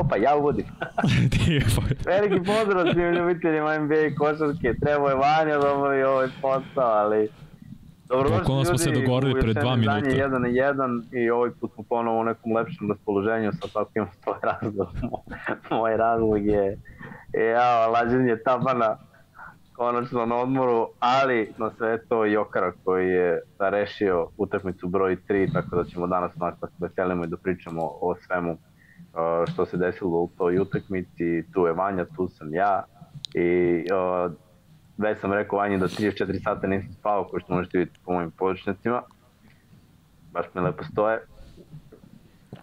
Opa, ja uvodim. Veliki pozdrav svim ljubiteljima NBA košarke, trebao je Vanja da obavi ovaj posao, ali... Dobrodošli ljudi, smo se dogovorili pred dva minuta. jedan na jedan i ovaj put smo ponovo u nekom lepšem raspoloženju, sa tako imam svoj razlog. Moj razlog je, ja, lađenje tabana, konačno na odmoru, ali na sve to Jokara koji je rešio utakmicu broj 3, tako da ćemo danas nastaviti da veselimo i da pričamo o svemu uh, što se desilo u toj utakmici. Tu je Vanja, tu sam ja i uh, već sam rekao Vanji da 34 sata nisam spavao, koji što možete vidjeti po mojim poručnicima. Baš mi lepo stoje.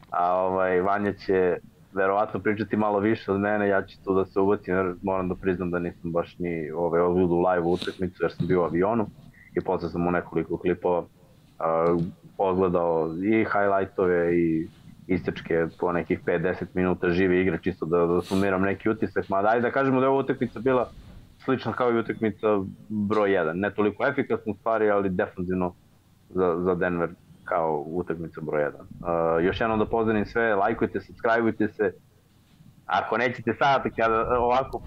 A ovaj, Vanja će verovatno pričati malo više od mene, ja ću tu da se ubacim jer moram da priznam da nisam baš ni ovaj, odgledu live utakmicu jer sam bio u avionu i posle sam u nekoliko klipova uh, odgledao i highlightove i istečke po nekih 5-10 minuta žive igre čisto da, da sumiram neki utisak, mada ajde da kažemo da je ova utakmica bila slična kao i utakmica broj 1, ne toliko efikasno stvari, ali defensivno za, za Denver kao utakmica broj 1. Uh, još jednom da pozdravim sve, lajkujte, subscribeujte se. Ako nećete sad, kada ovako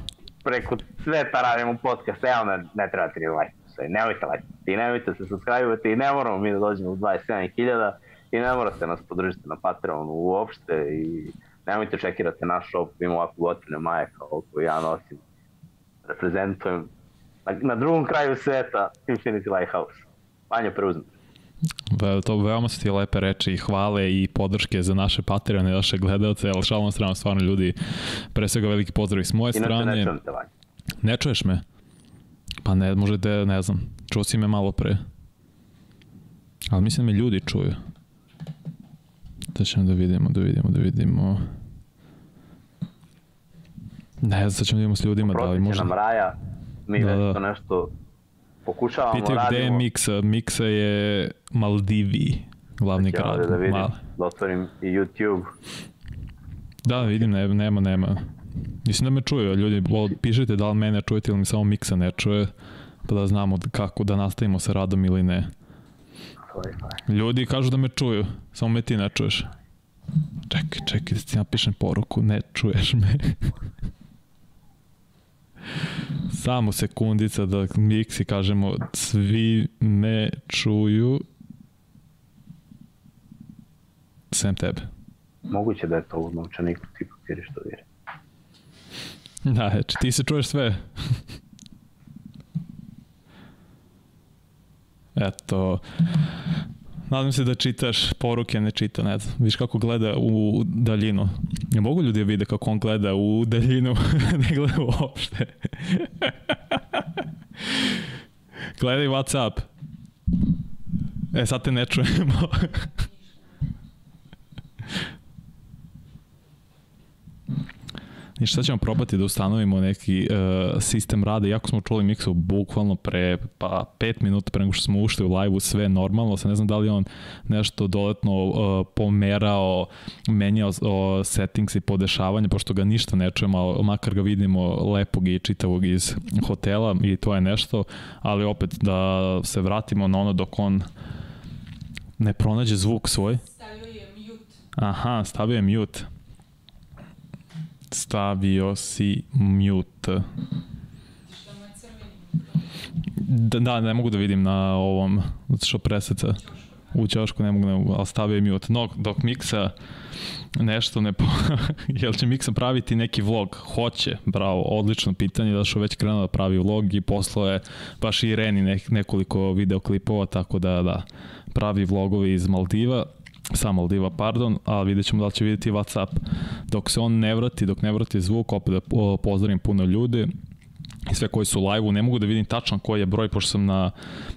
preko sveta radimo podcast, evo ne, ne trebate ni lajkati sve, nemojte lajkati nemojte se subscribeujte i ne moramo mi da dođemo u 27.000 i ne morate nas podržiti na Patreonu uopšte i nemojte čekirate naš shop, ima ovako gotine maje kao koju ja nosim, reprezentujem na, na drugom kraju sveta Infinity Lighthouse. Manje preuzmite. Ve, to veoma su ti lepe reči i hvale i podrške za naše Patreone, naše gledalce, ali šalom strano stvarno ljudi, pre svega veliki pozdrav i s moje Inače strane. ne te Ne čuješ me? Pa ne, možda da, ne znam, čuo si me malo pre. Ali mislim da me ljudi čuju. Da ćemo da vidimo, da vidimo, da vidimo. Ne znam, sad ćemo da vidimo s ljudima, da li možda... nam Raja, mi da, već da. nešto pokušavamo, Pitaju radimo. gde je Miksa, Miksa je Maldivi, glavni znači, grad. Da vidim, Mal. da otvorim i YouTube. Da, vidim, ne, nema, nema. Mislim da me čuju, ljudi, pišite da li mene čujete ili mi samo Miksa ne čuje, pa da znamo kako da nastavimo sa radom ili ne. Ljudi kažu da me čuju, samo me ti ne čuješ. Čekaj, čekaj, da ti napišem poruku, ne čuješ me. Samo sekundica da Miksi kažemo svi me čuju sem tebe. Moguće da je to u novčaniku ti papiri što vire. Da, znači ti se čuješ sve. Eto, Nadam se da čitaš poruke, ne čita, ne znam. Viš kako gleda u daljinu. Ne mogu ljudi da vide kako on gleda u daljinu, ne gleda uopšte. Gledaj Whatsapp. E, sad te ne čujemo. Ništa, sad ćemo probati da ustanovimo neki uh, sistem rada, iako smo čuli miksu bukvalno pre pa 5 minuta pre nego što smo ušli u live-u, sve normalno, sa ne znam da li on nešto dodatno uh, pomerao, menjao uh, settings i podešavanje, pošto ga ništa ne čujemo, makar ga vidimo lepog i čitavog iz hotela i to je nešto, ali opet da se vratimo na ono dok on ne pronađe zvuk svoj. Stavio je mute. Aha, stavio je mute stavio si mute. Da, da, ne mogu da vidim na ovom, zato što preseca u ćošku ne mogu, ne mogu, ali stavio mute. No, dok Miksa nešto ne po... Jel će Miksa praviti neki vlog? Hoće, bravo, odlično pitanje, da što već krenuo da pravi vlog i poslo je baš i Reni nek, nekoliko videoklipova, tako da, da, pravi vlogovi iz Maldiva sa Maldiva, pardon, a vidjet ćemo da će vidjeti Whatsapp. Dok se on ne vrati, dok ne vrati zvuk, opet da pozdravim puno ljude, i sve koji su live-u, ne mogu da vidim tačan koji je broj, pošto sam na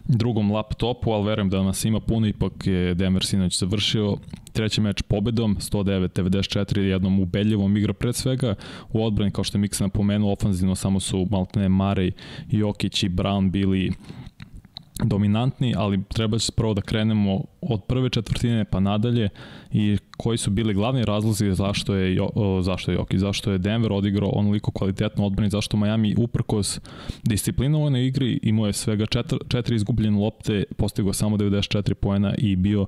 drugom laptopu, ali verujem da nas ima puno, ipak je Denver sinoć završio treći meč pobedom, 109-94, jednom ubedljivom igra pred svega, u odbrani, kao što je Miksa napomenuo, ofanzivno samo su Maltene Marej, Jokić i Brown bili dominantni, ali treba se prvo da krenemo od prve četvrtine pa nadalje i koji su bili glavni razlozi zašto je, zašto je Jokić, zašto je Denver odigrao onoliko kvalitetno odbrani, zašto Miami uprkos disciplinovanoj igri imao je svega četiri, četiri izgubljene lopte, postigao samo 94 poena i bio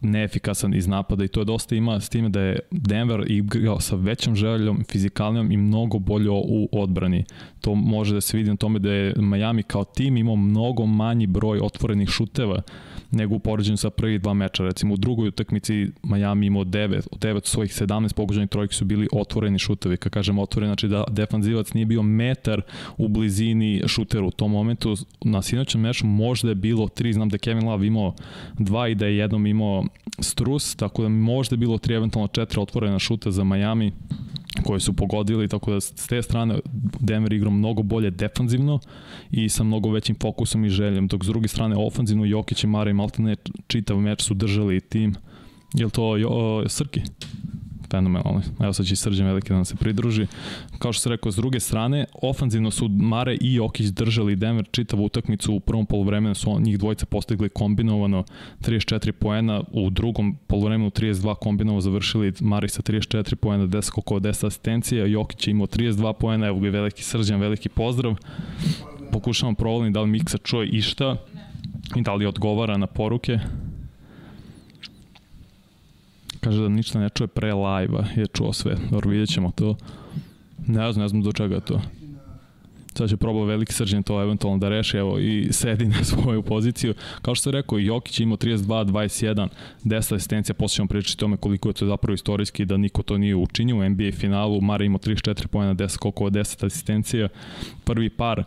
neefikasan iz napada i to je dosta ima s time da je Denver igrao sa većom željom, fizikalnijom i mnogo bolje u odbrani. To može da se vidi na tome da je Miami kao tim imao mnogo manji broj otvorenih šuteva nego u poređenju sa prvi dva meča. Recimo u drugoj utakmici Miami imao 9, od 9 svojih 17 pogođenih trojki su bili otvoreni šutevi. Kad kažem otvoreni, znači da defanzivac nije bio metar u blizini šutera u tom momentu. Na sinoćem meču možda je bilo 3, znam da Kevin Love imao 2 i da je jednom imao Strus, tako da možda je bilo 3, eventualno 4 otvorena šuta za Miami koje su pogodili, tako da s te strane Denver igra mnogo bolje defanzivno i sa mnogo većim fokusom i željom, dok s druge strane ofanzivno Jokić i Mare i Maltene čitav meč su držali tim. Je li to jo, Srki? Fenomenalno. Evo sad će Srđan Veliki da nam se pridruži. Kao što se rekao, s druge strane, ofanzivno su Mare i Jokić držali Denver čitavu utakmicu. U prvom polovremenu su njih dvojica postigli kombinovano 34 poena, u drugom polovremenu 32 kombinovo završili Mare sa 34 poena, 10 koliko 10 asistencija, Jokić je imao 32 poena, evo ga veliki Srđan, veliki pozdrav. Pokušavam provolim da li Miksa čuje išta i da li odgovara na poruke. Kaže da ništa ne čuje pre live-a, je čuo sve. Dobro, vidjet ćemo to. Ne znam, ne znam do čega je to. Sad će probao veliki srđan to eventualno da reši, evo i sedi na svoju poziciju. Kao što sam rekao, Jokić ima 32, 21, 10 asistencija, posle ćemo pričati tome koliko je to zapravo istorijski da niko to nije učinio u NBA finalu. Mare ima 34 pojena, 10 koliko 10 asistencija. Prvi par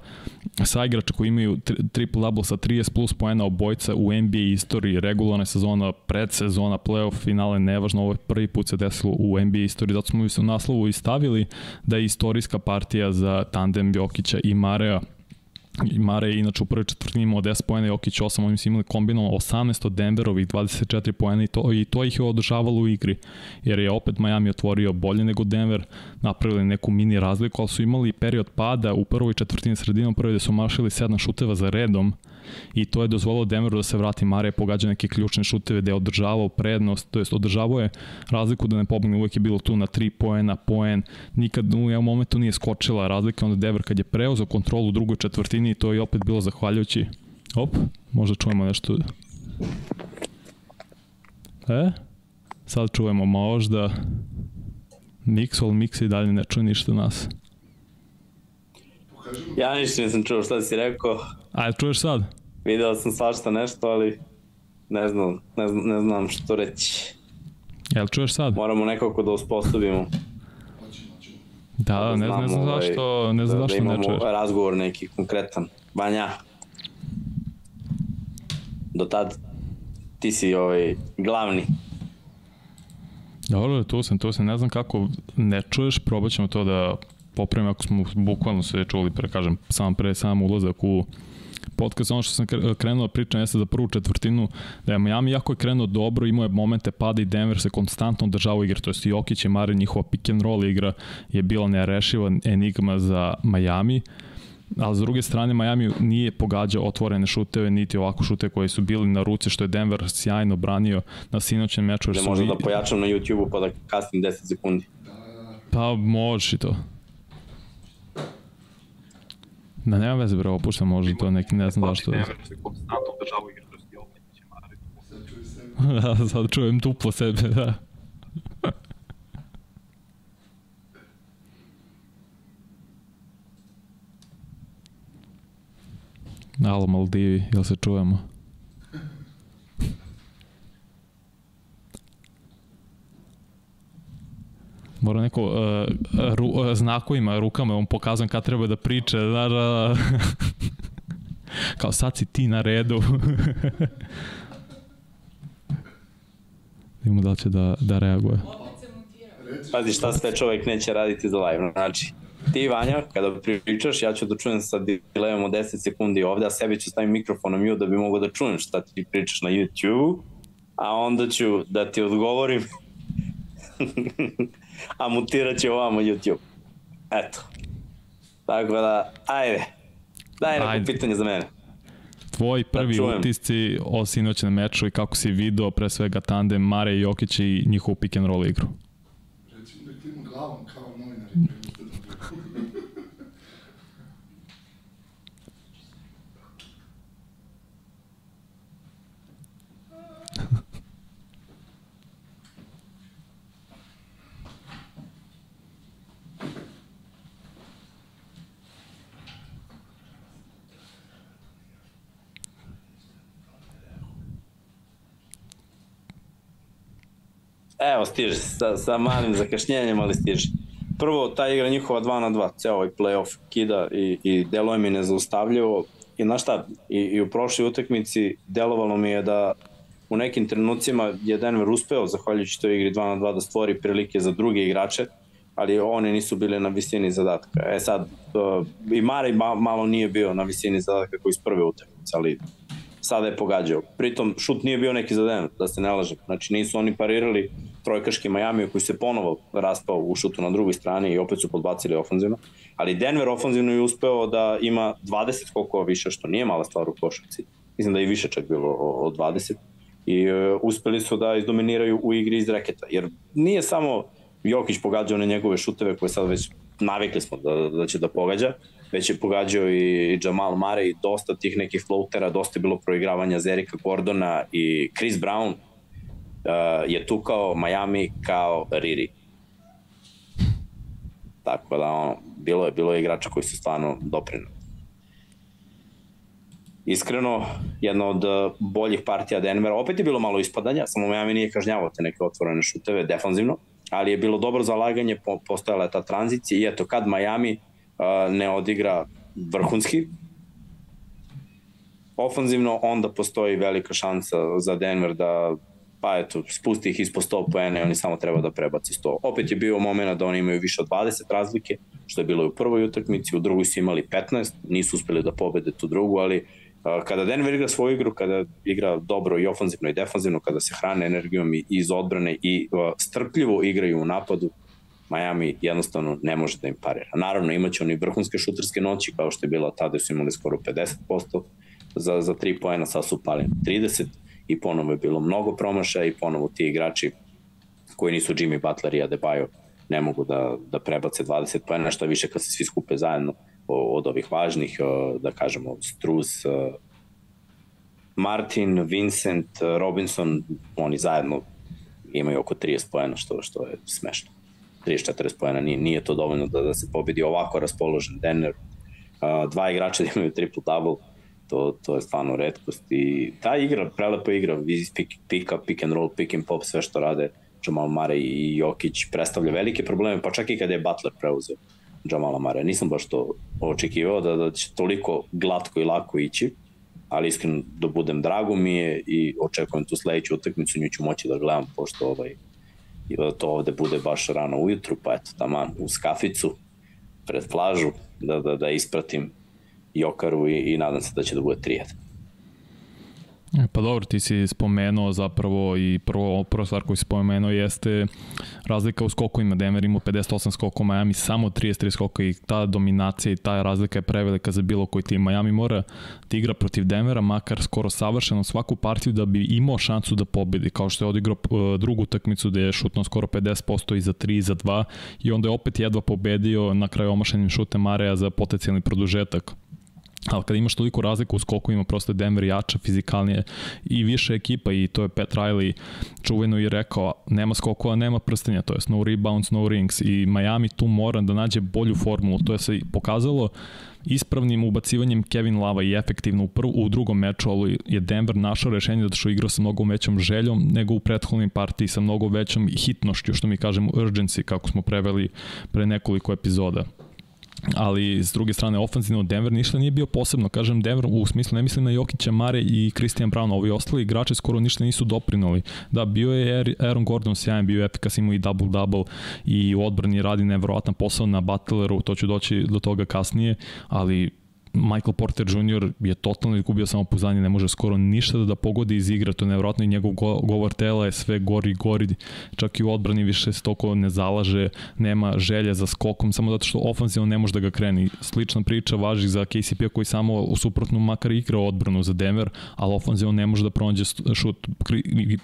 sa igrača koji imaju triple double sa 30 plus poena obojca u NBA istoriji, regularna sezona, predsezona, playoff, finale, nevažno, ovo je prvi put se desilo u NBA istoriji, zato smo u naslovu i stavili da je istorijska partija za tandem Jokića i Marea Mare je inače u prvoj četvrtini imao 10 pojena, Jokić 8, oni su imali kombinovano 18 od Denverovih, 24 pojena i to, i to ih je održavalo u igri, jer je opet Miami otvorio bolje nego Denver, napravili neku mini razliku, ali su imali period pada u prvoj četvrtini sredinom prve gde su mašili 7 šuteva za redom, i to je dozvolilo Denveru da se vrati. Mare je pogađa neke ključne šuteve gde je održavao prednost, to jest održavao je razliku da ne pobegne, uvek je bilo tu na 3 poena, poen, nikad u jednom momentu nije skočila razlika, onda Denver kad je preuzeo kontrolu u drugoj četvrtini, to je opet bilo zahvaljujući op, možda čujemo nešto e, sad čujemo možda Mix, ali Mix i dalje ne čuje ništa nas. Ja ništa nisam čuo šta si rekao. A čuješ sad? Video sam svašta nešto, ali ne znam, ne znam, ne znam što reći. Jel čuješ sad? Moramo nekako da uspostavimo. Da, da, ne, znam, ne znam ovaj, zašto, ne znam da, zašto da ne čuješ. razgovor neki konkretan. Vanja, do tad ti si ovaj glavni. Dobro, tu sam, tu sam, ne znam kako ne čuješ, probat ćemo to da popravimo ako smo bukvalno sve čuli pre, kažem, sam pre sam ulazak u podcast, ono što sam krenuo da pričam jeste za prvu četvrtinu, da je Miami jako je krenuo dobro, imao je momente pada i Denver se konstantno održavao igre, to je Jokić i Mare, njihova pick and roll igra je bila nerešiva enigma za Miami, ali s druge strane Miami nije pogađao otvorene šuteve, niti ovako šute koji su bili na ruci, što je Denver sjajno branio na sinoćem meču. Da možda da pojačam na YouTube-u pa da kasnim 10 sekundi. Pa možeš i to. Da, nema veze, bre, opuštam možda to neki, ne znam zašto. Ne, se konstantno. Da, sad čujem duplo sebe, da. Alo, Maldivi, jel se čujemo? Mora neko uh, ru, uh, znakovima, rukama, on pokazam kad treba da priče, da, da, kao sad si ti na redu. Vidimo da će da, da reaguje. Pazi šta sve čovek neće raditi za live. Znači, ti Vanja, kada pričaš, ja ću da čujem sa delayom od 10 sekundi ovde, a sebi ću staviti mikrofon na mute da bi mogo da čujem šta ti pričaš na YouTube, a onda ću da ti odgovorim a mutirat će ovamo YouTube. Eto. Tako da, ajde. Daj neko ajde. pitanje za mene. Tvoji prvi da utisci o sinoćem meču i kako si video pre svega tandem Mare Jokić i njihovu pick and roll igru? Evo, stiže, sa, sa malim zakašnjenjem, ali stiže. Prvo, ta igra njihova 2 na 2, ceo ovaj playoff kida i, i deluje mi nezaustavljivo. I znaš šta, i, i u prošloj utakmici delovalo mi je da u nekim trenucima je Denver uspeo, zahvaljujući toj igri 2 na 2, da stvori prilike za druge igrače, ali oni nisu bili na visini zadatka. E sad, i Mare malo nije bio na visini zadatka koji iz prve utakmice, ali sada je pogađao. Pritom, šut nije bio neki za Denver, da se ne lažem. Znači, nisu oni parirali trojkaški Miami koji se ponovo raspao u šutu na drugoj strani i opet su podbacili ofanzivno. Ali Denver ofanzivno je uspeo da ima 20 skokova više, što nije mala stvar u košarci. Mislim da je više čak bilo od 20. I uh, uspeli su da izdominiraju u igri iz reketa. Jer nije samo Jokić pogađao na njegove šuteve koje sad već navikli smo da, da će da pogađa, već je pogađao i Jamal Murray, dosta tih nekih floatera, dosta je bilo proigravanja Zerika Gordona i Chris Brown je tu kao Miami kao Riri. Tako da ono, bilo je bilo je igrača koji su stvarno doprinuli. Iskreno, jedna od boljih partija Denvera, opet je bilo malo ispadanja, samo Miami nije kažnjavao te neke otvorene šuteve defanzivno, ali je bilo dobro zalaganje, postojala je ta tranzicija i eto kad Miami uh, ne odigra vrhunski, ofanzivno, onda postoji velika šansa za Denver da pa eto, spusti ih ispod 100 poena i oni samo treba da prebaci 100. Opet je bio moment da oni imaju više od 20 razlike, što je bilo i u prvoj utakmici, u drugoj su imali 15, nisu uspeli da pobede tu drugu, ali kada Denver igra svoju igru, kada igra dobro i ofanzivno i defanzivno, kada se hrane energijom iz odbrane i strpljivo igraju u napadu, Miami jednostavno ne može da im parira. Naravno, imaće oni vrhunske šuterske noći, kao što je bila tada, su imali skoro 50% za, za 3 poena, sad su pali 30 i ponovo je bilo mnogo promašaja i ponovo ti igrači koji nisu Jimmy Butler i Adebayo ne mogu da, da prebace 20 poena, što više kad se svi skupe zajedno od ovih važnih, da kažemo, Struz, Martin, Vincent, Robinson, oni zajedno imaju oko 30 pojena, što, što je smešno. 30-40 pojena, nije, nije to dovoljno da, da se pobedi ovako raspoložen Denver. Dva igrača da imaju triple-double, to, to je stvarno redkost i ta igra, prelepa igra, pick, pick up, pick and roll, pick and pop, sve što rade Jamal Mare i Jokić predstavlja velike probleme, pa čak i kada je Butler preuzeo Jamala Mare. Nisam baš to očekivao da, da će toliko glatko i lako ići, ali iskreno da budem drago mi je i očekujem tu sledeću utakmicu, nju ću moći da gledam, pošto ovaj, to ovde bude baš rano ujutru, pa eto, tamo uz kaficu, pred plažu, da, da, da ispratim Jokaru i, i nadam se da će da bude 3 E, pa dobro, ti si spomenuo zapravo i prvo, prvo stvar koju si spomenuo jeste razlika u skokovima. Denver ima 58 skokova, Miami samo 33 skoka i ta dominacija i ta razlika je prevelika za bilo koji tim. Miami mora da igra protiv Denvera, makar skoro savršeno svaku partiju da bi imao šansu da pobedi, kao što je odigrao e, drugu utakmicu gde je šutno skoro 50% i za 3 i za 2 i onda je opet jedva pobedio na kraju omašenim šutem Mareja za potencijalni produžetak ali kada imaš toliko razliku u skokovima, prosto Denver jača, fizikalnije i više ekipa i to je Pat Riley čuveno i rekao, nema skokova, nema prstenja, to je no rebounds, no rings. I Miami tu mora da nađe bolju formulu, to je se pokazalo ispravnim ubacivanjem Kevin Lava i efektivno u, prv, u drugom meču, ali je Denver našao rešenje da što igrao sa mnogo većom željom nego u prethodnim partiji sa mnogo većom hitnošću, što mi kažemo urgency, kako smo preveli pre nekoliko epizoda ali s druge strane ofanzivno Denver ništa nije bio posebno, kažem Denver u smislu ne mislim na Jokića, Mare i Christian Brown, ovi ostali igrači skoro ništa nisu doprinuli. Da, bio je Aaron Gordon sjajan, bio je efikas, imao i double-double i u odbrani radi nevjerovatan posao na Butleru, to ću doći do toga kasnije, ali Michael Porter Jr. je totalno izgubio samopouzdanje, ne može skoro ništa da, da pogodi iz igra, to je nevjerojatno i njegov go, govor tela je sve gori i gori, čak i u odbrani više se toko ne zalaže, nema želje za skokom, samo zato što ofanzivno ne može da ga kreni. Slična priča važi za KCP koji samo u suprotnom makar igra odbranu za Denver, ali ofanzivno ne može da pronađe šut.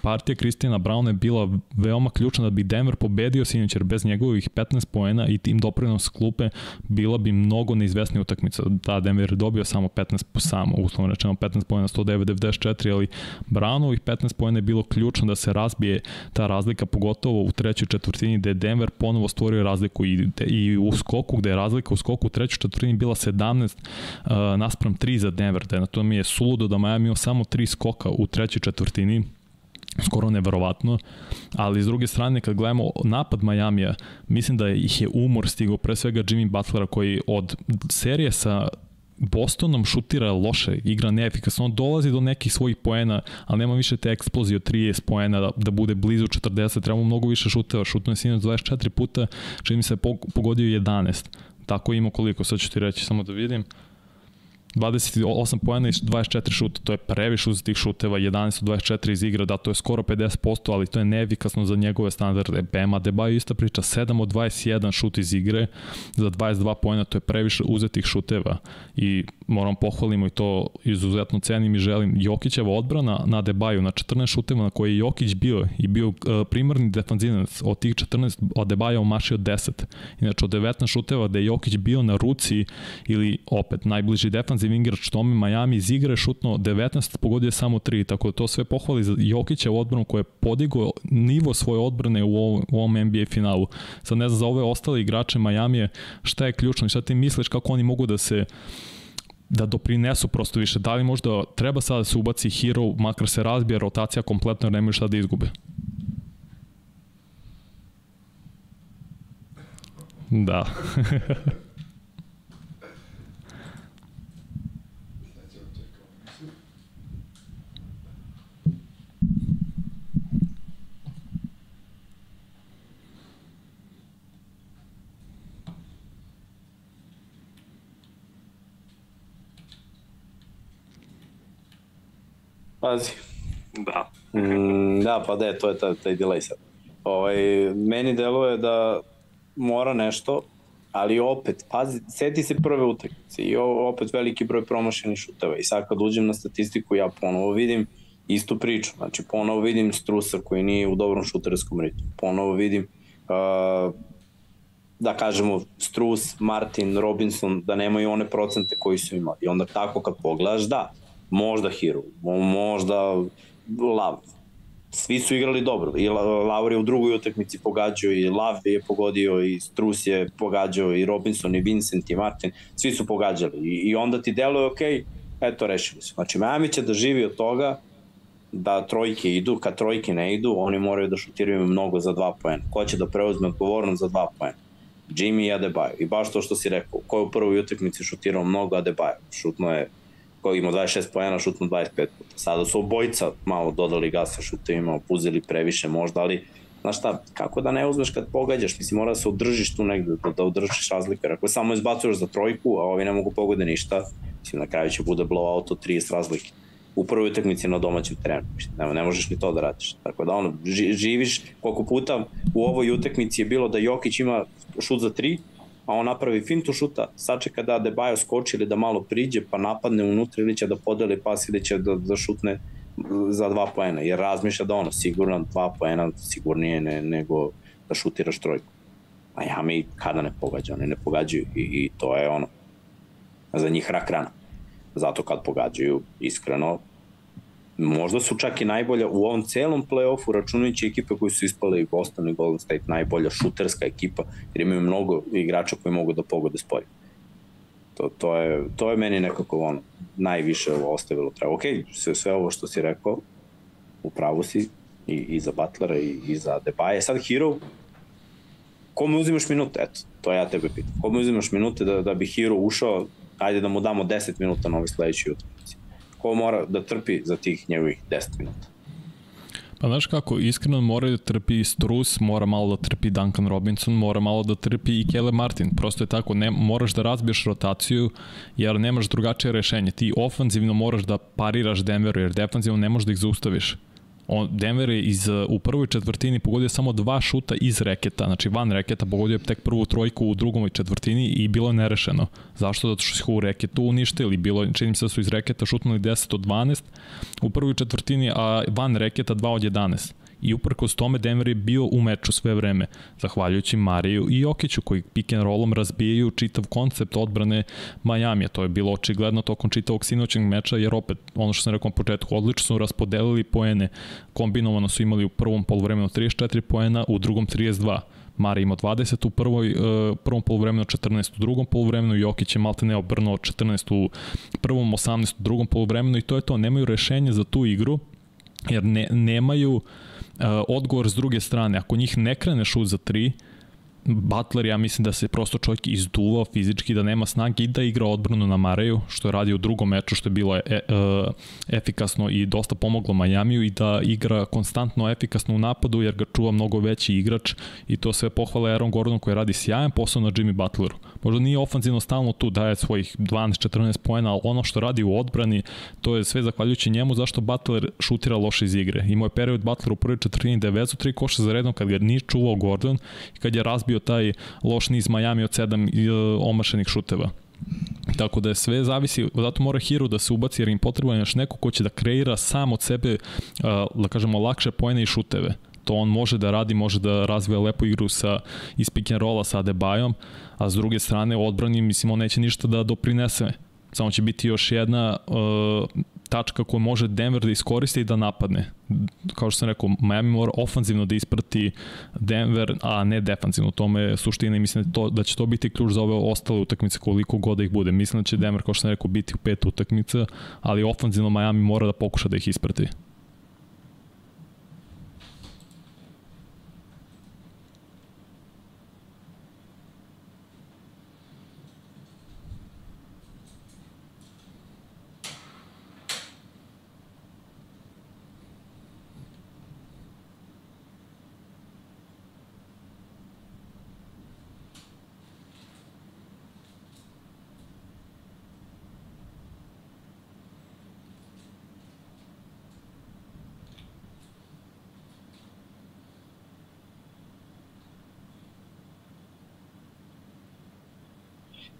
Partija Kristina Brown je bila veoma ključna da bi Denver pobedio sinoć, jer bez njegovih 15 poena i tim doprinos klupe bila bi mnogo neizvesnija utakmica. Da, Denver Denver dobio samo 15 po samo, uslovno rečeno 15 pojena 109-94, ali Brownovih 15 pojena je bilo ključno da se razbije ta razlika, pogotovo u trećoj četvrtini gde je Denver ponovo stvorio razliku i, i u skoku, gde je razlika u skoku u trećoj četvrtini bila 17 uh, naspram 3 za Denver, da je na to mi je suludo da Miami imao samo 3 skoka u trećoj četvrtini, skoro neverovatno, ali s druge strane kad gledamo napad Majamija, mislim da ih je umor stigao pre svega Jimmy Butlera koji od serije sa Bostonom šutira loše, igra neefikasno, on dolazi do nekih svojih poena, ali nema više te eksplozije od 30 poena da, da bude blizu 40, treba mu mnogo više šuteva, šutno je sinoć 24 puta, čini mi se pogodio 11, tako ima koliko, sad ću ti reći, samo da vidim. 28 poena i 24 šuta, to je previše uz tih šuteva, 11 od 24 iz igra, da to je skoro 50%, ali to je neefikasno za njegove standarde. Bema Debajo ista priča, 7 od 21 šut iz igre, za 22 poena, to je previše uzetih šuteva i moram pohvalimo i to izuzetno cenim i želim. Jokićeva odbrana na Debaju na 14 šuteva na koje je Jokić bio i bio uh, primarni defanzinac od tih 14, a Debaja omašio 10. Inače od 19 šuteva da je Jokić bio na ruci ili opet najbliži defanziv igrač tome Miami iz igre šutno 19, pogodio samo 3, tako da to sve pohvali za Jokića u odbranu koje je podigao nivo svoje odbrane u ovom, u ovom NBA finalu. Sad ne znam za ove ostale igrače Miami šta je ključno i šta ti misliš kako oni mogu da se da doprinesu prosto više. Da li možda treba sada da se ubaci hero, makar se razbije rotacija kompletno jer nemaju šta da izgube? Da. Pazi. Da. Mm, da, pa da, to je taj, taj delay sad. Ovaj, meni deluje da mora nešto, ali opet, pazi, seti se prve utakmice i opet veliki broj promašenih šuteva i sad kad uđem na statistiku ja ponovo vidim istu priču, znači ponovo vidim Strusa koji nije u dobrom šuterskom ritmu, ponovo vidim uh, da kažemo Strus, Martin, Robinson da nemaju one procente koji su imali i onda tako kad pogledaš da, možda Hero, možda Lav. Svi su igrali dobro. I Laur je u drugoj utakmici pogađao i Lav je pogodio i Strus je pogađao i Robinson i Vincent i Martin. Svi su pogađali. I, i onda ti deluje, ok, eto, rešili su. Znači, Miami će da živi od toga da trojke idu, kad trojke ne idu, oni moraju da šutiraju mnogo za dva poena. Ko će da preuzme odgovornost za dva poena? Jimmy i Adebayo. I baš to što si rekao, ko je u prvoj utakmici šutirao mnogo Adebayo. Šutno je koji ima 26 pojena, šutno 25 puta. Sada su obojica malo dodali gasa šutevima, opuzili previše možda, ali znaš šta, kako da ne uzmeš kad pogađaš, mislim mora da se održiš tu negde, da, da održiš razlike, ako samo izbacuješ za trojku, a ovi ne mogu pogode ništa, mislim na kraju će bude blowout od 30 razlike u prvoj utakmici na domaćem terenu. Ne, ne možeš ni to da radiš. Tako da ono, živiš koliko puta u ovoj utakmici je bilo da Jokić ima šut za 3, a on napravi fintu šuta, sačeka da Adebayo skoči ili da malo priđe, pa napadne unutra ili će da podeli pas ili će da, da šutne za dva poena, jer razmišlja da ono, sigurno dva poena sigurnije ne, nego da šutiraš trojku. A ja mi kada ne pogađa, oni ne pogađaju i, i to je ono, za njih rak rana. Zato kad pogađaju, iskreno, možda su čak i najbolja u ovom celom play-offu, računajući ekipe koji su ispale i Boston i Golden State, najbolja šuterska ekipa, jer imaju mnogo igrača koji mogu da pogode spolje. To, to, je, to je meni nekako ono, najviše ostavilo treba. Ok, sve, sve ovo što si rekao, u pravu si, i, i za Butlera i, i za Debaje. Sad Hero, kome uzimaš minute? Eto, to ja tebe pitam. Kome uzimaš minute da, da bi Hero ušao, ajde da mu damo 10 minuta na ovoj sledećoj utakmici ko mora da trpi za tih njegovih 10 minuta. Pa znaš kako, iskreno mora da trpi Strus, mora malo da trpi Duncan Robinson, mora malo da trpi i Kele Martin. Prosto je tako, ne, moraš da razbiješ rotaciju jer nemaš drugačije rešenje. Ti ofanzivno moraš da pariraš Denveru jer defanzivno ne možeš da ih zaustaviš on, Denver je iz, u prvoj četvrtini pogodio samo dva šuta iz reketa, znači van reketa, pogodio je tek prvu trojku u drugom četvrtini i bilo je nerešeno. Zašto? Zato što su u reketu uništili. Bilo, čini se da su iz reketa šutnuli 10 od 12 u prvoj četvrtini, a van reketa 2 od 11 i uprkos tome Denver je bio u meču sve vreme, zahvaljujući Mariju i Jokiću koji pick and rollom razbijaju čitav koncept odbrane Majamija. To je bilo očigledno tokom čitavog sinoćeg meča, jer opet, ono što sam rekao na početku, odlično su raspodelili poene, kombinovano su imali u prvom polovremenu 34 poena, u drugom 32. Mari ima 20 u prvoj, uh, prvom polovremenu, 14 u drugom polovremenu, Jokić je malte ne obrnuo 14 u prvom, 18 u drugom polovremenu i to je to, nemaju rešenje za tu igru, jer ne, nemaju Uh, odgovor s druge strane, ako njih ne krene šut za 3, Butler, ja mislim da se prosto čovjek izduvao fizički, da nema snage i da igra odbranu na Mareju, što je radio u drugom meču, što je bilo e, e, efikasno i dosta pomoglo Majamiju i da igra konstantno efikasno u napadu jer ga čuva mnogo veći igrač i to sve pohvala Aaron Gordonu koji radi sjajan posao na Jimmy Butleru. Možda nije ofanzivno stalno tu, daje svojih 12-14 poena, ali ono što radi u odbrani, to je sve zahvaljujući njemu zašto Butler šutira loše iz igre. Imao je period Butler u prvoj četvrtini da je vezu tri koša za redom kad ga nije čuvao Gordon i kad je razbio taj loš niz Miami od sedam e, omašenih šuteva. Tako da je sve zavisi, zato mora Hero da se ubaci jer im potrebno je još neko ko će da kreira sam od sebe, e, da kažemo, lakše pojene i šuteve to on može da radi, može da razvija lepu igru sa iz pick and rolla sa Adebayom, a s druge strane odbrani mislim on neće ništa da doprinese. Samo će biti još jedna uh, tačka koju može Denver da iskoristi i da napadne. Kao što sam rekao, Miami mora ofanzivno da isprati Denver, a ne defanzivno. U tome je suština i mislim da, to, da će to biti ključ za ove ostale utakmice koliko god da ih bude. Mislim da će Denver, kao što sam rekao, biti u pet utakmica, ali ofanzivno Miami mora da pokuša da ih isprati.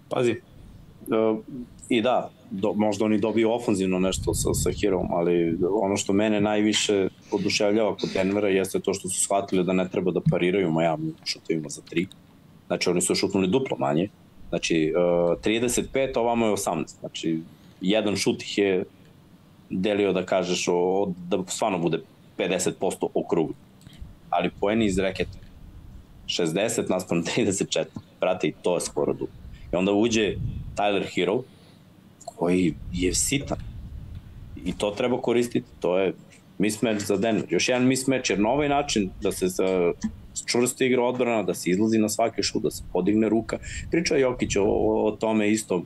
Pazi, uh, i da, do, možda oni dobiju ofanzivno nešto sa, sa Hirom, ali ono što mene najviše oduševljava kod Denvera jeste to što su shvatili da ne treba da pariraju Miami šutovima za tri. Znači oni su šutnuli duplo manje. Znači uh, 35, ovamo je 18. Znači jedan šut ih je delio da kažeš o, da stvarno bude 50% okruglo. Ali poeni iz reketa 60 naspram 34. Brate, i to je skoro duplo. I onda uđe Tyler Hero, koji je sitan. I to treba koristiti. To je mismatch za Denver. Još jedan mismatch, jer na ovaj način da se za igra odbrana, da se izlazi na svaki šut, da se podigne ruka. Priča Jokić o, o tome isto uh,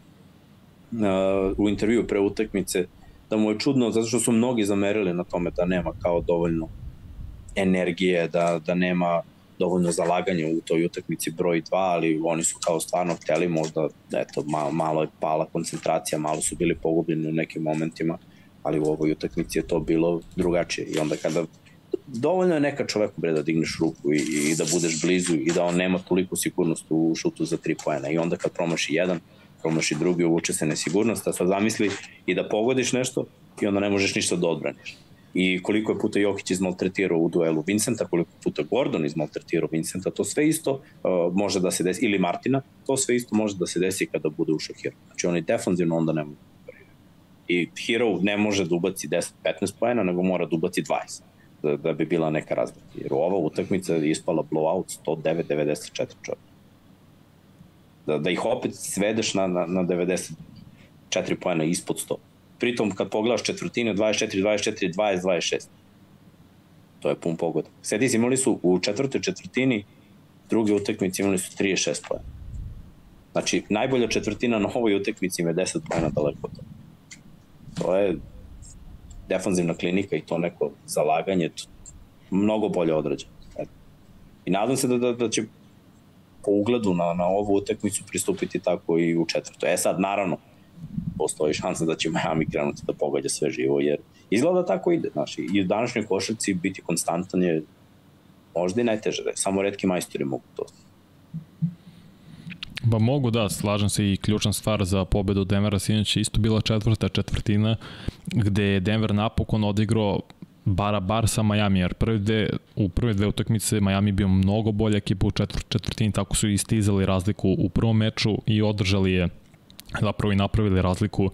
u intervju pre utakmice, da mu je čudno, zato što su mnogi zamerili na tome da nema kao dovoljno energije, da, da nema dovoljno zalaganja u toj utakmici broj 2, ali oni su kao stvarno hteli možda, eto, malo, malo je pala koncentracija, malo su bili pogubljeni u nekim momentima, ali u ovoj utakmici je to bilo drugačije. I onda kada dovoljno je neka čoveku bre da digneš ruku i, i da budeš blizu i da on nema toliko sigurnost u šutu za tri poena. I onda kad promaši jedan, promaši drugi, uvuče se nesigurnost, a sad zamisli i da pogodiš nešto i onda ne možeš ništa da odbraniš i koliko je puta Jokić izmaltretirao u duelu Vincenta, koliko puta Gordon izmaltretirao Vincenta, to sve isto uh, može da se desi, ili Martina, to sve isto može da se desi kada bude ušao Hero. Znači oni defanzivno onda ne mogu da I Hero ne može da ubaci 10-15 pojena, nego mora da ubaci 20 da, da bi bila neka razlika. Jer ova utakmica je ispala blowout 109-94 čovjek. Da, da ih opet svedeš na, na, na 94 pojena ispod 100 pritom kad pogledaš četvrtine 24, 24, 20, 26. To je pun pogod. Sjeti si, imali su u četvrtoj četvrtini druge utakmice imali su 36 pojena. Znači, najbolja četvrtina na ovoj utakmici ima 10 pojena daleko od. To je defanzivna klinika i to neko zalaganje, mnogo bolje odrađen. Eto. I nadam se da, da, da će po ugledu na, na ovu utekmicu pristupiti tako i u četvrtu. E sad, naravno, postoji šansa da će Miami krenuti da pogađa sve živo, jer izgleda tako ide. Znaš, I u današnjoj košarci biti konstantan je možda i najteže. Samo redki majstori mogu to. Ba mogu da, slažem se i ključna stvar za pobedu Denvera sinoć isto bila četvrta četvrtina gde je Denver napokon odigrao bara bar sa Miami, jer prvi dve, u prve dve utakmice Miami bio mnogo bolja ekipa u četvrt, četvrtini, tako su istizali razliku u prvom meču i održali je zapravo i napravili razliku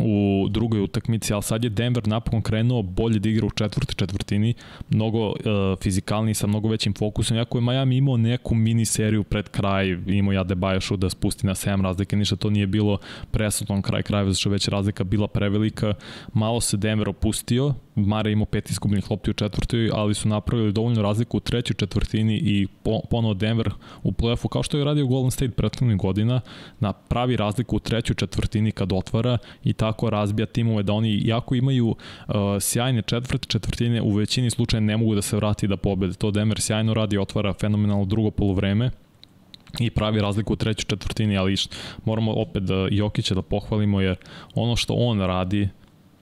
u drugoj utakmici, ali sad je Denver napokon krenuo bolje da igra u četvrti četvrtini, mnogo uh, fizikalniji sa mnogo većim fokusom, jako je Miami imao neku mini seriju pred kraj, imao ja Debajašu da spusti na 7 razlike, ništa to nije bilo presudno kraj krajeva, zašto već razlika bila prevelika, malo se Denver opustio, Mare imao pet izgubljenih lopti u četvrtoj, ali su napravili dovoljnu razliku u trećoj četvrtini i po, ponovo Denver u play-offu, kao što je radio Golden State prethodnih godina, na pravi razliku u trećoj četvrtini kad otvara i tako razbija timove da oni jako imaju uh, sjajne četvrte četvrtine, u većini slučaja ne mogu da se vrati da pobede. To Denver sjajno radi, otvara fenomenalno drugo polovreme i pravi razliku u trećoj četvrtini, ali moramo opet da Jokića da pohvalimo jer ono što on radi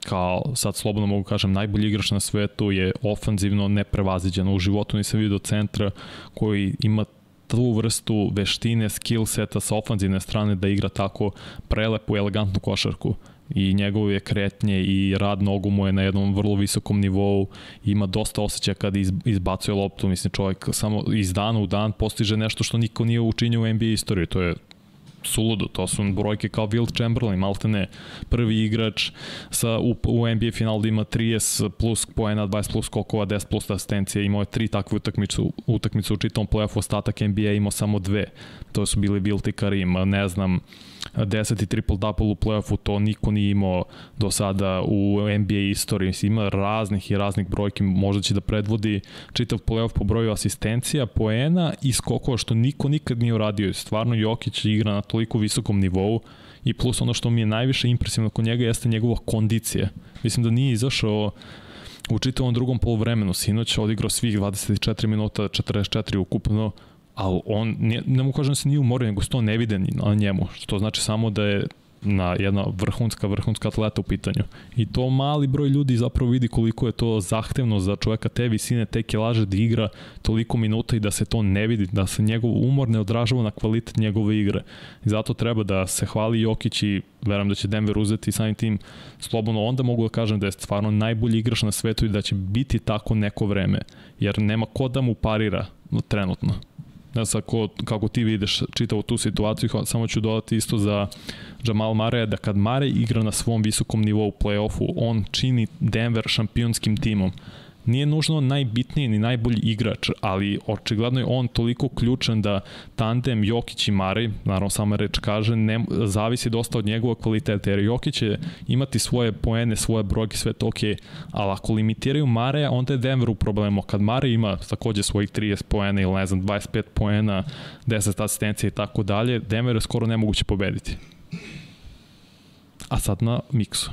kao sad slobodno mogu kažem najbolji igrač na svetu je ofanzivno neprevaziđeno u životu nisam vidio centra koji ima tu vrstu veštine, skill seta sa ofanzivne strane da igra tako prelepu, elegantnu košarku. I njegove kretnje i rad nogu mu je na jednom vrlo visokom nivou, ima dosta osjećaja kada izbacuje loptu, mislim čovjek samo iz dana u dan postiže nešto što niko nije učinio u NBA istoriji, to je suludo, to su brojke kao Wilt Chamberlain, malte ne, prvi igrač sa, u, u NBA finalu da ima 30 plus poena, 20 plus kokova, 10 plus asistencije, imao je tri takve utakmice, utakmice u čitom playoffu, ostatak NBA imao samo dve, to su bili i Karim, ne znam, 10 i triple double u playoffu, to niko nije imao do sada u NBA istoriji. Ima raznih i raznih brojki, možda će da predvodi čitav playoff po broju asistencija, poena i skokova, što niko nikad nije uradio. Stvarno Jokić igra na toliko visokom nivou i plus ono što mi je najviše impresivno kod njega jeste njegova kondicija. Mislim da nije izašao u čitavom drugom polovremenu. Sinoć odigrao svih 24 minuta, 44 ukupno, ali on, nije, ne mogu kažem da se nije umorio, nego sto ne vide na njemu, što znači samo da je na jedna vrhunska, vrhunska atleta u pitanju. I to mali broj ljudi zapravo vidi koliko je to zahtevno za čoveka te visine, te kilaže da igra toliko minuta i da se to ne vidi, da se njegov umor ne odražava na kvalitet njegove igre. I zato treba da se hvali Jokić i verujem da će Denver uzeti samim tim slobodno. Onda mogu da kažem da je stvarno najbolji igrač na svetu i da će biti tako neko vreme, jer nema ko da mu parira trenutno ne znam kako, kako ti vidiš čitavu tu situaciju, samo ću dodati isto za Jamal Mare, da kad Mare igra na svom visokom nivou u play-offu, on čini Denver šampionskim timom nije nužno najbitniji ni najbolji igrač, ali očigledno je on toliko ključan da tandem Jokić i Mari, naravno sama reč kaže, ne, zavisi dosta od njegova kvaliteta, jer Jokić će imati svoje poene, svoje brojke, sve to ok, ali ako limitiraju Mare, onda je Denver u problemu. Kad Mare ima takođe svojih 30 poena ili ne znam, 25 poena, 10 asistencija i tako dalje, Denver je skoro nemoguće pobediti. A sad na miksu.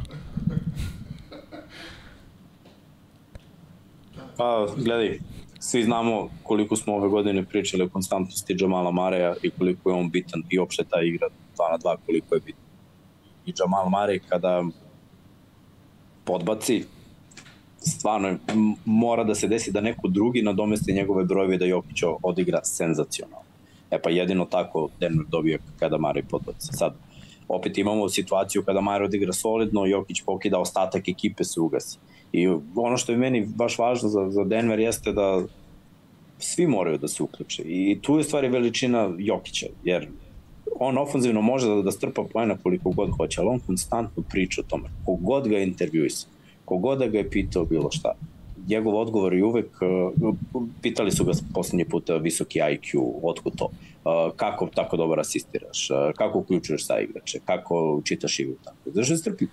Pa, gledaj, svi znamo koliko smo ove godine pričali o konstantnosti Jamala Mareja i koliko je on bitan i opšte ta igra 2 na 2 koliko je bitan. I Jamal Marej kada podbaci, stvarno mora da se desi da neko drugi nadomesti njegove brojeve da Jokić odigra senzacionalno. E pa jedino tako Denver dobije kada Marej podbaci. Sad, opet imamo situaciju kada Marej odigra solidno, Jokić pokida, ostatak ekipe se ugasi. I ono što je meni baš važno za, za Denver jeste da svi moraju da se uključe. I tu je stvari veličina Jokića, jer on ofanzivno može da, da strpa pojena koliko god hoće, ali on konstantno priča o tome. Kogod ga intervjuisa, kogod da ga je pitao bilo šta, njegov odgovor je uvek, uh, pitali su ga poslednji put visoki IQ, otkud to, uh, kako tako dobro asistiraš, uh, kako uključuješ sa igrače, kako čitaš igru tako. Znači, strpi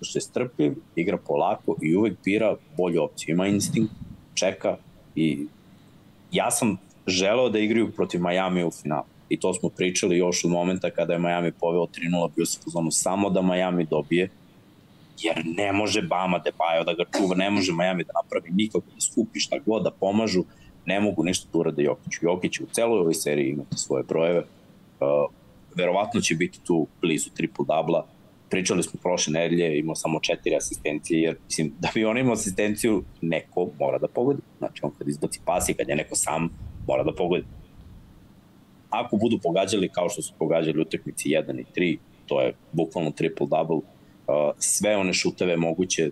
što je strpljiv, igra polako i uvek bira bolju opciju. Ima instinkt, čeka i ja sam želeo da igraju protiv Miami u finalu. I to smo pričali još od momenta kada je Miami poveo 3-0, bio se zonu samo da Miami dobije jer ne može Bama Debajo da ga čuva, ne može Miami da napravi nikako da skupi šta god da pomažu, ne mogu ništa da urade Jokiću. Jokić u celoj ovoj seriji imati svoje brojeve, uh, verovatno će biti tu blizu triple-dubla, pričali smo prošle nedelje, imao samo četiri asistencije, jer mislim, da bi on imao asistenciju, neko mora da pogodi. Znači, on kad izbaci pas i kad je neko sam, mora da pogodi. Ako budu pogađali kao što su pogađali utakmici 1 i 3, to je bukvalno triple-double, uh, sve one šuteve moguće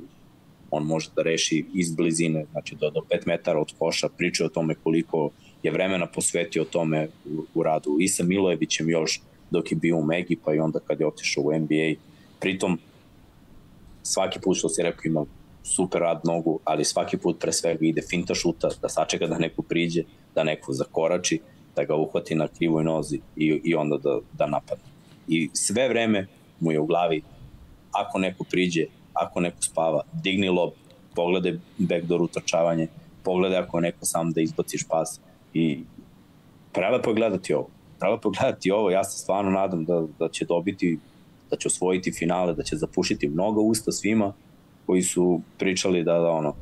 on može da reši iz blizine, znači do, do 5 metara od koša, priča o tome koliko je vremena posvetio tome u, u radu i sa Milojevićem još dok je bio u Megi, pa i onda kad je otišao u NBA. Pritom, svaki put što si rekao ima super rad nogu, ali svaki put pre svega ide finta šuta, da sačeka da neko priđe, da neko zakorači, da ga uhvati na krivoj nozi i, i onda da, da napadne. I sve vreme mu je u glavi ako neko priđe, ako neko spava, digni lob, pogledaj backdoor utrčavanje, pogledaj ako neko sam da izbaciš pas i prelepo je gledati ovo. Prelepo je gledati ovo, ja se stvarno nadam da, da će dobiti, da će osvojiti finale, da će zapušiti mnogo usta svima koji su pričali da, da ono,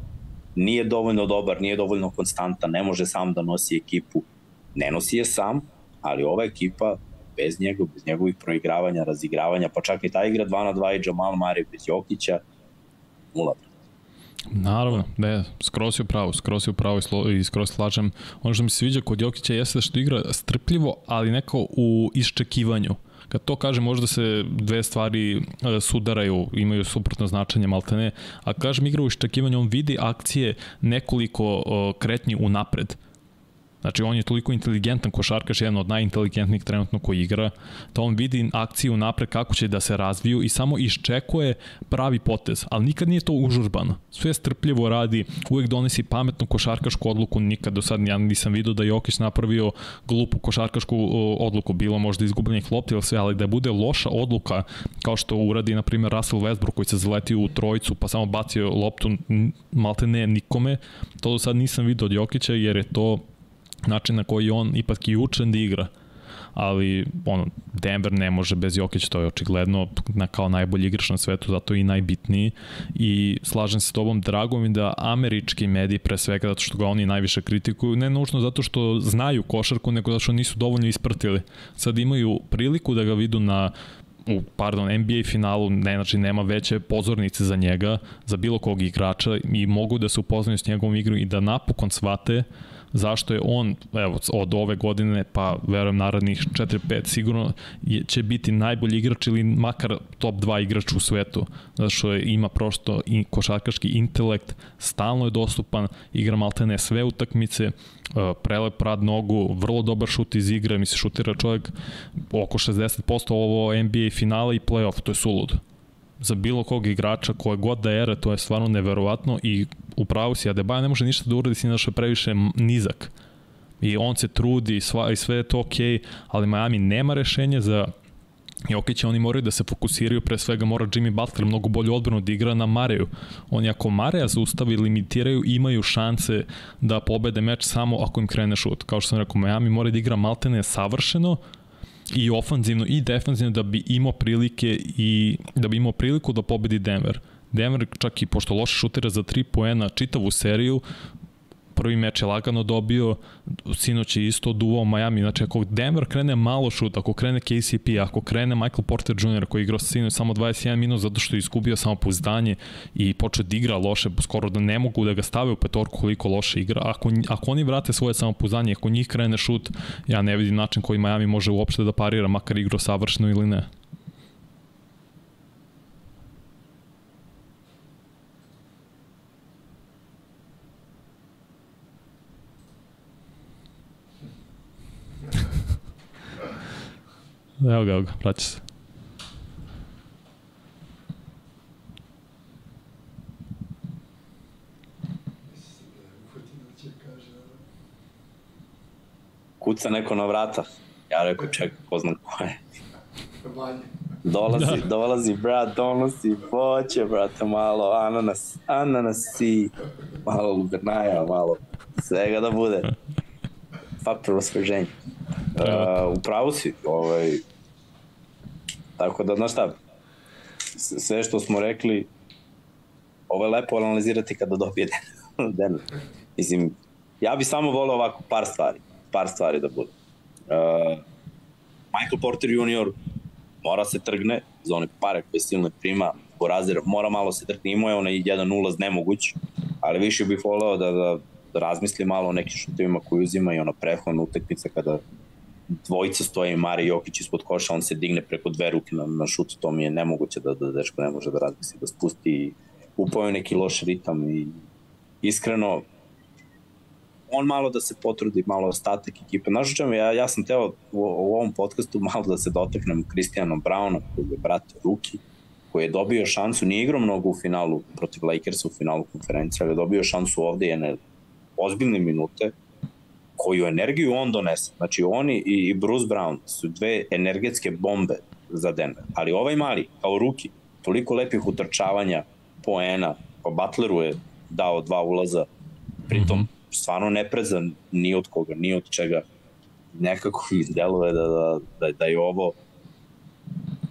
nije dovoljno dobar, nije dovoljno konstantan, ne može sam da nosi ekipu. Ne nosi je sam, ali ova ekipa bez njega, bez njegovih proigravanja, razigravanja, pa čak i ta igra 2 na 2 i Jamal Mari bez Jokića, nula. Naravno, ne, skroz je upravo, skroz je upravo i, i skroz slažem. Ono što mi se sviđa kod Jokića jeste što igra strpljivo, ali neko u iščekivanju. Kad to kaže, možda se dve stvari e, sudaraju, imaju suprotno značenje, maltene, a kažem igra u iščekivanju, on vidi akcije nekoliko kretnji u napred Znači, on je toliko inteligentan košarkaš, jedan od najinteligentnijih trenutno koji igra, da on vidi akciju napred kako će da se razviju i samo iščekuje pravi potez, ali nikad nije to užurbano. Sve strpljivo radi, uvek donesi pametnu košarkašku odluku, nikad do sad ja nisam vidio da Jokić napravio glupu košarkašku odluku, bilo možda izgubljenih lopti ili sve, ali da bude loša odluka, kao što uradi, na primjer, Russell Westbrook koji se zaletio u trojicu, pa samo bacio loptu malte ne nikome, to do sad nisam vidio od Jokića, jer je to način na koji on ipak i učen da igra ali ono, Denver ne može bez Jokića, to je očigledno na, kao najbolji igrač na svetu, zato i najbitniji i slažem se s tobom, drago mi da američki mediji pre svega, zato što ga oni najviše kritikuju, ne nužno zato što znaju košarku, nego zato što nisu dovoljno ispratili. Sad imaju priliku da ga vidu na u, pardon, NBA finalu, ne, znači nema veće pozornice za njega, za bilo kog igrača i mogu da se upoznaju s njegovom igrom i da napokon shvate uh, zašto je on, evo, od ove godine, pa verujem narednih 4-5 sigurno je, će biti najbolji igrač ili makar top 2 igrač u svetu, zato što je, ima prosto i košarkaški intelekt, stalno je dostupan, igra maltene sve utakmice, e, prelep rad nogu, vrlo dobar šut iz igre, mi se šutira čovjek oko 60% ovo NBA finala i playoff, to je suludo za bilo kog igrača koje god da ere, to je stvarno neverovatno i upravo si, Adebayo ne može ništa da uradi, si našo previše nizak. I on se trudi sva, i sve je to okej, okay, ali Miami nema rešenja za Jokića, oni moraju da se fokusiraju, pre svega mora Jimmy Butler mnogo bolju odbranu da igra na Mareju. Oni ako Mareja zaustavi, limitiraju, imaju šanse da pobede meč samo ako im krene šut. Kao što sam rekao, Miami mora da igra maltene savršeno, i ofanzivno i defanzivno da bi imao prilike i da bi imao priliku da pobedi Denver. Denver čak i pošto loše šutira za 3 poena čitavu seriju, prvi meč je lagano dobio, sinoć je isto duvao Miami, znači ako Denver krene malo šut, ako krene KCP, ako krene Michael Porter Jr. koji igrao sinoć samo 21 minut zato što je iskubio samo pouzdanje i počeo da igra loše, skoro da ne mogu da ga stave u petorku koliko loše igra, ako, ako oni vrate svoje samopouzdanje, ako njih krene šut, ja ne vidim način koji Miami može uopšte da parira, makar igrao savršeno ili ne. Evo ga, evo ga, vraća se. Kuca neko na vrata. Ja rekao, čekaj, ko znam ko je. Dolazi, da. dolazi, brat, donosi voće, brate, malo ananas, ananasi, malo lubernaja, malo svega da bude. Faktor osveženja. Uh, upravo si, ovaj, Tako da, znaš šta, sve što smo rekli ovo je lepo analizirati kada dobije Denver. Mislim, ja bi samo volio ovako par stvari, par stvari da bude. Uh, Michael Porter Jr. mora se trgne za one pare koje silne prima, Borazer mora malo se trgne, imao je onaj jedan ulaz nemoguć, ali više bih voleo da, da, da razmisli malo o nekim šutovima koji uzima i ona prethodna utakmica kada dvojica stoje Mari Jokić ispod koša, on se digne preko dve ruke na, na šut, to mi je nemoguće da, da dečko ne može da razmisli, da spusti upao neki loš ritam i iskreno on malo da se potrudi, malo ostatak ekipe. Znaš čemu, ja, ja sam teo u, u ovom podcastu malo da se dotaknem Kristijanom Browna, koji je brat Ruki, koji je dobio šansu, nije igrao mnogo u finalu protiv Lakersa u finalu konferencije, ali je dobio šansu ovde jedne ozbiljne minute, koju energiju on donese. Znači oni i Bruce Brown su dve energetske bombe za Denver. Ali ovaj mali, kao ruki, toliko lepih utrčavanja, poena, pa Butleru je dao dva ulaza, pritom mm -hmm. stvarno ne prezan ni od koga, ni od čega. Nekako mi deluje da, da, da, da je ovo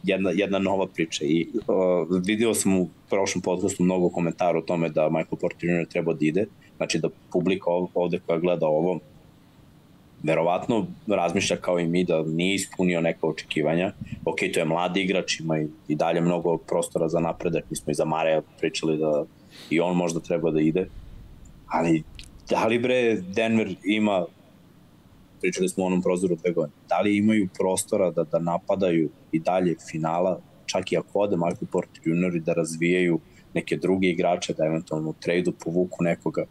jedna, jedna nova priča i uh, vidio sam u prošlom podcastu mnogo komentara o tome da Michael Porter Jr. treba da ide, znači da publika ovde koja gleda ovo verovatno razmišlja kao i mi da nije ispunio neka očekivanja. Ok, to je mladi igrač, ima i, i dalje mnogo prostora za napredak, mi smo i za Mareja pričali da i on možda treba da ide, ali da li bre Denver ima pričali smo o onom prozoru dve godine, da li imaju prostora da, da napadaju i dalje finala, čak i ako ode Michael Porter Jr. i da razvijaju neke druge igrače, da eventualno tradu povuku nekoga.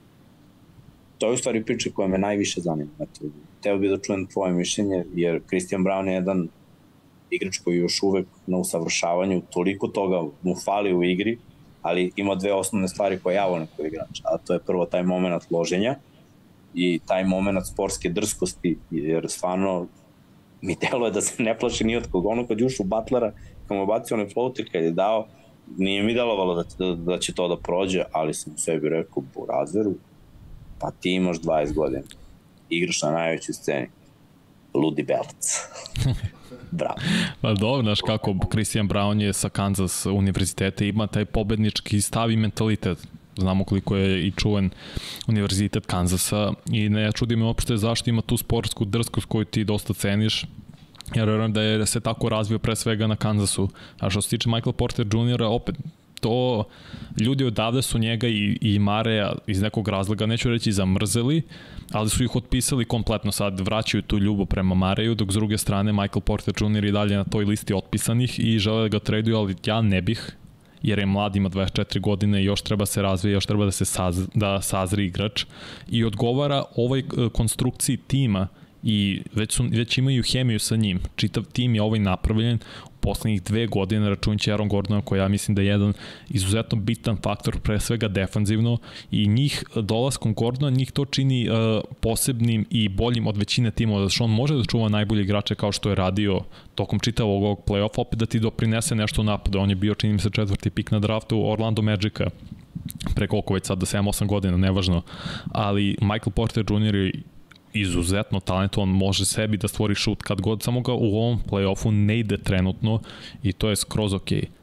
To je u stvari priča koja me najviše zanima. Eto, teo bih da čujem tvoje mišljenje, jer Christian Brown je jedan igrač koji je još uvek na usavršavanju, toliko toga mu fali u igri, ali ima dve osnovne stvari koje ja volim kao igrač, a to je prvo taj moment loženja i taj moment sportske drskosti, jer stvarno mi delo je da se ne plaši ni od koga. Ono kad u Butlera, kad mu bacio onaj floater kad je dao, nije mi delovalo da, da, da će to da prođe, ali sam sebi rekao, Burazeru, pa ti imaš 20 godina igraš na najvećoj sceni. Ludi Belac. Bravo. Pa dobro, znaš kako Christian Brown je sa Kansas univerziteta ima taj pobednički stav i mentalitet. Znamo koliko je i čuven univerzitet Kansasa i ne čudi me uopšte zašto ima tu sportsku drskost koju ti dosta ceniš jer verujem da je se tako razvio pre svega na Kansasu. A što se tiče Michael Porter Jr. opet to ljudi odavde su njega i, i Mareja iz nekog razloga, neću reći zamrzeli, ali su ih otpisali kompletno sad, vraćaju tu ljubav prema Mareju, dok s druge strane Michael Porter Jr. i dalje na toj listi otpisanih i žele da ga traduju, ali ja ne bih, jer je mlad, ima 24 godine i još treba se razvije, još treba da se saz, da sazri igrač i odgovara ovoj e, konstrukciji tima i već, su, već imaju hemiju sa njim. Čitav tim je ovaj napravljen poslednjih dve godine računjući Aaron Gordona koji ja mislim da je jedan izuzetno bitan faktor pre svega defanzivno i njih dolaskom Gordona njih to čini uh, posebnim i boljim od većine timova zato što on može da čuva najbolje igrače kao što je radio tokom čitavog ovog play-offa opet da ti doprinese nešto u napadu on je bio čini mi se četvrti pik na draftu Orlando Magica pre koliko već sad da 7-8 godina, nevažno, ali Michael Porter Jr. izuzetno talentovan, može sebi da stvori šut kad god, samo ga u ovom play-offu ne ide trenutno i to je skroz okej. Okay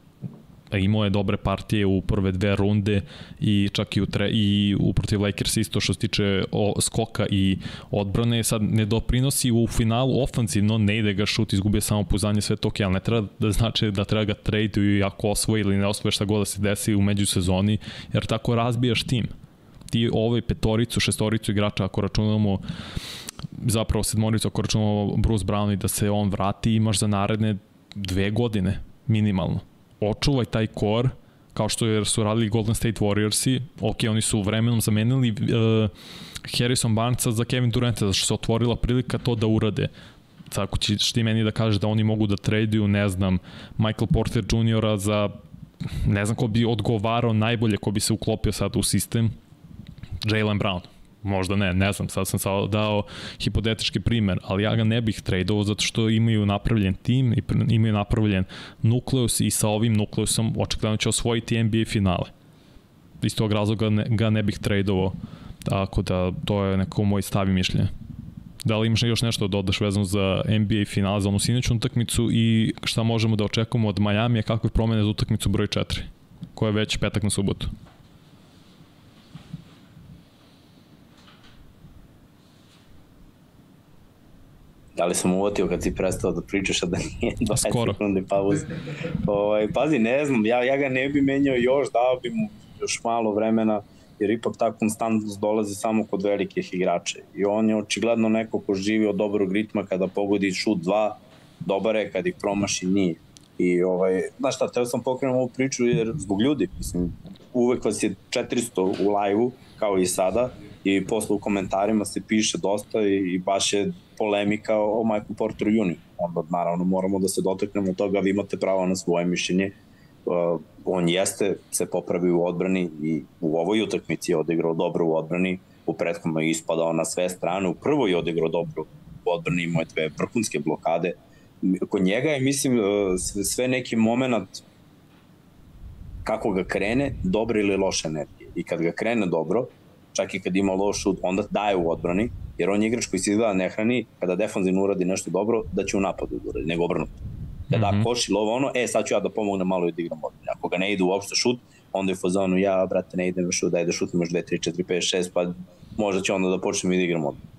imao je dobre partije u prve dve runde i čak i u, tre, i u protiv Lakers isto što se tiče o, skoka i odbrane sad ne doprinosi u finalu ofanzivno ne ide ga šut, izgubio samo puzanje sve to ok, ali ne treba da znači da treba ga traduju ako osvoji ili ne osvoje šta god da se desi u međusezoni jer tako razbijaš tim ti ovaj petoricu, šestoricu igrača ako računamo zapravo sedmoricu ako računamo Bruce Brown i da se on vrati imaš za naredne dve godine minimalno. Očuvaj taj kor kao što su radili Golden State Warriorsi, ok, oni su vremenom zamenili uh, Harrison Barnesa za Kevin Duranta, zato što se otvorila prilika to da urade. Tako ćeš ti meni da kažeš da oni mogu da traduju, ne znam, Michael Porter Jr. za ne znam ko bi odgovarao najbolje, ko bi se uklopio sad u sistem, Jalen Brown. Možda ne, ne znam, sad sam sad dao hipotetički primer, ali ja ga ne bih tradovao zato što imaju napravljen tim imaju napravljen nukleus i sa ovim nukleusom očekljeno će osvojiti NBA finale. Iz tog razloga ne, ga ne bih tradovao, tako da to je neko moj stav i mišljenje. Da li imaš još nešto da dodaš vezano za NBA finale, za onu sinoću utakmicu i šta možemo da očekujemo od Majamija, kakve promene za utakmicu broj 4, koja je već petak na subotu? Da li sam uvatio kad si prestao da pričaš, a da nije 20 Skoro. sekundi pauze? Ovaj, pazi, ne znam, ja, ja ga ne bi menjao još, dao bi mu još malo vremena, jer ipak ta konstantnost dolazi samo kod velikih igrača. I on je očigledno neko ko živi od dobrog ritma kada pogodi šut 2, dobar je kad ih promaši nije. I ovaj, znaš šta, teo sam pokrenuti ovu priču jer zbog ljudi, mislim, uvek vas je 400 u live-u, kao i sada, i posle u komentarima se piše dosta i, i baš je polemika o Michael Porter Jr. Onda naravno moramo da se dotaknemo toga, vi imate pravo na svoje mišljenje. Uh, on jeste se popravi u odbrani i u ovoj utakmici je odigrao dobro u odbrani, u prethodnom je ispadao na sve strane, u prvoj je odigrao dobro u odbrani, imao je dve vrhunske blokade. Kod njega je, mislim, uh, sve- neki moment kako ga krene, dobra ili loša energija. I kad ga krene dobro, čak i kad ima loš šut, onda daje u odbrani, jer on je igrač koji se izgleda ne hrani, kada defanzivno uradi nešto dobro, da će u napadu da uradi, nego obrnuto. Kada mm. -hmm. koš ili ovo ono, e sad ću ja da pomognem malo i da igram odbrani. Ako ga ne ide uopšte šut, onda je fazonu, ja brate ne idem u šut, daj da šutim još 2, 3, 4, 5, 6, pa možda će onda da počnem i da igram odbrani.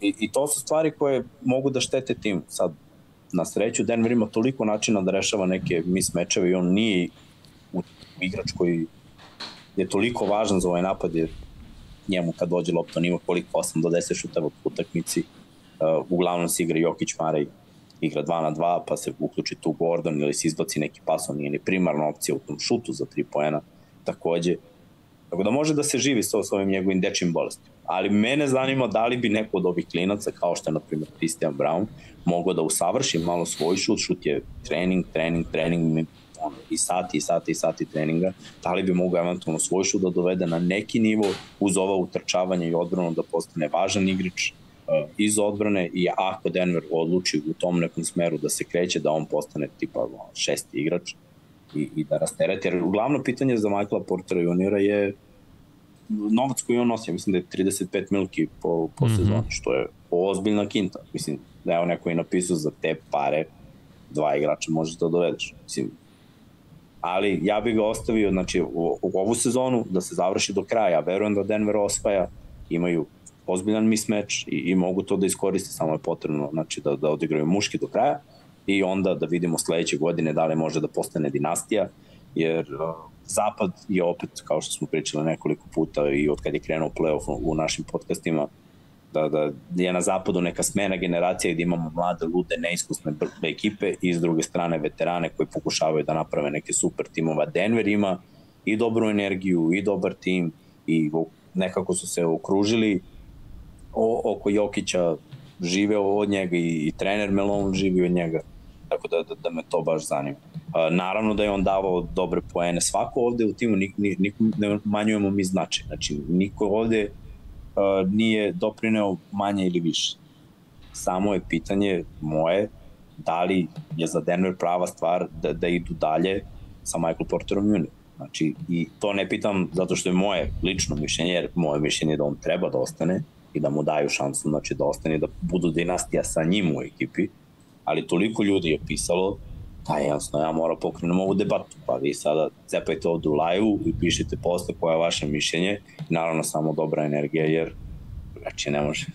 I, I to su stvari koje mogu da štete timu. Sad, na sreću, Denver ima toliko načina da rešava neke mis mečeve i on nije igrač koji je toliko važan za ovaj napad jer njemu kad dođe lopta on ima koliko 8 do 10 šuteva po utakmici uh, uglavnom se igra Jokić Marej igra 2 na 2 pa se uključi tu Gordon ili se izbaci neki pas on nije ni primarna opcija u tom šutu za 3 poena takođe. Tako da može da se živi sa ovim njegovim dečim bolestima. Ali mene zanima da li bi neko od ovih klinaca kao što je na primjer Christian Brown mogao da usavrši malo svoj šut. Šut je trening, trening, trening ono, i sati i sati i sati treninga, da li bi mogao eventualno svoj šut da dovede na neki nivo uz ova utrčavanja i odbranu da postane važan igrač uh, iz odbrane i ako Denver odluči u tom nekom smeru da se kreće, da on postane tipa šesti igrač i, i da rastereti. Jer glavno pitanje za Michaela Portera juniora je novac koji on nosi, mislim da je 35 milki po, po mm. -hmm. sezoni, što je ozbiljna kinta. Mislim, da je neko i napisao za te pare dva igrača možeš da dovedeš. Mislim, ali ja bih ga ostavio znači, u, u ovu sezonu da se završi do kraja. Verujem da Denver osvaja, imaju ozbiljan mismeč i, i mogu to da iskoriste, samo je potrebno znači, da, da odigraju muški do kraja i onda da vidimo sledeće godine da li može da postane dinastija, jer uh, Zapad je opet, kao što smo pričali nekoliko puta i od kad je krenuo playoff u našim podcastima, da, da je na zapadu neka smena generacija da imamo mlade, lude, neiskusne ekipe i s druge strane veterane koji pokušavaju da naprave neke super timova. Denver ima i dobru energiju i dobar tim i nekako su se okružili o, oko Jokića, žive od njega i, i trener Melon živi od njega tako da, da, da me to baš zanima. Uh, naravno da je on davao dobre poene, svako ovde u timu, nik, nik, nik, ne manjujemo mi značaj, znači niko ovde nije doprineo manje ili više. Samo je pitanje moje da li je za Denver prava stvar da, da idu dalje sa Michael Porterom Jr. Znači, i to ne pitam zato što je moje lično mišljenje, jer moje mišljenje je da on treba da ostane i da mu daju šansu znači, da ostane da budu dinastija sa njim u ekipi, ali toliko ljudi je pisalo da jasno ja moram pokrenuti ovu debatu, pa vi sada cepajte ovde u live-u i pišite posle koje je vaše mišljenje naravno samo dobra energija jer znači ne može.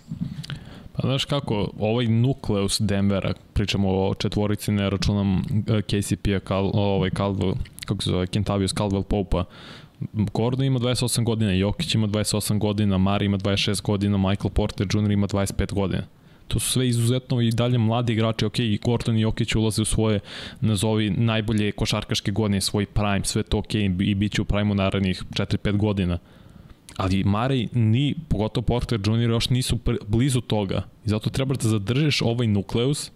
Pa znaš kako, ovaj nukleus Denvera, pričamo o četvorici, ne računam eh, KCP-a, Cal, ovaj Caldwell, kako se zove, Kentavius Caldwell Popa, Gordon ima 28 godina, Jokić ima 28 godina, Mari ima 26 godina, Michael Porter Jr. ima 25 godina. To su sve izuzetno i dalje mladi igrači, ok, i Gordon i Jokić ulaze u svoje, nazovi, najbolje košarkaške godine, svoj prime, sve to ok, i bit će u prime u narednih 4-5 godina ali Marej ni, pogotovo Porter Jr. još nisu blizu toga i zato treba da zadržiš ovaj nukleus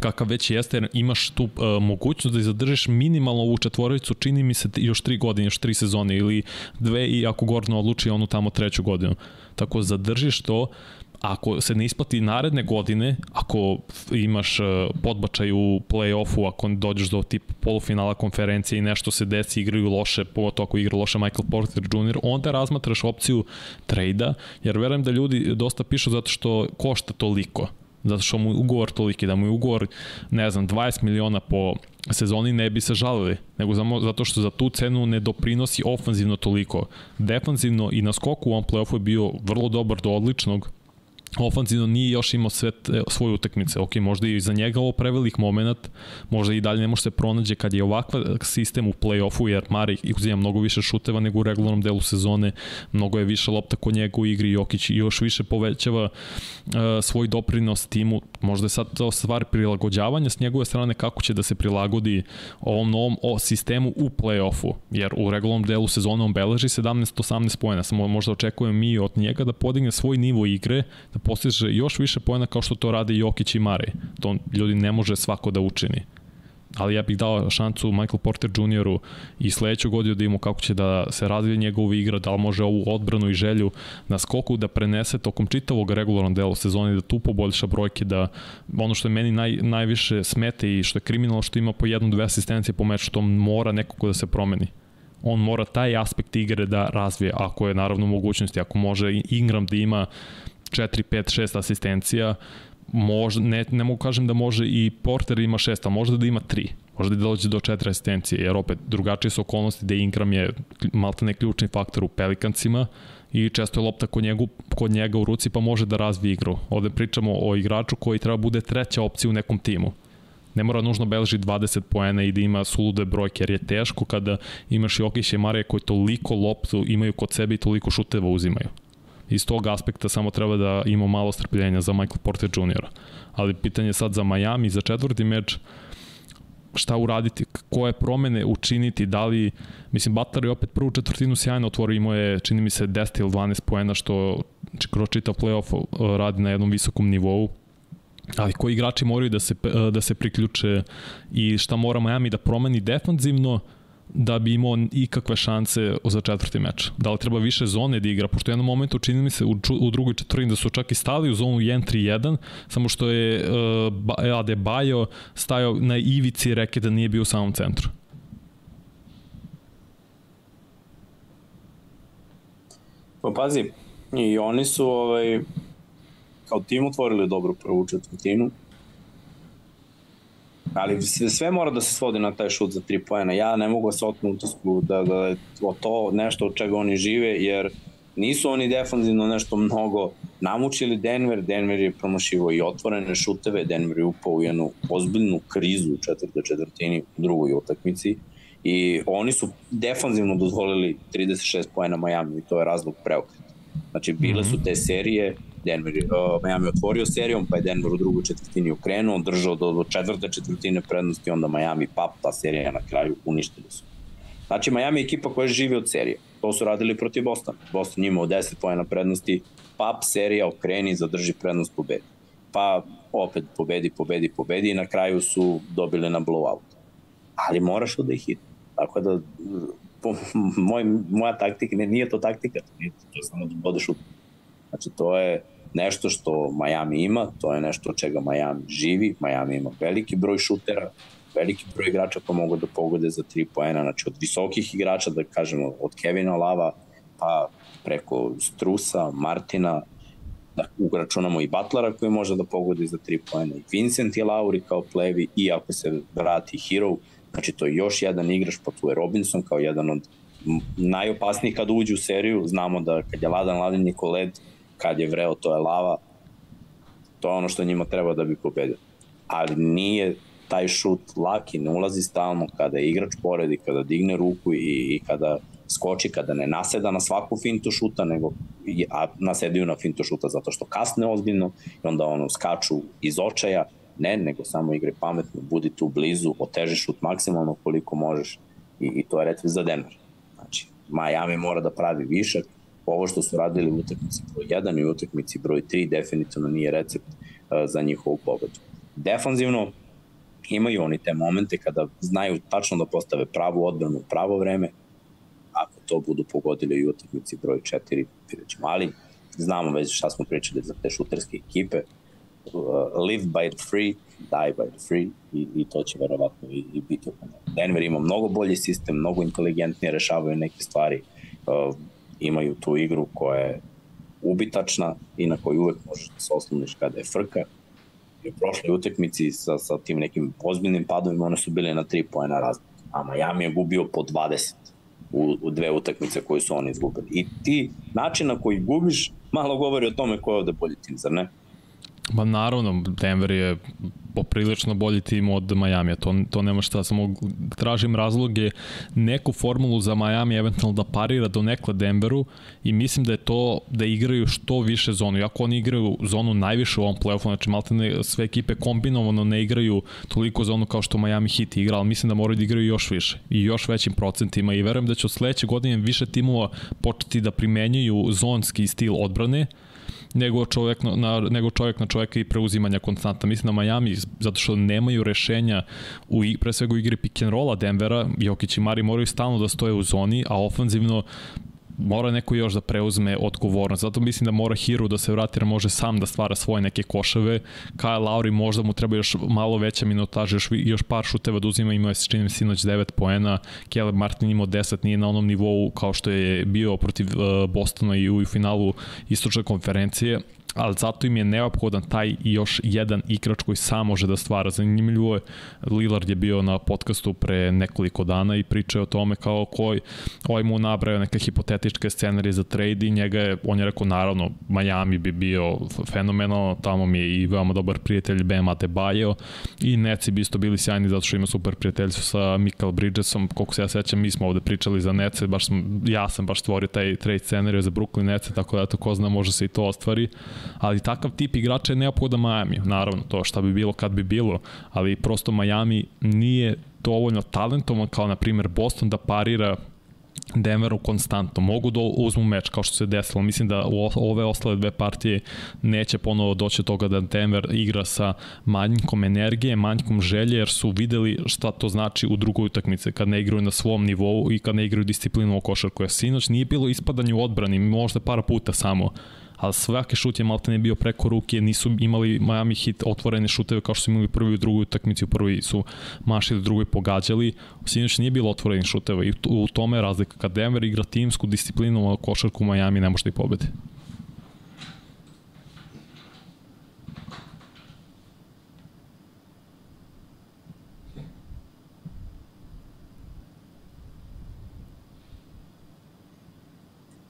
kakav već jeste, jer imaš tu uh, mogućnost da zadržiš minimalno ovu četvoricu, čini mi se još tri godine, još tri sezone ili dve i ako Gordon odluči onu tamo treću godinu. Tako zadržiš to, ako se ne isplati naredne godine, ako imaš podbačaj u play-offu, ako dođeš do tipa polufinala konferencije i nešto se desi, igraju loše, pogotovo ako igra loše Michael Porter Jr., onda razmatraš opciju trejda, jer verujem da ljudi dosta pišu zato što košta toliko zato što mu ugovor toliki, da mu je ugovor, ne znam, 20 miliona po sezoni ne bi se žalili, nego zato što za tu cenu ne doprinosi ofanzivno toliko. Defanzivno i na skoku u ovom playoffu je bio vrlo dobar do odličnog, ofanzivno nije još imao sve te, svoje utakmice. Ok, možda i za njega ovo prevelik moment, možda i dalje ne može se pronađe kad je ovakva sistem u play-offu, jer Mari uzima mnogo više šuteva nego u regularnom delu sezone, mnogo je više lopta kod njega u igri, Jokić još više povećava uh, svoj doprinos timu, možda je sad to stvar prilagođavanja s njegove strane kako će da se prilagodi ovom novom o sistemu u play-offu, jer u regularnom delu sezone on beleži 17-18 pojena, samo možda očekujem mi od njega da podigne svoj nivo igre, da postiže još više pojena kao što to rade Jokić i Mare. To ljudi ne može svako da učini. Ali ja bih dao šancu Michael Porter Jr. i sledeću godinu da imamo kako će da se razvije njegova igra, da li može ovu odbranu i želju na skoku da prenese tokom čitavog regularnog dela sezone, da tu poboljša brojke, da ono što je meni naj, najviše smete i što je kriminalno što ima po jednu, dve asistencije po meču, to mora nekako da se promeni on mora taj aspekt igre da razvije, ako je naravno mogućnosti, ako može Ingram da ima 4, 5, 6 asistencija, može, ne, ne mogu kažem da može i Porter ima 6, a možda da ima 3 možda da dođe do četiri asistencije, jer opet drugačije su okolnosti da Ingram je maltene ključni faktor u Pelikancima i često je lopta kod, njegu, kod njega u ruci pa može da razvije igru. Ovde pričamo o igraču koji treba bude treća opcija u nekom timu. Ne mora nužno beleži 20 poena i da ima sulude brojke, jer je teško kada imaš Jokića i Marije koji toliko loptu imaju kod sebe i toliko šuteva uzimaju iz tog aspekta samo treba da ima malo strpljenja za Michael Porter Jr. Ali pitanje sad za Miami, za četvrti meč, šta uraditi, koje promene učiniti, da li, mislim, Butler je opet prvu četvrtinu sjajno otvorio, imao je, čini mi se, 10 ili 12 poena, što kroz čitav playoff uh, radi na jednom visokom nivou, ali koji igrači moraju da se, uh, da se priključe i šta mora Miami da promeni defanzivno, da bi imao ikakve šanse za četvrti meč. Da li treba više zone da igra, pošto u jednom momentu čini mi se u, u drugoj četvrtini da su čak i stali u zonu 1-3-1, samo što je uh, Adebayo stajao na ivici reke da nije bio u samom centru. Pa pazi, i oni su ovaj, kao tim otvorili dobru prvu četvrtinu, ali sve, sve mora da se svodi na taj šut za tri poena. Ja ne mogu da se otmu utisku da, da je to nešto od čega oni žive, jer nisu oni defanzivno nešto mnogo namučili Denver, Denver je promašivo i otvorene šuteve, Denver je upao u jednu ozbiljnu krizu u četvrtoj četvrtini u drugoj utakmici i oni su defanzivno dozvolili 36 poena Miami i to je razlog preokreta. Znači bile su te serije Denver, uh, Miami otvorio serijom, pa je Denver u drugoj četvrtini okrenuo, držao do, do četvrte četvrtine prednosti, onda Miami pap, ta serija na kraju uništili su. Znači, Miami je ekipa koja živi od serije. To su radili protiv Bostona. Boston imao 10 pojena prednosti, pap, serija, okreni, zadrži prednost, pobedi. Pa opet pobedi, pobedi, pobedi i na kraju su dobili na blowout. Ali moraš da ih hit. Tako da, po, moj, moja taktika, ne, nije to taktika, nije to, to je samo da bodeš u Znači, to je nešto što Miami ima, to je nešto od čega Miami živi, Miami ima veliki broj šutera, veliki broj igrača koji mogu da pogode za 3 poena, znači od visokih igrača, da kažemo od Kevina Lava, pa preko Strusa, Martina, da uračunamo i Butlera koji može da pogodi za 3 poena, i Vincent i Lauri kao plevi, i ako se vrati Hero, znači to je još jedan igrač, pa tu je Robinson kao jedan od najopasnijih kad uđe u seriju, znamo da kad je ladan, ladan niko led, kad je vreo to je lava, to je ono što njima treba da bi pobedio. Ali nije taj šut laki, ne ulazi stalno kada je igrač poredi, kada digne ruku i, i kada skoči, kada ne naseda na svaku fintu šuta, nego a nasedaju na fintu šuta zato što kasne ozbiljno i onda ono skaču iz očaja, ne, nego samo igre pametno, budi tu blizu, oteži šut maksimalno koliko možeš i, i to je recept za Denver. Znači, Miami mora da pravi višak, ovo što su radili u utakmici broj 1 i u utakmici broj 3 definitivno nije recept uh, za njihovu pobedu. Defanzivno imaju oni te momente kada znaju tačno da postave pravu odbranu u pravo vreme, ako to budu pogodili i u utakmici broj 4, vidjet ćemo, ali znamo već šta smo pričali za te šuterske ekipe, uh, live by the free, die by the free i, i to će verovatno i, i biti Denver ima mnogo bolji sistem, mnogo inteligentnije rešavaju neke stvari, uh, imaju tu igru koja je ubitačna i na koju uvek možeš da se osloniš kada je frka. I u prošloj utekmici sa, sa tim nekim ozbiljnim padovima one su bile na 3 poena razlika, a Miami je gubio po 20 u, u dve utakmice koje su oni izgubili. I ti način na koji gubiš malo govori o tome ko je ovde bolji tim, zar ne? Ma naravno, Denver je poprilično bolji tim od Miami, to, to nema šta, samo tražim razloge, neku formulu za Miami eventualno da parira do nekla Denveru i mislim da je to da igraju što više zonu, iako oni igraju zonu najviše u ovom playoffu, znači malte sve ekipe kombinovano ne igraju toliko zonu kao što Miami Heat igra, ali mislim da moraju da igraju još više i još većim procentima i verujem da će od sledeće godine više timova početi da primenjuju zonski stil odbrane, nego čovjek na, na, nego čovjek na čovjeka i preuzimanja konstanta. Mislim da Miami, zato što nemaju rešenja u, pre svega u igri pick and rolla Denvera, Jokić i Mari moraju stalno da stoje u zoni, a ofanzivno mora neko još da preuzme odgovornost. Zato mislim da mora Hiro da se vrati, jer može sam da stvara svoje neke koševe. Kyle Lauri možda mu treba još malo veća minutaža, još, još par šuteva da uzima, imao je se činim sinoć 9 poena, Caleb Martin imao 10, nije na onom nivou kao što je bio protiv uh, Bostona i u finalu istočne konferencije, ali zato im je neophodan taj još jedan igrač koji sam može da stvara. Zanimljivo je, Lillard je bio na podcastu pre nekoliko dana i pričao o tome kao koji, ovaj mu nabrao neke hipotetičke scenarije za trade i njega je, on je rekao naravno Miami bi bio fenomenalno, tamo mi je i veoma dobar prijatelj Bam Adebayo i Neci bi isto bili sjajni zato što ima super prijateljstvo sa Michael Bridgesom, koliko se ja sećam, mi smo ovde pričali za Nece, baš sam, ja sam baš stvorio taj trade scenariju za Brooklyn Nece, tako da eto ko zna može se i to ostvari ali takav tip igrača je neophodan Miami. Naravno, to šta bi bilo kad bi bilo, ali prosto Miami nije dovoljno talentovan kao na primjer Boston da parira Denveru konstantno. Mogu da uzmu meč kao što se desilo. Mislim da u ove ostale dve partije neće ponovo doći do toga da Denver igra sa manjkom energije, manjkom želje, jer su videli šta to znači u drugoj utakmici, kad ne igraju na svom nivou i kad ne igraju disciplinu o košarku. Sinoć nije bilo ispadanje u odbrani, možda par puta samo ali svaki šut je malte ne bio preko ruke, nisu imali Miami Heat otvorene šuteve kao što su imali prvi u drugoj utakmici, u prvi su mašili, u drugoj pogađali, sinoć nije bilo otvorenih šuteva i u tome je razlika. Kad Denver igra timsku disciplinu košarku u Miami, ne može da ih pobedi.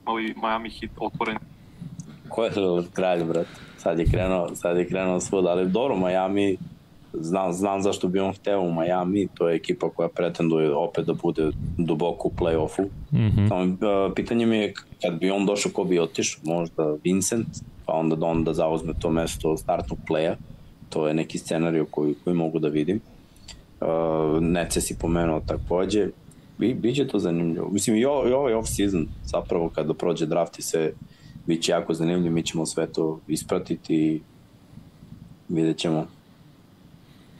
ali Miami Heat otvoren ko je Lillard kralj, brat? Sad je krenuo, sad je krenuo svuda, ali dobro, Miami, znam, znam zašto bi on hteo u Miami, to je ekipa koja pretenduje opet da bude duboko u play-offu. Mm -hmm. Samo, pitanje mi je kad bi on došao, ko bi otišao, možda Vincent, pa onda da on da zauzme to mesto startnog playa, to je neki scenariju koji, koji mogu da vidim. Uh, Nece si pomenuo takođe, Bi, biće to zanimljivo. Mislim, i, o, i ovaj off-season, zapravo kada prođe draft i sve, Biće jako zanimljivo, mi ćemo sve to ispratiti i vidjet ćemo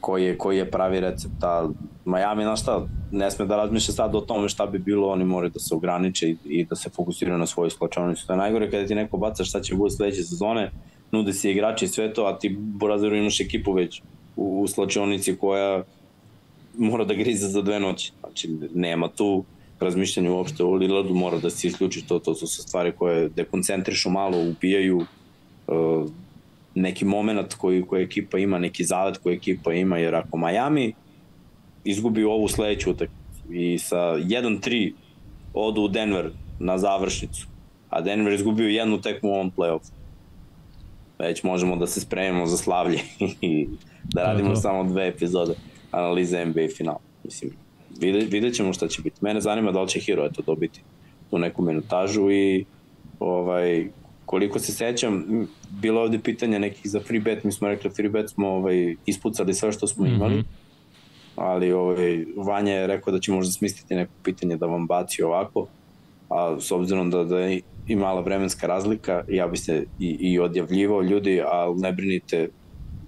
koji je, koji je pravi recept. A Miami, znaš šta, ne sme da razmišlja sad o tome šta bi bilo, oni moraju da se ograniče i, i da se fokusiraju na svoju slačonicu. To je najgore kada ti neko baca šta će bude sledeće sezone, nude se igrači i sve to, a ti Borazeru imaš ekipu već u, u koja mora da grize za dve noći. Znači, nema tu razmišljanje uopšte o Lillardu mora da se isključi to, to su stvari koje dekoncentrišu malo, upijaju uh, neki moment koji, koji ekipa ima, neki zalet koji ekipa ima, jer ako Miami izgubi ovu sledeću utakmicu i sa 1-3 odu u Denver na završnicu, a Denver izgubio jednu tekmu u ovom play-offu, već možemo da se spremimo za slavlje i da radimo samo dve epizode analize NBA finala. Mislim, vidjet, vidjet ćemo šta će biti. Mene zanima da li će Hero eto dobiti tu neku minutažu i ovaj, koliko se sećam, bilo ovde pitanja nekih za free bet, mi smo rekli free bet smo ovaj, ispucali sve što smo imali, mm -hmm. ali ovaj, Vanja je rekao da će možda smisliti neko pitanje da vam baci ovako, a s obzirom da, da je i mala vremenska razlika, ja bi se i, i odjavljivao ljudi, ali ne brinite,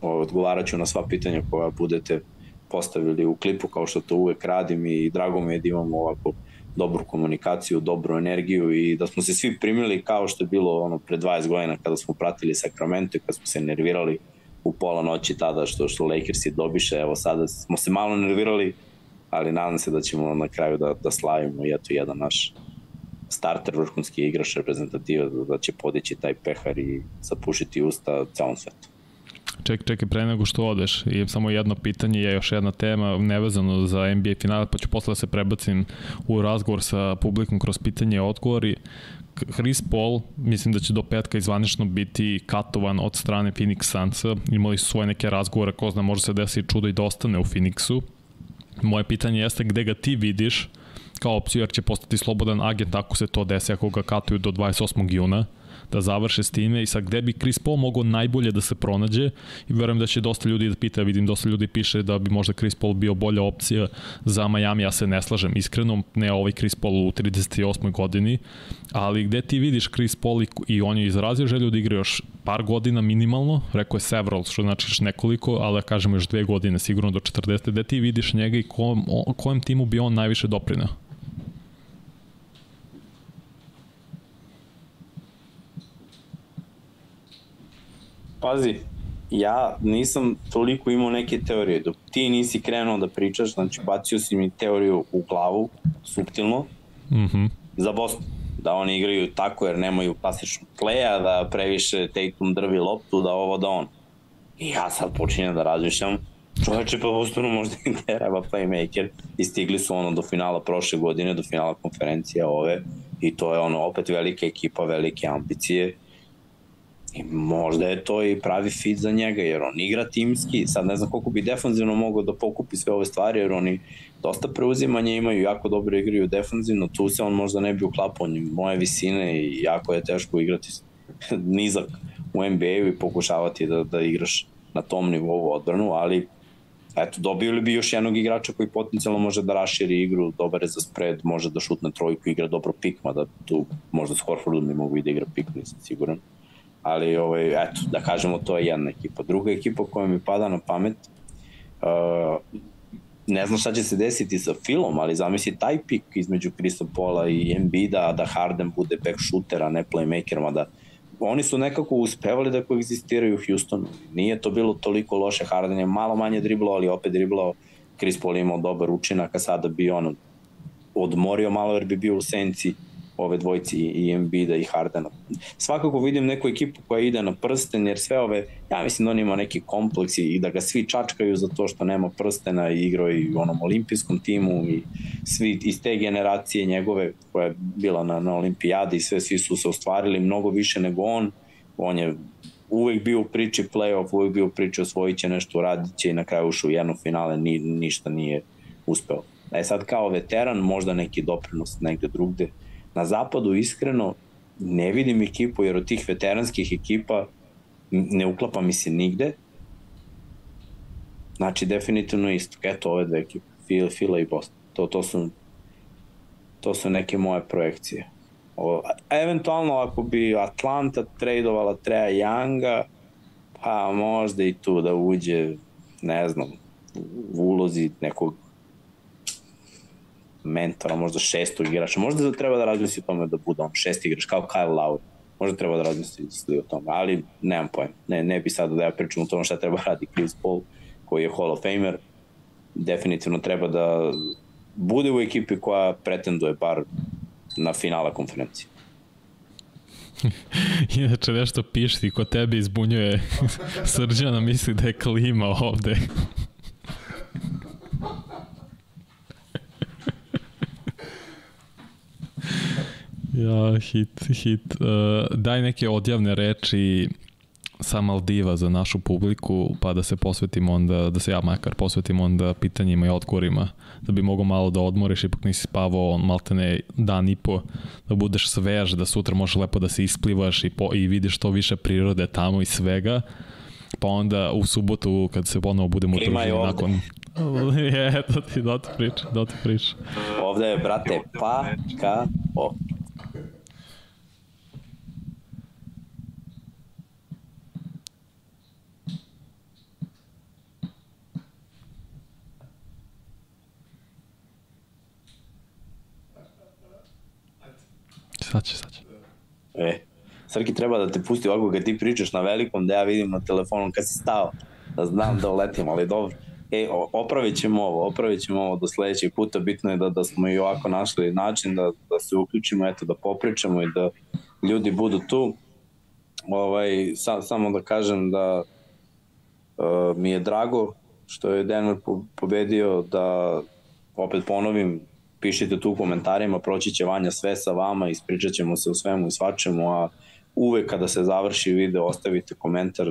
odgovarat ću na sva pitanja koja budete postavili u klipu kao što to uvek radim i drago mi je da imamo ovako dobru komunikaciju, dobru energiju i da smo se svi primili kao što je bilo ono pre 20 godina kada smo pratili Sacramento i kada smo se nervirali u pola noći tada što što Lakersi dobiše, evo sada smo se malo nervirali, ali nadam se da ćemo na kraju da, da slavimo i eto jedan naš starter, vrhunski igrač reprezentativa da, da će podići taj pehar i zapušiti usta celom svetu. Ček, čekaj, pre nego što odeš, i samo jedno pitanje je još jedna tema nevezano za NBA finale, pa ću posle da se prebacim u razgovor sa publikom kroz pitanje i odgovori. Chris Paul, mislim da će do petka izvanično biti katovan od strane Phoenix Sunsa. Imali su svoje neke razgovore, ko zna, može se desi čudo i da ostane u Phoenixu. Moje pitanje jeste gde ga ti vidiš kao opciju, jer će postati slobodan agent ako se to desi, ako ga katuju do 28. juna da završe s time i sad gde bi Chris Paul mogao najbolje da se pronađe i verujem da će dosta ljudi da pita, vidim dosta ljudi piše da bi možda Chris Paul bio bolja opcija za Miami, ja se ne slažem iskreno, ne ovaj Chris Paul u 38. godini, ali gde ti vidiš Chris Paul i, i on je izrazio želju da igra još par godina minimalno, rekao je several, što znači još nekoliko, ali da kažemo još dve godine, sigurno do 40. Gde ti vidiš njega i kom, kojem timu bi on najviše doprinao? Pazi, ja nisam toliko imao neke teorije. Dok ti nisi krenuo da pričaš, znači bacio si mi teoriju u glavu, subtilno, mm -hmm. za Boston. Da oni igraju tako jer nemaju klasičnog pleja, da previše Tatum drvi loptu, da ovo da on. I ja sad počinjem da razmišljam, čoveče pa Bostonu možda i ne treba playmaker i stigli su ono do finala prošle godine, do finala konferencije ove i to je ono opet velika ekipa, velike ambicije I možda je to i pravi fit za njega, jer on igra timski, sad ne znam koliko bi defanzivno mogao da pokupi sve ove stvari, jer oni dosta preuzimanja imaju, jako dobro igraju defanzivno, tu se on možda ne bi uklapao moje visine i jako je teško igrati nizak u NBA-u i pokušavati da, da igraš na tom nivou odbranu, ali eto, dobili bi još jednog igrača koji potencijalno može da raširi igru, dobar je za spread, može da šutne trojku, igra dobro pikma, da tu možda s Horfordom ne mogu i da igra pikma, nisam siguran ali ovaj, eto, da kažemo to je jedna ekipa. Druga ekipa koja mi pada na pamet, uh, ne znam šta će se desiti sa Filom, ali zamisli taj pik između Krista Pola i Embida, da Harden bude back shooter, a ne playmaker, da oni su nekako uspevali da koegzistiraju u Houstonu. Nije to bilo toliko loše, Harden je malo manje driblao, ali opet driblao, Chris Paul imao dobar učinak, a sada bi on odmorio malo jer bi bio u senci ove dvojci i Embiida i Hardena. Svakako vidim neku ekipu koja ide na prsten, jer sve ove, ja mislim da on ima neki kompleksi i da ga svi čačkaju za to što nema prstena i igrao i u onom olimpijskom timu i svi iz te generacije njegove koja je bila na, na olimpijadi i sve, svi su se ostvarili mnogo više nego on. On je uvek bio u priči playoff, uvek bio u priči osvojit će nešto, uradit će i na kraju ušao u jedno finale, ni, ništa nije uspeo. E sad kao veteran, možda neki doprinos negde drugde, Na zapadu iskreno ne vidim ekipu, jer od tih veteranskih ekipa ne uklapa mi se nigde. Znači, definitivno isto. Eto, ove dve ekipe, Fila, Fila i Boston. To, to, su, to su neke moje projekcije. O, eventualno, ako bi Atlanta tradovala Treja Younga, pa možda i tu da uđe, ne znam, u ulozi nekog mentora, možda šestog igrača, možda da treba da razmisli o tome da bude on šesti igrač, kao Kyle Lowry. Možda treba da razmisli o tome, ali nemam pojem. Ne, ne bi sad da ja pričam o tome šta treba radi Chris Paul, koji je Hall of Famer. Definitivno treba da bude u ekipi koja pretenduje bar na finala konferencije. Inače nešto pišti ko tebe izbunjuje Srđana misli da je klima ovde. Ja, hit, hit. Uh, daj neke odjavne reči sa Maldiva za našu publiku, pa da se posvetimo onda, da se ja makar posvetim onda pitanjima i odgovorima, da bi mogo malo da odmoriš, ipak nisi spavao maltene dan i po, da budeš svež, da sutra možeš lepo da se isplivaš i, po, i vidiš što više prirode tamo i svega, pa onda u subotu kad se ponovo budemo družili nakon je, to ti, da ti priča, da ti priča. Ovde je, brate, pa, ka, o. Sad će, sad će. E, Srki treba da te pusti ovako kad ti pričaš na velikom da ja vidim na telefonu kad si stao, da znam da uletim, ali dobro. E, opravit ćemo ovo, opravit ćemo ovo do sledećeg puta, bitno je da, da smo i ovako našli način da, da se uključimo, eto, da popričamo i da ljudi budu tu. Ovaj, sa, samo da kažem da Uh, mi je drago što je Denver po pobedio da opet ponovim pišite tu u komentarima, proći će Vanja sve sa vama, ispričat ćemo se o svemu i svačemu, a uvek kada se završi video ostavite komentar,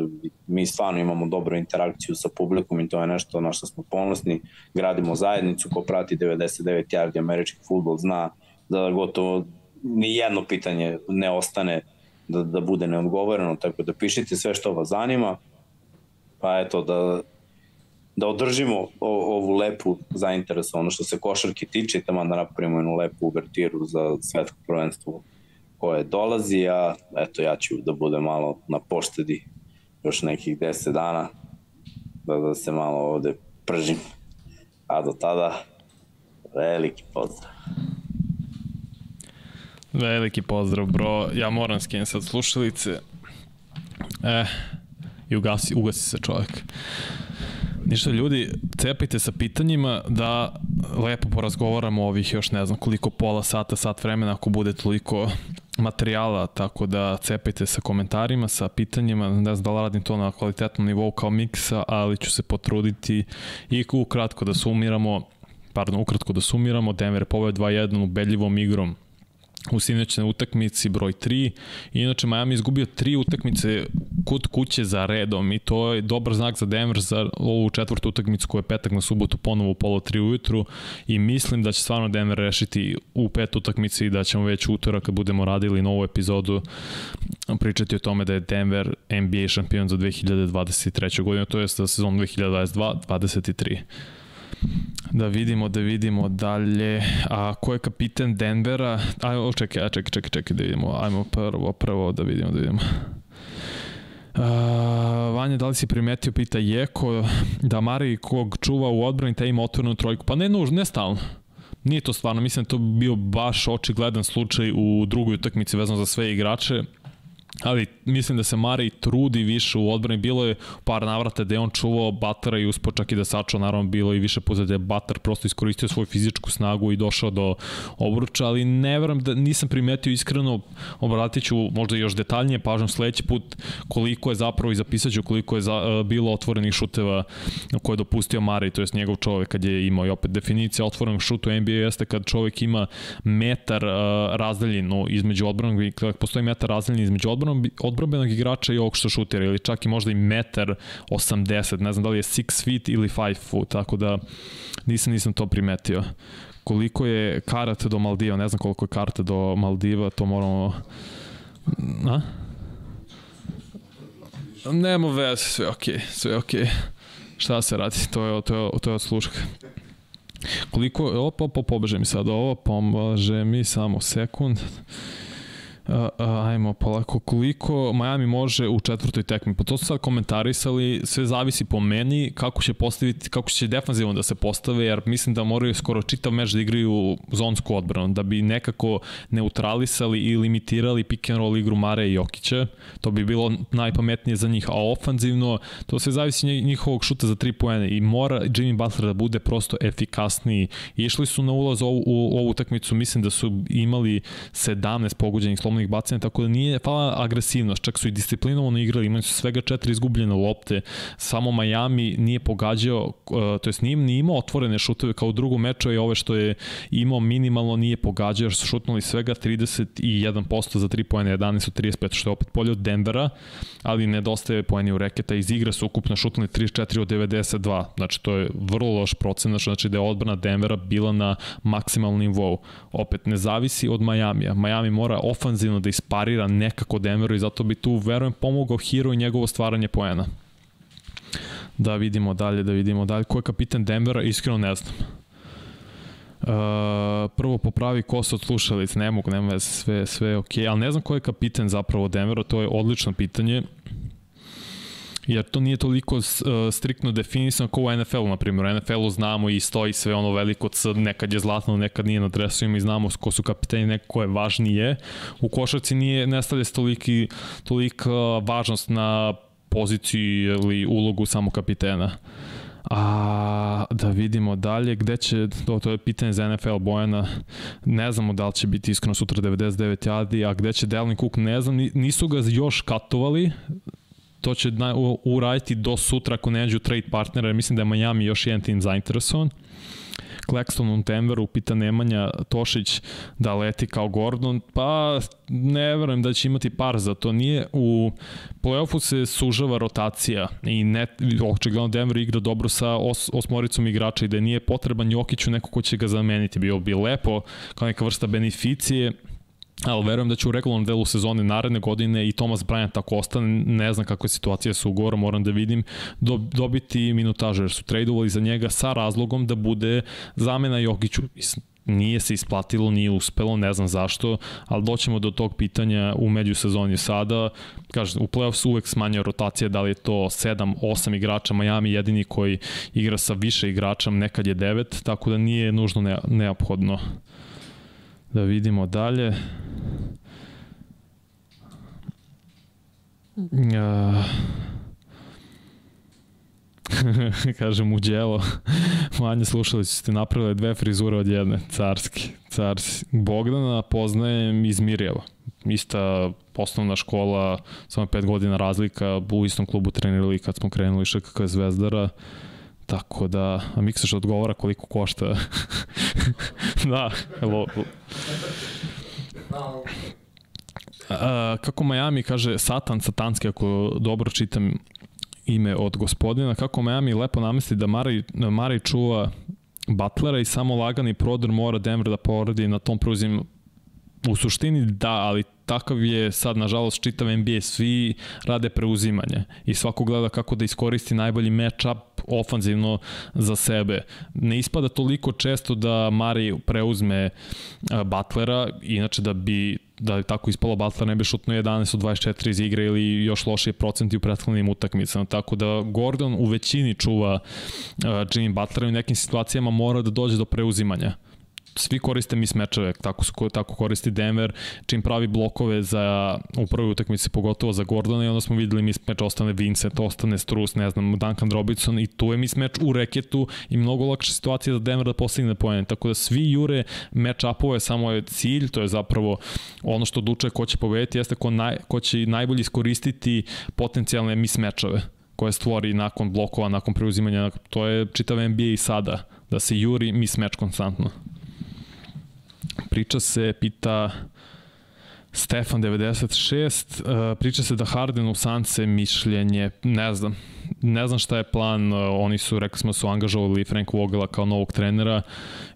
mi stvarno imamo dobru interakciju sa publikom i to je nešto na što smo ponosni, gradimo zajednicu, ko prati 99 yardi američki futbol zna da gotovo ni jedno pitanje ne ostane da, da bude neodgovoreno, tako da pišite sve što vas zanima, pa eto da da održimo o, ovu lepu zainteresovanost. Što se košarke tiče, tamo da napravimo jednu lepu uvertiru za svetsko prvenstvo koje dolazi, a eto ja ću da budem malo na poštedi još nekih 10 dana da, da se malo ovde pržim. A do tada veliki pozdrav. Veliki pozdrav, bro. Ja moram skinuti sad slušalice. E, i ugasi, ugasi se čovjek. Ništa ljudi, cepajte sa pitanjima da lepo porazgovaramo ovih još ne znam koliko pola sata, sat vremena ako bude toliko materijala, tako da cepajte sa komentarima, sa pitanjima, ne znam da li radim to na kvalitetnom nivou kao miksa, ali ću se potruditi i ukratko da sumiramo, pardon, ukratko da sumiramo, Denver je poveo 2-1 ubedljivom igrom u sinoćnoj utakmici broj 3. Inače, Miami izgubio tri utakmice kod kuće za redom i to je dobar znak za Denver za ovu četvrtu utakmicu koja je petak na subotu ponovo u polo 3 ujutru i mislim da će stvarno Denver rešiti u pet utakmici i da ćemo već utorak kad budemo radili novu epizodu pričati o tome da je Denver NBA šampion za 2023. godinu, to je za sezon 2022-23. Da vidimo, da vidimo dalje. A ko je kapiten Denvera? Ajmo, čekaj, a čekaj, čekaj, čekaj da vidimo. Ajmo prvo, prvo da vidimo, da vidimo. Uh, Vanja, da li si primetio, pita Jeko, da Mari kog čuva u odbrani, te ima otvorenu trojku. Pa ne nužno, ne stalno. Nije to stvarno, mislim da to bio baš očigledan slučaj u drugoj utakmici vezano za sve igrače ali mislim da se Mari trudi više u odbrani. Bilo je par navrata je on čuvao Batara i uspo čak i da sačao, naravno bilo i više puta da je Batar prosto iskoristio svoju fizičku snagu i došao do obruča, ali ne veram da nisam primetio iskreno, obratit ću možda još detaljnije pažnjom sledeći put koliko je zapravo i zapisat ću koliko je za, e, bilo otvorenih šuteva koje je dopustio Mari, to je njegov čovek kad je imao i opet definicija otvorenog šuta u NBA jeste kad čovek ima metar uh, razdaljinu između odbranog i postoji metar razdaljinu između odbranog odbrobenog igrača i ovog što šutira ili čak i možda i metar 80, ne znam da li je 6 feet ili 5 foot, tako da nisam, nisam to primetio. Koliko je karata do Maldiva, ne znam koliko je karata do Maldiva, to moramo... Na? Nemo veze, sve okej, okay, sve okej. Okay. Šta se radi, to je, to je, to je od sluška. Koliko, opa, opa, pobeže mi sad ovo, pomaže mi samo sekund. Uh, uh, ajmo polako, koliko Miami može u četvrtoj tekmi. Pa to su sad komentarisali, sve zavisi po meni kako će postaviti, kako će defanzivno da se postave, jer mislim da moraju skoro čitav meč da igraju zonsku odbranu, da bi nekako neutralisali i limitirali pick and roll igru Mare i Jokića. To bi bilo najpametnije za njih, a ofanzivno to sve zavisi njihovog šuta za tri poene i mora Jimmy Butler da bude prosto efikasniji. Išli su na ulaz u, u ovu utakmicu, mislim da su imali 17 pogođenih slobodnih slobodnih bacanja, tako da nije fala agresivnost, čak su i disciplinovano igrali, imali su svega četiri izgubljene lopte, samo Miami nije pogađao, uh, to jest nije, nije imao otvorene šuteve kao u drugom meču i ove što je imao minimalno nije pogađao, su šutnuli svega 31% za 3 pojene, 11 od 35, što je opet polje od Denvera, ali nedostaje pojeni u reketa, iz igre su ukupno šutnuli 34 od 92, znači to je vrlo loš procen, znači da je odbrana Denvera bila na maksimalnom nivou. Opet, ne zavisi od Majamija. Miami mora ofanzivno ofenzivno da isparira nekako Denveru i zato bi tu, verujem, pomogao Hero i njegovo stvaranje poena. Da vidimo dalje, da vidimo dalje. Ko je kapitan Denvera? Iskreno ne znam. Uh, prvo popravi kosu od slušalic, ne mogu, nema sve, sve ok, ali ne znam ko je kapitan zapravo Denvera, to je odlično pitanje jer to nije toliko uh, striktno definisano kao u NFL-u, na primjer. U NFL-u znamo i stoji sve ono veliko C, nekad je zlatno, nekad nije na dresovima i znamo ko su kapitani, neko ko je važnije. U košarci nije, ne stavlja se toliki, tolika važnost na poziciju ili ulogu samo kapitena. A da vidimo dalje gde će, to, to je pitanje za NFL Bojana, ne znamo da li će biti iskreno sutra 99 yardi, a gde će Delvin Cook, ne znam, nisu ga još katovali, to će na, u, uraditi do sutra ako ne nađu trade partnera, mislim da je Miami još jedan tim zainteresovan. Claxton u Denveru, pita Nemanja Tošić da leti kao Gordon, pa ne verujem da će imati par za to. Nije u playoffu se sužava rotacija i ne, očigledno Denver igra dobro sa os, osmoricom igrača i da nije potreban Jokiću neko ko će ga zameniti. Bio bi lepo kao neka vrsta beneficije ali verujem da će u regularnom delu sezone naredne godine i Thomas Bryant tako ostane, ne znam kakva je situacija sa ugovorom, moram da vidim, do, dobiti minutaže, jer su tradovali za njega sa razlogom da bude zamena Jokiću. Nije se isplatilo, nije uspelo, ne znam zašto, ali doćemo do tog pitanja u međusezoni sada. Kažem, u playoff su uvek smanja rotacija, da li je to 7, 8 igrača, Miami jedini koji igra sa više igrača, nekad je 9, tako da nije nužno ne, neophodno. Da vidimo dalje. Uh, kažem u djelo. Manje slušali su ste napravili dve frizure od jedne carski, carski. Bogdana poznajem iz Mirjeva. Ista osnovna škola samo pet godina razlika u istom klubu trenirali kad smo krenuli ŠKK Zvezdara. Tako da a Miksaš odgovara koliko košta? Da, evo A, kako Miami kaže Satan Satanski, ako dobro čitam ime od gospodina, kako Miami lepo namesti da Mari, Mari čuva Butlera i samo lagani prodor mora Denver da poradi na tom preuzim u suštini da, ali takav je sad nažalost čitav NBA, svi rade preuzimanje i svako gleda kako da iskoristi najbolji match-up ofanzivno za sebe. Ne ispada toliko često da Mari preuzme Butlera, inače da bi da je tako ispalo Butler ne bi šutno 11 od 24 iz igre ili još lošije procenti u prethodnim utakmicama. Tako da Gordon u većini čuva uh, Jimmy Butler i u nekim situacijama mora da dođe do preuzimanja svi koriste mismečeve, tako, su, tako koristi Denver, čim pravi blokove za, u prvoj utakmici, pogotovo za Gordona i onda smo videli mismeč, ostane Vincent, ostane Strus, ne znam, Duncan Robinson i tu je mismeč u reketu i mnogo lakša situacija za Denver da postigne pojene. Tako da svi jure match-upove, samo je cilj, to je zapravo ono što odlučuje ko će pobediti, jeste ko, naj, ko će najbolje iskoristiti potencijalne mismečove koje stvori nakon blokova, nakon preuzimanja, to je čitav NBA i sada, da se juri mismatch konstantno. Priča se, pita Stefan 96, uh, priča se da Harden u Sance mišljenje, ne znam, ne znam šta je plan, uh, oni su, rekli smo, su angažovali Frank Vogela kao novog trenera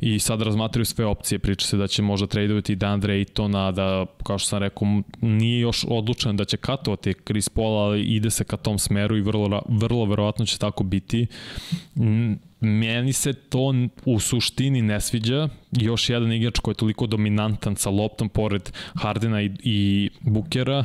i sad razmatraju sve opcije, priča se da će možda tradovati Dandre Aytona, da, kao što sam rekao, nije još odlučen da će katovati Chris Paul, ali ide se ka tom smeru i vrlo, vrlo verovatno će tako biti Meni se to u suštini ne sviđa. Još jedan igrač koji je toliko dominantan sa loptom pored Hardena i, i Bukera,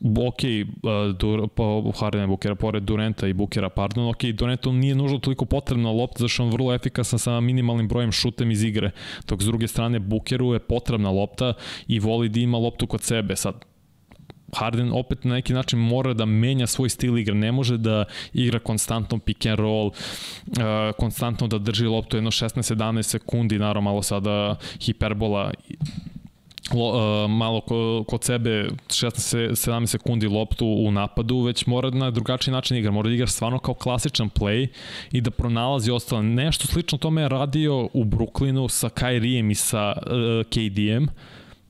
ok, uh, Dur, po, Hardena Bukera, pored Durenta i Bukera, pardon, ok, Durentu nije nužno toliko potrebna lopta, zašto on vrlo efikasan sa minimalnim brojem šutem iz igre, dok s druge strane Bukeru je potrebna lopta i voli da ima loptu kod sebe. Sad, Harden opet na neki način mora da menja svoj stil igre, ne može da igra konstantno pick and roll, uh, konstantno da drži loptu jedno 16-17 sekundi, naravno malo sada hiperbola lo, uh, malo ko, kod sebe 16-17 sekundi loptu u napadu, već mora na drugačiji način igra, mora da igra stvarno kao klasičan play i da pronalazi ostalo. Nešto slično tome je radio u Brooklynu sa Kyrie i sa uh, KD-em, uh,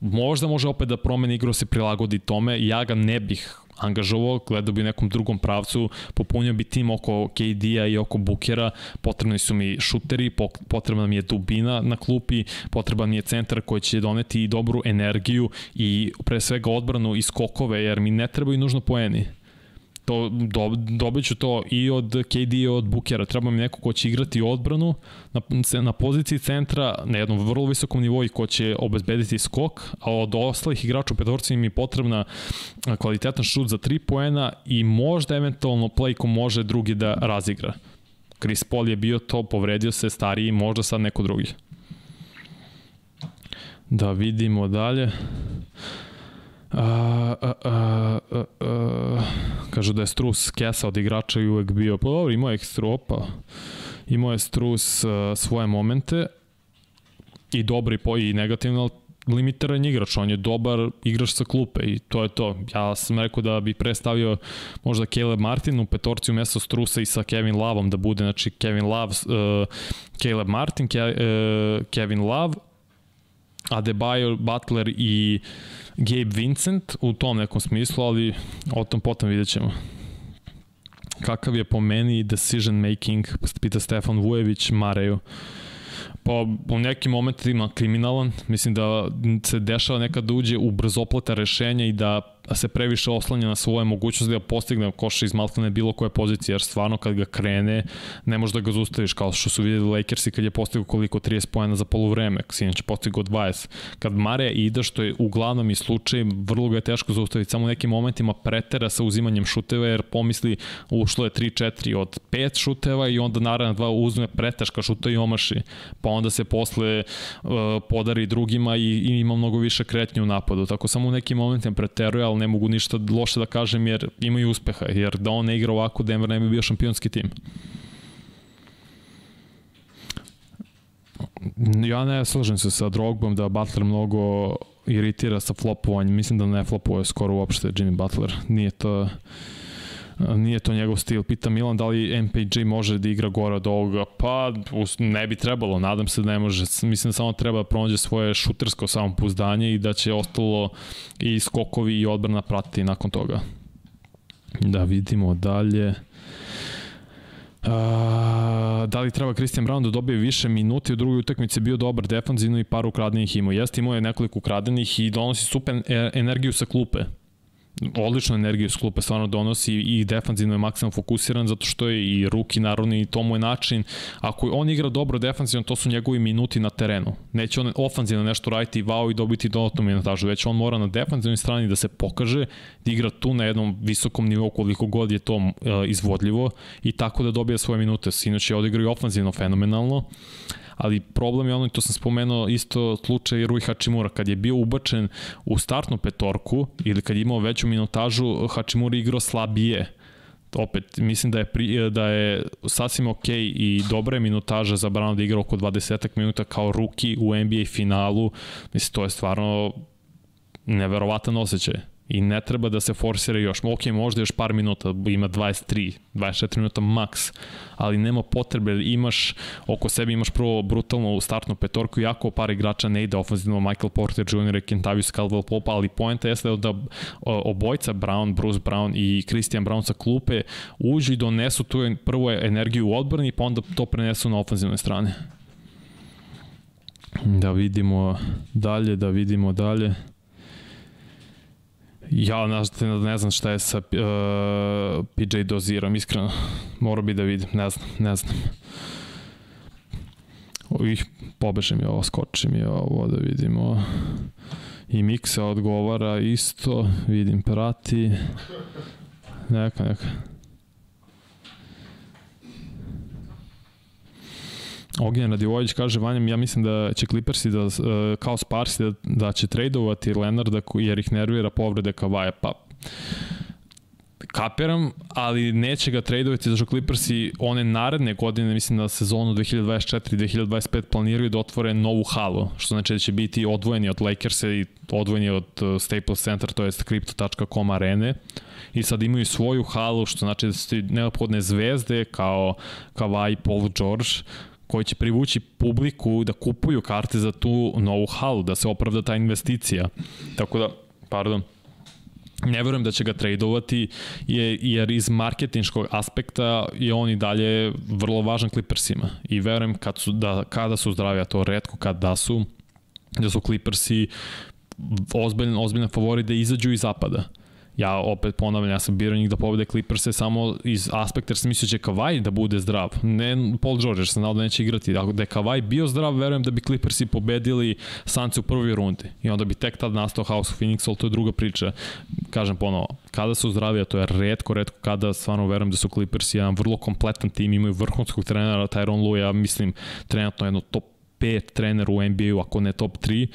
možda može opet da promeni igru, da se prilagodi tome, ja ga ne bih angažovao, gledao bi u nekom drugom pravcu, popunio bi tim oko KD-a i oko Bukera, potrebni su mi šuteri, potrebna mi je dubina na klupi, potreban mi je centar koji će doneti i dobru energiju i pre svega odbranu i skokove, jer mi ne trebaju nužno poeni to, do, dobit ću to i od KD i od Bukera. Treba mi neko ko će igrati odbranu na, na poziciji centra na jednom vrlo visokom nivou i ko će obezbediti skok, a od ostalih igrača u petorci mi je potrebna kvalitetan šut za 3 poena i možda eventualno play ko može drugi da razigra. Chris Paul je bio to, povredio se stariji, možda sad neko drugi. Da vidimo dalje. A, a, a, a, kažu da je Strus kesa od igrača i uvek bio, pa dobro, imao je ekstropa, imao je Strus a, svoje momente i dobri po, i negativno, limitiran igrač, on je dobar igrač sa klupe i to je to. Ja sam rekao da bi prestavio možda Caleb Martin u petorci umesto Strusa i sa Kevin Loveom da bude, znači Kevin Love, uh, Caleb Martin, Ke, uh, Kevin Love, Adebayo, Butler i Gabe Vincent u tom nekom smislu, ali o tom potom vidjet ćemo. Kakav je po meni decision making, pita Stefan Vujević, Mareju. Pa u nekim momentima kriminalan, mislim da se dešava nekad da uđe u brzoplata rešenja i da se previše oslanja na svoje mogućnosti da postigne koša iz maltene bilo koje pozicije, jer stvarno kad ga krene, ne možeš da ga zustaviš, kao što su videli Lakersi kad je postigao koliko 30 pojena za polovreme, sinoć je postigao 20. Kad Mareja ide, što je uglavnom i slučaj, vrlo ga je teško zaustaviti, samo u nekim momentima pretera sa uzimanjem šuteva, jer pomisli ušlo je 3-4 od 5 šuteva i onda naravno dva uzme preteška šuta i omaši, pa onda se posle uh, podari drugima i, i ima mnogo više kretnje u napadu, tako samo u nekim momentima preteruje, ne mogu ništa loše da kažem jer imaju uspeha, jer da on ne igra ovako, Denver ne bi bio šampionski tim. Ja ne slažem se sa Drogbom da Butler mnogo iritira sa flopovanjem. Mislim da ne flopuje skoro uopšte Jimmy Butler. Nije to nije to njegov stil. Pita Milan da li MPG može da igra gore od ovoga. Pa ne bi trebalo, nadam se da ne može. Mislim da samo treba da pronađe svoje šutersko samopouzdanje i da će ostalo i skokovi i odbrana pratiti nakon toga. Da vidimo dalje. Uh, da li treba Christian Brown da dobije više minuti u drugoj utakmici bio dobar defanzivno i par ukradenih imao. Jeste imao je nekoliko ukradenih i donosi super e, energiju sa klupe odličnu energiju s klupe stvarno donosi i defanzivno je maksimalno fokusiran zato što je i ruki naravno i to mu je način. Ako on igra dobro defanzivno to su njegovi minuti na terenu. Neće on ofanzivno nešto raditi vao i dobiti dodatnu minutažu već on mora na defanzivnoj strani da se pokaže da igra tu na jednom visokom nivou koliko god je to uh, izvodljivo i tako da dobija svoje minute. Sinoć je odigrao i ofanzivno fenomenalno ali problem je ono, i to sam spomenuo, isto slučaj Rui Hachimura, kad je bio ubačen u startnu petorku ili kad je imao veću minutažu, Hachimura igrao slabije. Opet mislim da je pri, da je sasvim ok i dobra je minutaža za Brown da igra oko 20 minuta kao ruki u NBA finalu. Mislim to je stvarno neverovatan osjećaj i ne treba da se forsira još. Ok, možda još par minuta, ima 23, 24 minuta maks, ali nema potrebe, imaš oko sebe imaš prvo brutalnu startnu petorku, jako par igrača ne ide ofenzivno, Michael Porter Jr. Kentavius Caldwell Pope, ali poenta jeste da obojca Brown, Bruce Brown i Christian Brown sa klupe uđu i donesu tu prvo energiju u odbrani, pa onda to prenesu na ofenzivnoj strani. Da vidimo dalje, da vidimo dalje. Ja ne, ne znam šta je sa uh, PJ Dozirom, iskreno. Moro bi da vidim, ne znam, ne znam. Ovih pobeže mi ovo, skoči mi ovo, da vidimo. I Miksa odgovara isto, vidim, prati. Neka, neka. Ognjen Radivojić kaže Vanja, ja mislim da će Clippersi da, e, kao Sparsi da, da će tradovati Leonarda jer ih nervira povrede Kavaja. Pa, kapiram, ali neće ga tradovati zato Clippersi one naredne godine, mislim da sezonu 2024-2025 planiraju da otvore novu halu, što znači da će biti odvojeni od Lakersa i odvojeni od e, Staples Center, to je crypto.com arene i sad imaju svoju halu, što znači da su neophodne zvezde kao Kawhi, Paul George, koji će privući publiku da kupuju karte za tu novu halu, da se opravda ta investicija. Tako da, pardon, ne verujem da će ga tradovati jer iz marketinškog aspekta je on i dalje vrlo važan Clippersima i verujem kad su, da, kada su zdravi, a to redko kad da su, da su Clippersi ozbiljan, ozbiljan favori da izađu iz zapada ja opet ponavljam, ja sam birao njih da pobede Clippers samo iz aspekta jer sam mislio da će Kavaj da bude zdrav. Ne Paul George, jer sam znao da neće igrati. Ako da je Kavaj bio zdrav, verujem da bi Clippersi pobedili Sance u prvoj rundi. I onda bi tek tad nastao House of Phoenix, ali to je druga priča. Kažem ponovo, kada su zdravi, a to je redko, redko kada stvarno verujem da su Clippersi jedan vrlo kompletan tim, imaju vrhunskog trenera, Tyron Lue, ja mislim trenutno jedno top 5 trener u NBA-u, ako ne top 3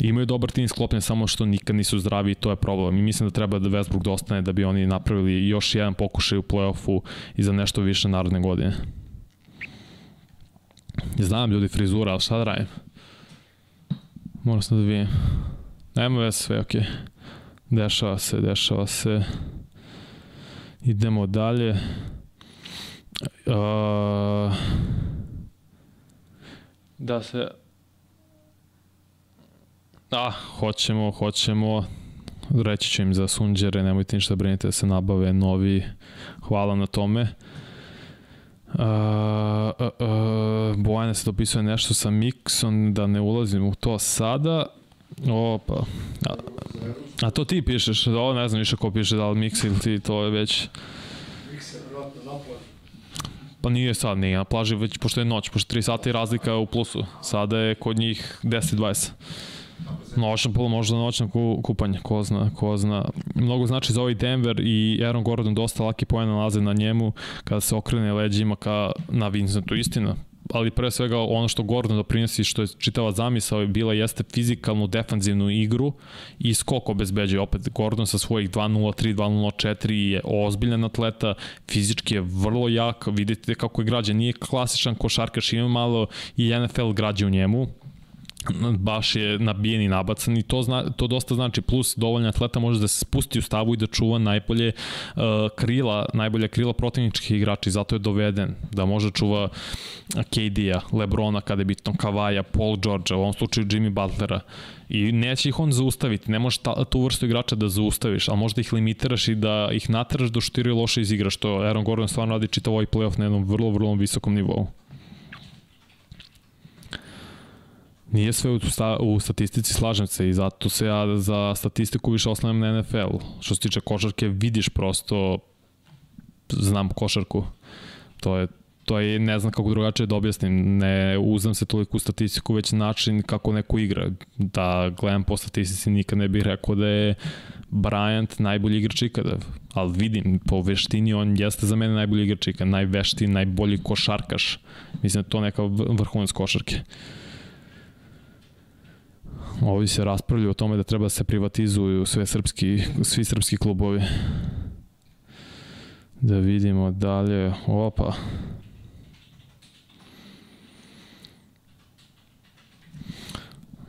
imaju dobar tim sklopljen, samo što nikad nisu zdravi i to je problem. I mislim da treba da Westbrook dostane da bi oni napravili još jedan pokušaj u play-offu i za nešto više narodne godine. Znam ljudi frizura, ali šta da radim? Moram sam da vidim. Nema veze, sve okej. Okay. Dešava se, dešava se. Idemo dalje. Uh, da se... A, hoćemo, hoćemo. Reći ću im za sunđere, nemojte ništa brinite da se nabave novi. Hvala na tome. Uh, uh, uh, Bojana se dopisuje nešto sa Mixon, da ne ulazim u to sada. Opa. A, a to ti pišeš, ovo ne znam više ko piše, da li Mix ili ti, to je već... Mikser, vjerojatno na plaži. Pa nije sad, nije na plaži, već pošto je noć, pošto 3 sata je razlika u plusu. Sada je kod njih 10-20. Noćno polo možda noćno ku, kupanje, ko zna, ko zna. Mnogo znači za ovaj Denver i Aaron Gordon dosta laki poena nalaze na njemu kada se okrene leđima ka na Vincentu, istina ali pre svega ono što Gordon doprinosi, što je čitava zamisao je bila jeste fizikalnu defanzivnu igru i skok obezbeđuje. Opet Gordon sa svojih 2.03, 2.04 je ozbiljan atleta, fizički je vrlo jak, vidite kako je građan, nije klasičan košarkaš, ima malo i NFL građe u njemu, baš je nabijen i nabacan i to, zna, to dosta znači plus dovoljno atleta može da se spusti u stavu i da čuva najbolje uh, krila, najbolje krila protivničkih igrača i zato je doveden da može čuva KD-a, Lebrona kada je bitno, Kavaja, Paul George, u ovom slučaju Jimmy Butlera i neće ih on zaustaviti, ne možeš tu vrstu igrača da zaustaviš, ali možda ih limitiraš i da ih nateraš do štiraju loše izigraš, što Aaron Gordon stvarno radi čitav ovaj playoff na jednom vrlo, vrlo visokom nivou. Nije sve u, sta, u statistici, slažem se i zato se ja za statistiku više oslanjam na NFL. Što se tiče košarke, vidiš prosto, znam košarku. To je to je, ne znam kako drugačije da objasnim, ne uzam se toliko u statistiku, već način kako neko igra. Da gledam po statistici nikad ne bih rekao da je Bryant najbolji igrač ikada, ali vidim, po veštini on jeste za mene najbolji igrač ikada, najvešti, najbolji košarkaš. Mislim da to neka vrhunac košarke. Ovi se raspravljaju o tome da treba da se privatizuju sve srpski, svi srpski klubovi. Da vidimo dalje. Opa.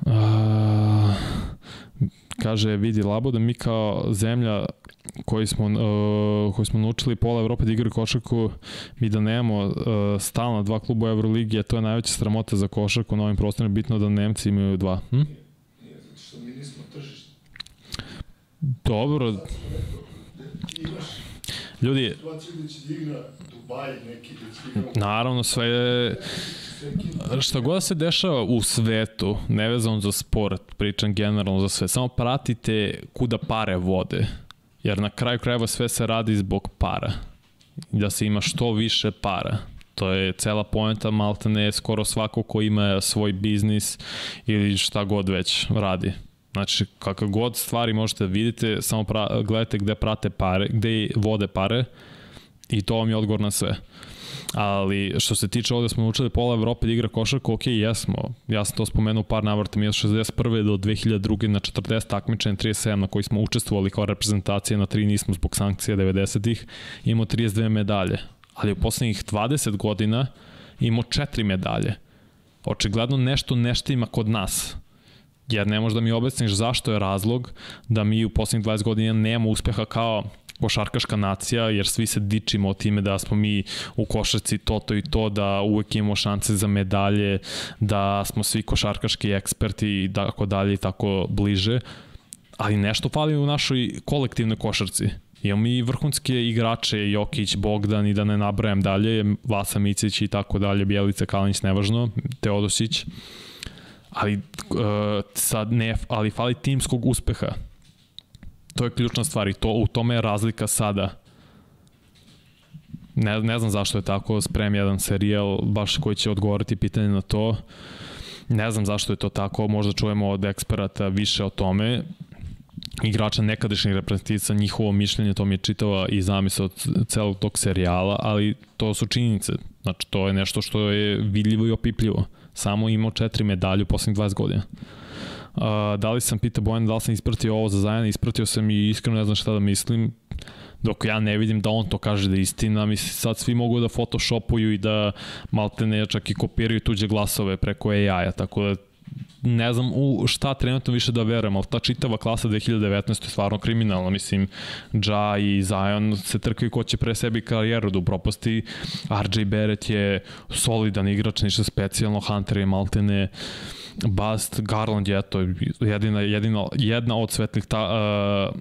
A, kaže, vidi Labo da mi kao zemlja koji smo, uh, koji smo naučili pola Evrope da igraju košarku, mi da nemamo uh, stalno dva kluba u Euroligi, a to je najveća sramota za košarku na ovim prostorima, bitno da Nemci imaju dva. Hm? Dobro. Ljudi, naravno sve šta god se dešava u svetu, nevezano za sport, pričam generalno za sve, samo pratite kuda pare vode. Jer na kraju krajeva sve se radi zbog para. Da se ima što više para. To je cela poenta, malta ne skoro svako ko ima svoj biznis ili šta god već radi. Znači, kakav god stvari možete da vidite, samo pra, gledajte gde prate pare, gde vode pare i to vam je odgovor na sve. Ali što se tiče ovde smo učili pola Evrope da igra košarku, ok, jesmo. Ja sam to spomenuo par navrata, mi od 61. do 2002. na 40 takmičenja 37 na koji smo učestvovali kao reprezentacija, na 3 nismo zbog sankcija 90-ih, imamo 32 medalje. Ali u poslednjih 20 godina imamo 4 medalje. Očigledno nešto nešto ima kod nas jer ne možeš da mi objasniš zašto je razlog da mi u poslednjih 20 godina nemamo uspeha kao košarkaška nacija, jer svi se dičimo o time da smo mi u košarci to, to i to, da uvek imamo šanse za medalje, da smo svi košarkaški eksperti i tako dalje i tako bliže, ali nešto fali u našoj kolektivnoj košarci. Imamo mi vrhunske igrače, Jokić, Bogdan i da ne nabrajam dalje, Vasa Micić i tako dalje, Bjelica, Kalinić, nevažno, Teodosić ali uh, sad ne, ali fali timskog uspeha. To je ključna stvar i to, u tome je razlika sada. Ne, ne znam zašto je tako, sprem jedan serijal baš koji će odgovoriti pitanje na to. Ne znam zašto je to tako, možda čujemo od eksperata više o tome igrača nekadašnjih reprezentatica, njihovo mišljenje, to mi je čitava i zamisla od celog tog serijala, ali to su činjenice. Znači, to je nešto što je vidljivo i opipljivo samo imao četiri medalje u poslednjih 20 godina. Uh, da li sam pitao Bojan da li sam ispratio ovo za Zajana, ispratio sam i iskreno ne znam šta da mislim, dok ja ne vidim da on to kaže da je istina, mislim sad svi mogu da photoshopuju i da malte ne čak i kopiraju tuđe glasove preko AI-a, tako da ne znam u šta trenutno više da verujem, ali ta čitava klasa 2019. je stvarno kriminalna, mislim, Ja i Zion se trkaju ko će pre sebi karijeru da upropasti, RJ Barrett je solidan igrač, ništa specijalno, Hunter je maltene Bast, Garland je to jedina, jedina, jedna od svetlih ta, uh,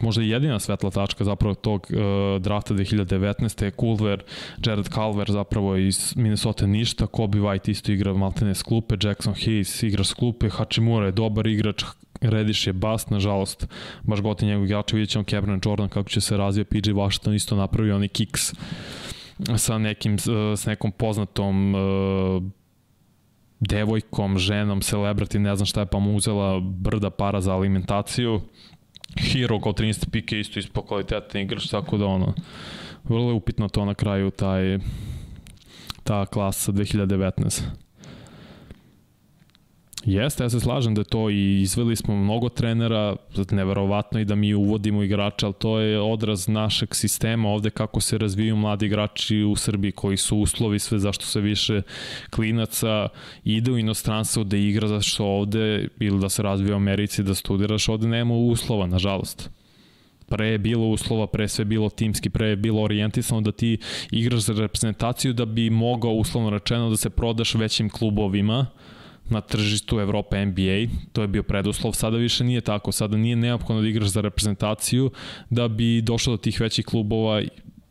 možda i jedina svetla tačka zapravo tog uh, drafta 2019. je Culver, Jared Culver zapravo iz Minnesota ništa, Kobe White isto igra maltene s klupe, Jackson Hayes igra s klupe, Hachimura je dobar igrač, Rediš je bast, nažalost, baš goti njegov igrača, vidjet ćemo Cameron Jordan kako će se razvija, PJ Washington isto napravio oni kiks sa nekim, s nekom poznatom uh, devojkom, ženom, celebrity, ne znam šta je, pa mu uzela brda para za alimentaciju Hero kao 13 pike isto ispo kvalitetni igrač, tako da ono, vrlo je upitno to na kraju, taj, ta klasa 2019. Jeste, ja se slažem da to i izveli smo mnogo trenera, neverovatno i da mi uvodimo igrače, ali to je odraz našeg sistema ovde kako se razvijaju mladi igrači u Srbiji, koji su uslovi sve zašto se više klinaca ide u inostranstvo da igra, zašto ovde ili da se razvija u Americi da studiraš, ovde nema uslova, nažalost. Pre je bilo uslova, pre sve bilo timski, pre je bilo orijentisano da ti igraš za reprezentaciju da bi mogao uslovno rečeno da se prodaš većim klubovima, na tržištu Evropa NBA, to je bio preduslov, sada više nije tako, sada nije neophodno da igraš za reprezentaciju da bi došao do tih većih klubova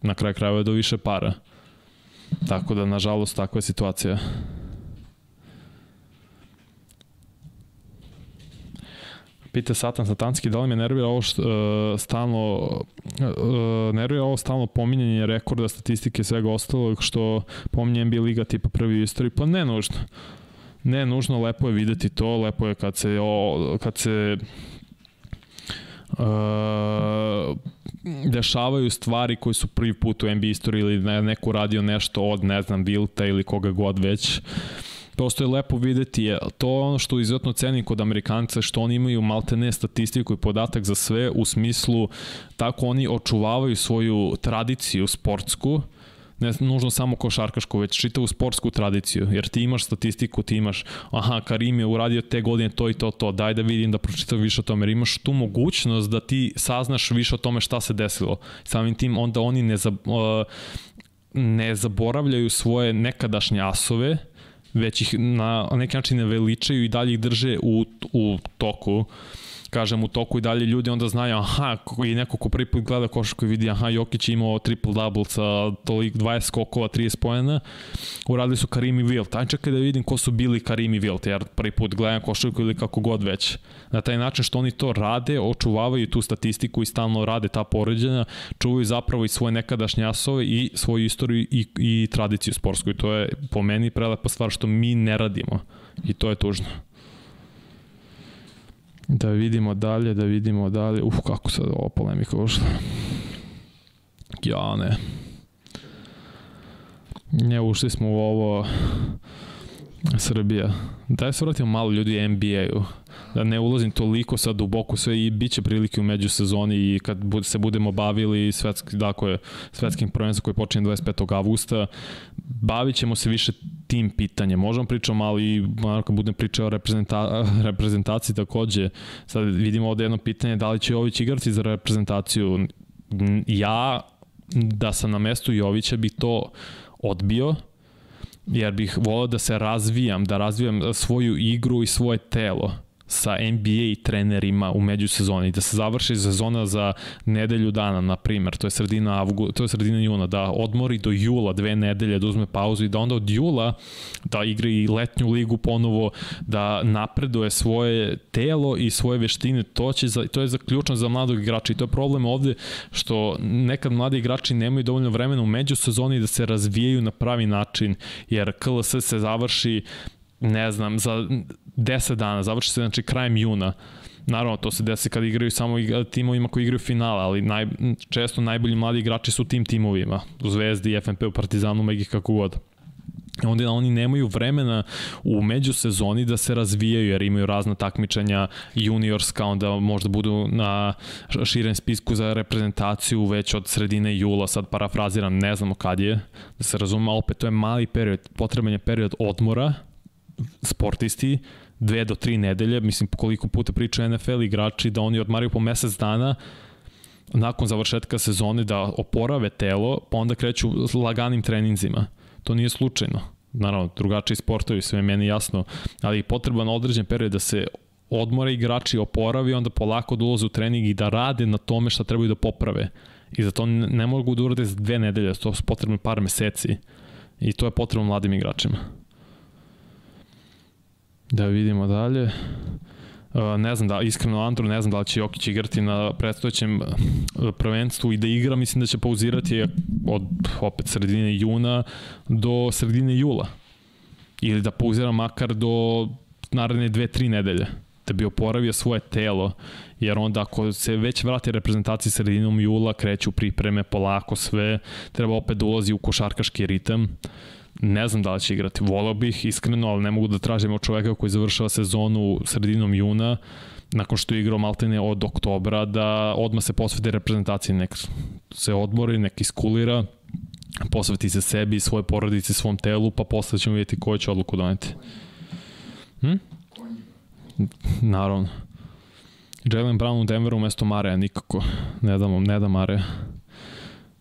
na kraj krajeva do više para. Tako da, nažalost, takva je situacija. Pita Satan Satanski, da li me nervira ovo što, uh, stalno uh, nervira ovo stalno pominjanje rekorda, statistike i svega ostalog što pominje NBA liga tipa prvi u istoriji? Pa ne nužno. Ne, nužno lepo je videti to, lepo je kad se, o, kad se uh, dešavaju stvari koji su prvi put u NBA istoriji ili ne, neko radio nešto od, ne znam, Vilta ili koga god već. Prosto je lepo videti, je, to je ono što izuzetno cenim kod Amerikanca, što oni imaju maltene statistiku i podatak za sve u smislu tako oni očuvavaju svoju tradiciju sportsku, ne nužno samo košarkašku, već čitavu sportsku tradiciju, jer ti imaš statistiku, ti imaš, aha, Karim je uradio te godine to i to, to, daj da vidim da pročitam više o tome, jer imaš tu mogućnost da ti saznaš više o tome šta se desilo. Samim tim onda oni ne, za, ne zaboravljaju svoje nekadašnje asove, već ih na neki način ne veličaju i dalje ih drže u, u toku. Uh, kažem, u toku i dalje ljudi onda znaju, aha, i neko ko prvi put gleda košarku i vidi, aha, Jokić je imao triple-double sa tolik 20 skokova, 30 pojena, uradili su Karim i Wilt. Aj čekaj da vidim ko su bili Karim i Wilt, jer prvi put gledam košarku ili kako god već. Na taj način što oni to rade, očuvavaju tu statistiku i stalno rade ta poređenja, čuvaju zapravo i svoje nekadašnje asove i svoju istoriju i, i tradiciju sportsku. I to je po meni prelepa stvar što mi ne radimo. I to je tužno. Da vidimo dalje, da vidimo dalje. Uf, kako sad ovo polemika ušla. Ja, ne. Ne, ušli smo u ovo Srbija. Daj se vratimo malo ljudi NBA-u. Da ne ulazim toliko sad duboko sve i bit će prilike u međusezoni i kad se budemo bavili svetski, dakle, svetskim prvenstvom koji počinje 25. avgusta, bavit ćemo se više tim pitanjem. Možemo pričamo malo i kad budem pričao o reprezenta, reprezentaciji takođe. Sad vidimo ovde jedno pitanje da li će Jović igrati za reprezentaciju. Ja, da sam na mestu Jovića, bih to odbio, jer bih volao da se razvijam, da razvijam svoju igru i svoje telo sa NBA trenerima u međusezoni, da se završi sezona za nedelju dana, na primer, to je sredina avgu, to je sredina juna, da odmori do jula dve nedelje, da uzme pauzu i da onda od jula da igra i letnju ligu ponovo, da napreduje svoje telo i svoje veštine, to, će za, to je za ključno za mladog igrača i to je problem ovde što nekad mladi igrači nemaju dovoljno vremena u međusezoni da se razvijaju na pravi način, jer KLS se završi ne znam, za 10 dana, završi se znači krajem juna. Naravno, to se desi kad igraju samo timovima koji igraju finale, ali naj, često najbolji mladi igrači su tim timovima, u Zvezdi, FNP, u Partizanu, Megi, kako god onda oni nemaju vremena u međusezoni da se razvijaju jer imaju razna takmičenja juniorska, onda možda budu na širem spisku za reprezentaciju već od sredine jula, sad parafraziram, ne znamo kad je, da se razume, opet to je mali period, potreban je period odmora sportisti dve do tri nedelje, mislim koliko puta pričaju NFL igrači da oni odmaraju po mesec dana nakon završetka sezone da oporave telo, pa onda kreću s laganim treninzima. To nije slučajno. Naravno, drugačiji sportovi, sve meni jasno, ali potreban određen period da se odmore igrači, oporavi, onda polako da ulaze u trening i da rade na tome šta trebaju da poprave. I za to ne mogu da urade za dve nedelje, to su potrebno par meseci. I to je potrebno mladim igračima. Da vidimo dalje. Uh, ne znam da, iskreno Andro, ne znam da li će Jokić igrati na predstojećem uh, prvenstvu i da igra, mislim da će pauzirati od opet sredine juna do sredine jula. Ili da pauzira makar do naredne dve, tri nedelje da bi oporavio svoje telo, jer onda ako se već vrati reprezentaciji sredinom jula, kreću pripreme polako sve, treba opet da ulazi u košarkaški ritam. Ne znam da li će igrati, volao bih iskreno, ali ne mogu da tražim od čoveka koji završava sezonu sredinom juna, nakon što je igrao maltene od oktobra, da odmah se posvete reprezentaciji, nek se odmori, nek iskulira, posveti se sebi, svoje porodici, svom telu, pa posle ćemo vidjeti koju će odluku doneti. Hm? Naravno. Jalen Brown u Denveru umesto Mareja, nikako. Ne dam, ne da Mareja.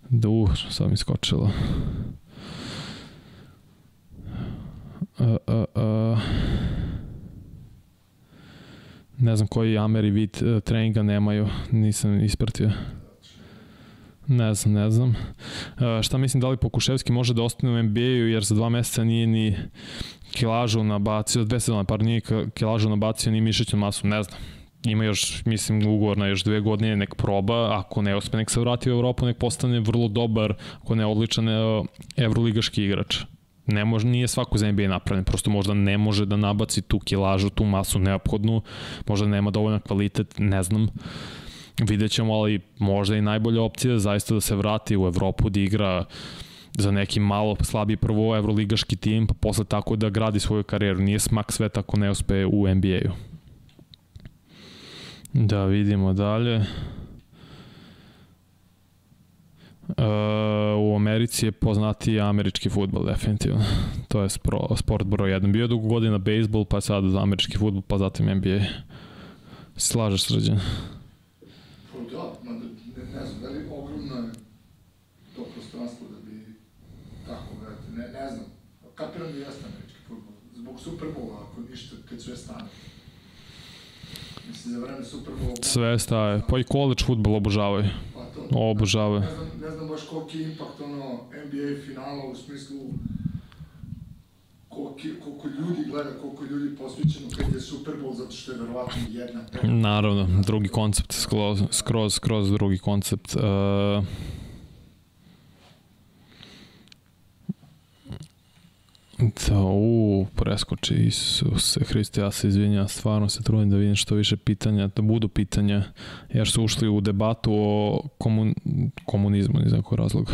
Da, uh, sad mi skočilo. Uh, uh. Ne znam koji Ameri vid uh, treninga nemaju, nisam ispratio. Ne znam, ne znam. Uh, šta mislim da li Pokuševski može da ostane u NBA-u jer za dva meseca nije ni kilažu nabacio, dve sezone, par nije kilažu nabacio ni mišićnu masu, ne znam. Ima još, mislim, ugovor na još dve godine, nek proba, ako ne uspe, nek se vrati u Evropu, nek postane vrlo dobar, ako ne odličan evroligaški igrač. Ne može, nije svako za NBA napravljen, prosto možda ne može da nabaci tu kilažu, tu masu neophodnu, možda nema dovoljno kvalitet, ne znam. Vidjet ćemo, ali možda i najbolja opcija zaista da se vrati u Evropu, da igra za neki malo slabiji prvo evroligaški tim, pa posle tako da gradi svoju karijeru. Nije smak sve tako ne uspe u NBA-u. Da vidimo dalje. Uh, u Americi je poznati američki futbol, definitivno. To je spro, sport broj 1. Bio je dugo godina bejsbol, pa sad američki futbol, pa zatim NBA. Slažeš srđan? Pa da, ne, ne znam, da li ogromno je to prostranstvo kapiram da jeste američki futbol. Zbog Superbola, ako ništa, kad sve stane. Mislim, za vreme Superbola... Sve staje, pa i college futbol obožavaju. To. Obožavaju. Ne znam, ne znam baš koliki impakt ono NBA finala u smislu koliko, koliko ljudi gleda, koliko ljudi posvećeno kad je Super Bowl, zato što je verovatno jedna tema. Naravno, drugi koncept, skroz, skroz, skroz drugi koncept. Uh, Da, u, preskoči Isuse Hriste, ja se izvinjam, stvarno se trudim da vidim što više pitanja, da budu pitanja, jer su ušli u debatu o komun, komunizmu, iz nekog razloga.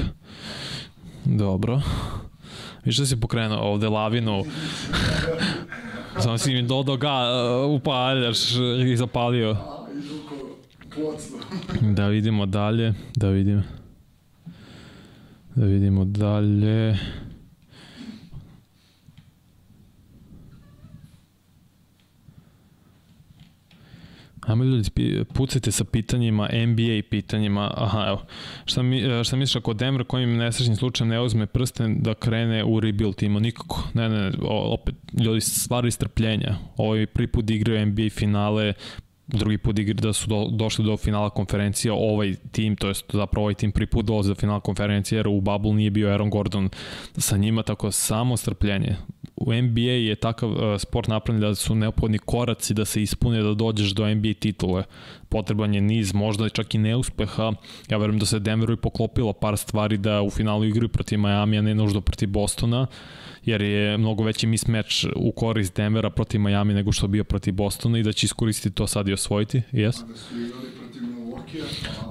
Dobro. Viš da si pokrenuo ovde lavinu. Samo si mi dodao ga, uh, upaljaš i zapalio. Da vidimo dalje, da vidimo. Da vidimo dalje. Ajmo ljudi, pucajte sa pitanjima, NBA pitanjima. Aha, evo. Šta, mi, e, šta misliš ako Denver kojim nesrećnim slučajem ne uzme prsten da krene u rebuild timu? Nikako. Ne, ne, opet, ljudi, stvari strpljenja. Ovo je prvi put igraju NBA finale, drugi put igri da su do, došli do finala konferencija, ovaj tim, to jest zapravo ovaj tim prvi put dolazi do finala konferencije, jer u Bubble nije bio Aaron Gordon sa njima, tako samo strpljenje. U NBA je takav uh, sport napravljen da su neophodni koraci da se ispune da dođeš do NBA titule. Potreban je niz, možda čak i neuspeha. Ja verujem da se Denveru i poklopilo par stvari da u finalu igraju protiv Miami, a ne nuždo protiv Bostona. Jer je mnogo veći mismatch u korist Denvera protiv Miami nego što bio protiv Bostona i da će iskoristiti to sad i osvojiti, jes? Da su Milwaukee.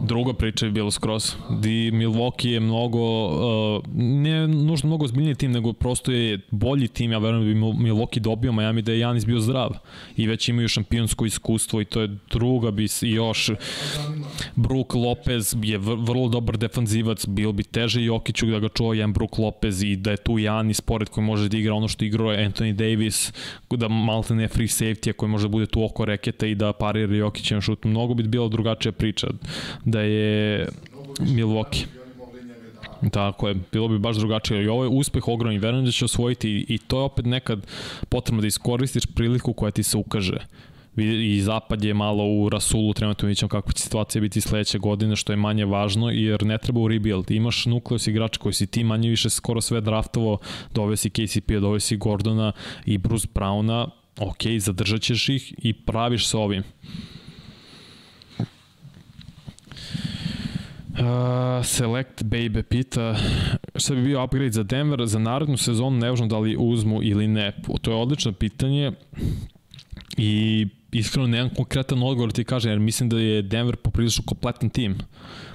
Druga priča je bilo skroz. Di Milwaukee je mnogo, uh, ne nužno mnogo zbiljniji tim, nego prosto je bolji tim. Ja verujem da bi Milwaukee dobio Miami da je Janis bio zdrav. I već imaju šampionsko iskustvo i to je druga bi još... Brook Lopez je vrlo dobar defanzivac, bilo bi teže Jokiću da ga čuva jedan Brook Lopez i da je tu Janis pored koji može da igra ono što igrao Anthony Davis, da malte ne free safety koji može da bude tu oko reketa i da parira Jokićem šut. Mnogo bi bila drugačija priča da je Milwaukee. Tako je, bilo bi baš drugačije. I ovo je uspeh ogromni, verujem da će osvojiti i to je opet nekad potrebno da iskoristiš priliku koja ti se ukaže i Zapad je malo u Rasulu, trenutno vidjet ćemo kakva će situacija biti sledeće godine, što je manje važno, jer ne treba u rebuild. Imaš nukleus igrača koji si ti manje više skoro sve draftovo, dove si KCP, dove si Gordona i Bruce Browna, ok, zadržat ćeš ih i praviš se ovim. Uh, Select Baby pita šta bi bio upgrade za Denver za narednu sezonu, ne važno da li uzmu ili ne. To je odlično pitanje i iskreno nemam konkretan odgovor da ti kažem, jer mislim da je Denver poprilično kompletan tim.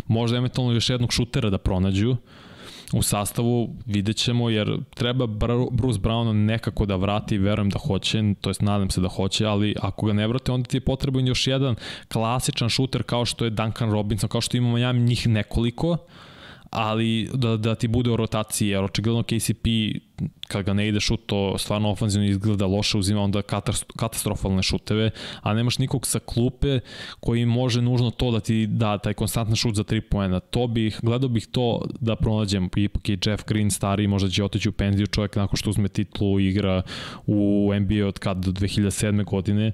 Možda eventualno još jednog šutera da pronađu u sastavu, vidjet ćemo, jer treba Bruce Brown nekako da vrati, verujem da hoće, to jest nadam se da hoće, ali ako ga ne vrate, onda ti je potreban još jedan klasičan šuter kao što je Duncan Robinson, kao što imamo ja njih nekoliko, ali da, da ti bude u rotaciji, jer očigledno KCP kad ga ne ide šut, to stvarno ofanzivno izgleda loše, uzima onda katastrofalne šuteve, a nemaš nikog sa klupe koji može nužno to da ti da taj konstantan šut za 3 poena. To bih, gledao bih to da pronađem, ipak je Jeff Green stari, možda će otići u penziju čovjek nakon što uzme titlu igra u NBA od kada do 2007. godine.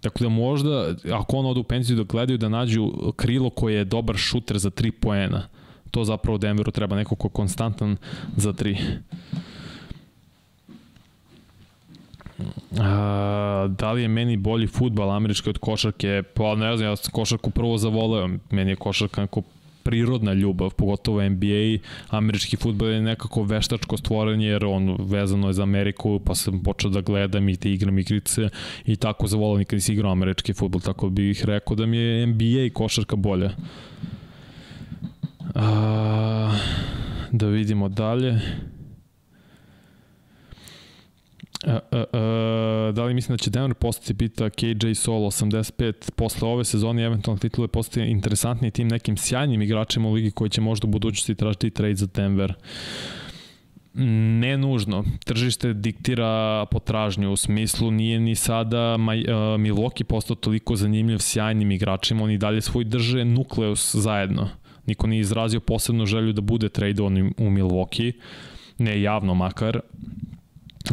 Tako da možda, ako on ode u penziju da gledaju da nađu krilo koje je dobar šuter za 3 poena to zapravo Denveru treba neko ko je konstantan za tri. A, da li je meni bolji futbal američki od košarke? Pa ne znam, ja sam košarku prvo zavoleo. Meni je košarka neko prirodna ljubav, pogotovo NBA. Američki futbol je nekako veštačko stvorenje jer on vezano je za Ameriku, pa sam počeo da gledam i te igram igrice i tako zavolao nikad nisi igrao američki futbol, tako bih rekao da mi je NBA i košarka bolja. A, da vidimo dalje. A, a, a, da li mislim da će Denver postati pita KJ Solo 85 posle ove sezone eventualno titule postati interesantni tim nekim sjajnim igračima u ligi koji će možda u budućnosti tražiti trade za Denver ne nužno. Tržište diktira potražnju u smislu nije ni sada Maj, uh, Milwaukee postao toliko zanimljiv sjajnim igračima, oni dalje svoj drže nukleus zajedno Niko nije izrazio posebnu želju da bude tradovan u Milwaukee, ne javno makar.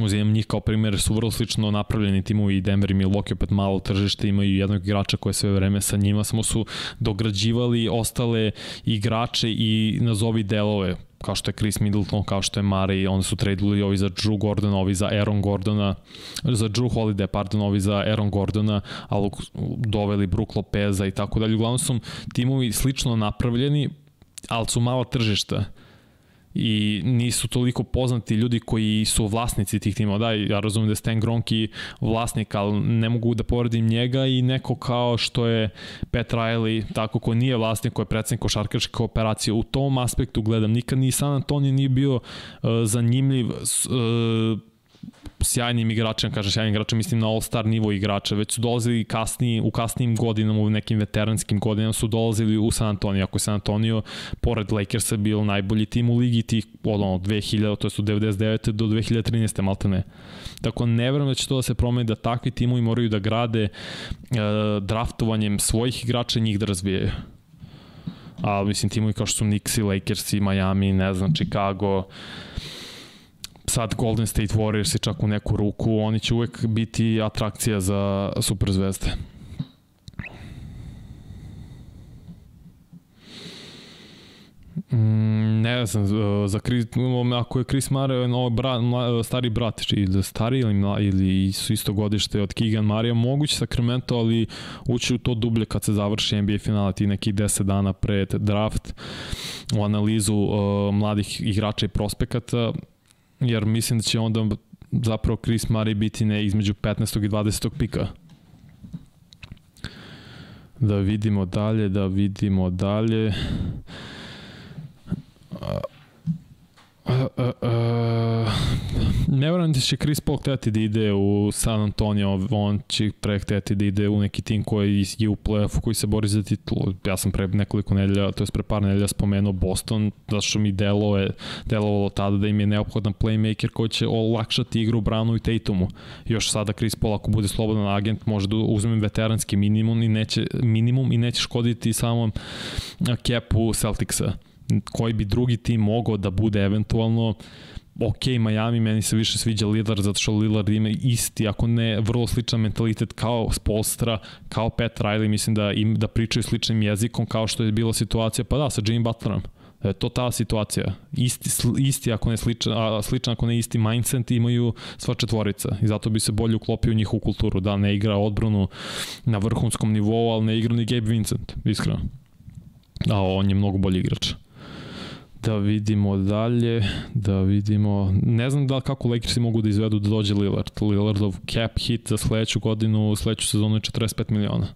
Uzimam njih kao primjer, su vrlo slično napravljeni timovi i Denver i Milwaukee, opet malo tržište, imaju jednog igrača koje sve vreme sa njima, samo su dograđivali ostale igrače i nazovi delove kao što je Chris Middleton, kao što je Murray, onda su tradili ovi za Drew Gordona, ovi za Aaron Gordona, za Drew Holiday, pardon, ovi za Aaron Gordona, ali doveli Brook Lopeza i tako dalje. Uglavnom su timovi slično napravljeni, ali su mala tržišta i nisu toliko poznati ljudi koji su vlasnici tih timova. Da, ja razumem da je Stan Gronki vlasnik, ali ne mogu da poredim njega i neko kao što je Pat Riley, tako ko nije vlasnik, ko je predsednik košarkaške operacije. U tom aspektu gledam, nikad ni San Antonio nije bio uh, zanimljiv uh, sjajnim igračem, kaže sjajnim igračem, mislim na all-star nivo igrača, već su dolazili kasniji, u kasnijim godinama, u nekim veteranskim godinama su dolazili u San Antonio, ako je San Antonio, pored Lakersa, bio najbolji tim u ligi tih od ono, 2000, to je su 99. do 2013. malte ne. Tako ne verujem da će to da se promeni, da takvi timovi moraju da grade e, draftovanjem svojih igrača njih da razvijaju. A mislim timovi kao što su Knicks i Lakers i Miami, ne znam, Chicago, sad Golden State Warriors i čak u neku ruku, oni će uvek biti atrakcija za superzvezde. Mm, ne znam, za Chris, ako je Chris Mare no, brat, stari brat, ili stari ili, ili su isto godište od Keegan Marija, moguće Sacramento, ali ući u to dublje kad se završi NBA finala ti nekih 10 dana pred draft u analizu uh, mladih igrača i prospekata jer mislim da će onda zapravo Chris Murray biti ne između 15. i 20. pika. Da vidimo dalje, da vidimo dalje. A, a, a, ne da će Chris Paul hteti da ide u San Antonio, on će pre hteti da ide u neki tim koji je u playoffu koji se bori za titulu. Ja sam pre nekoliko nedelja, to je pre par nedelja spomenuo Boston, zato što mi delo je, delovalo tada da im je neophodan playmaker koji će olakšati igru Brownu i Tatumu. Još sada Chris Paul ako bude slobodan agent može da uzme veteranski minimum i neće, minimum i neće škoditi samom kepu Celticsa koji bi drugi tim mogao da bude eventualno ok, Miami, meni se više sviđa Lillard zato što Lillard ima isti, ako ne vrlo sličan mentalitet kao Spolstra, kao Pat Riley, mislim da im da pričaju sličnim jezikom kao što je bila situacija, pa da, sa Jimmy Butlerom. E, to ta situacija. Isti, isti ako ne sličan, a sličan ako ne isti mindset imaju sva četvorica i zato bi se bolje uklopio u njihovu kulturu. Da, ne igra odbranu na vrhunskom nivou, ali ne igra ni Gabe Vincent, iskreno. A on je mnogo bolji igrač. Da vidimo dalje, da vidimo, ne znam da kako Lakersi mogu da izvedu da dođe Lillard. Lillardov cap hit za sledeću godinu, sledeću sezonu je 45 miliona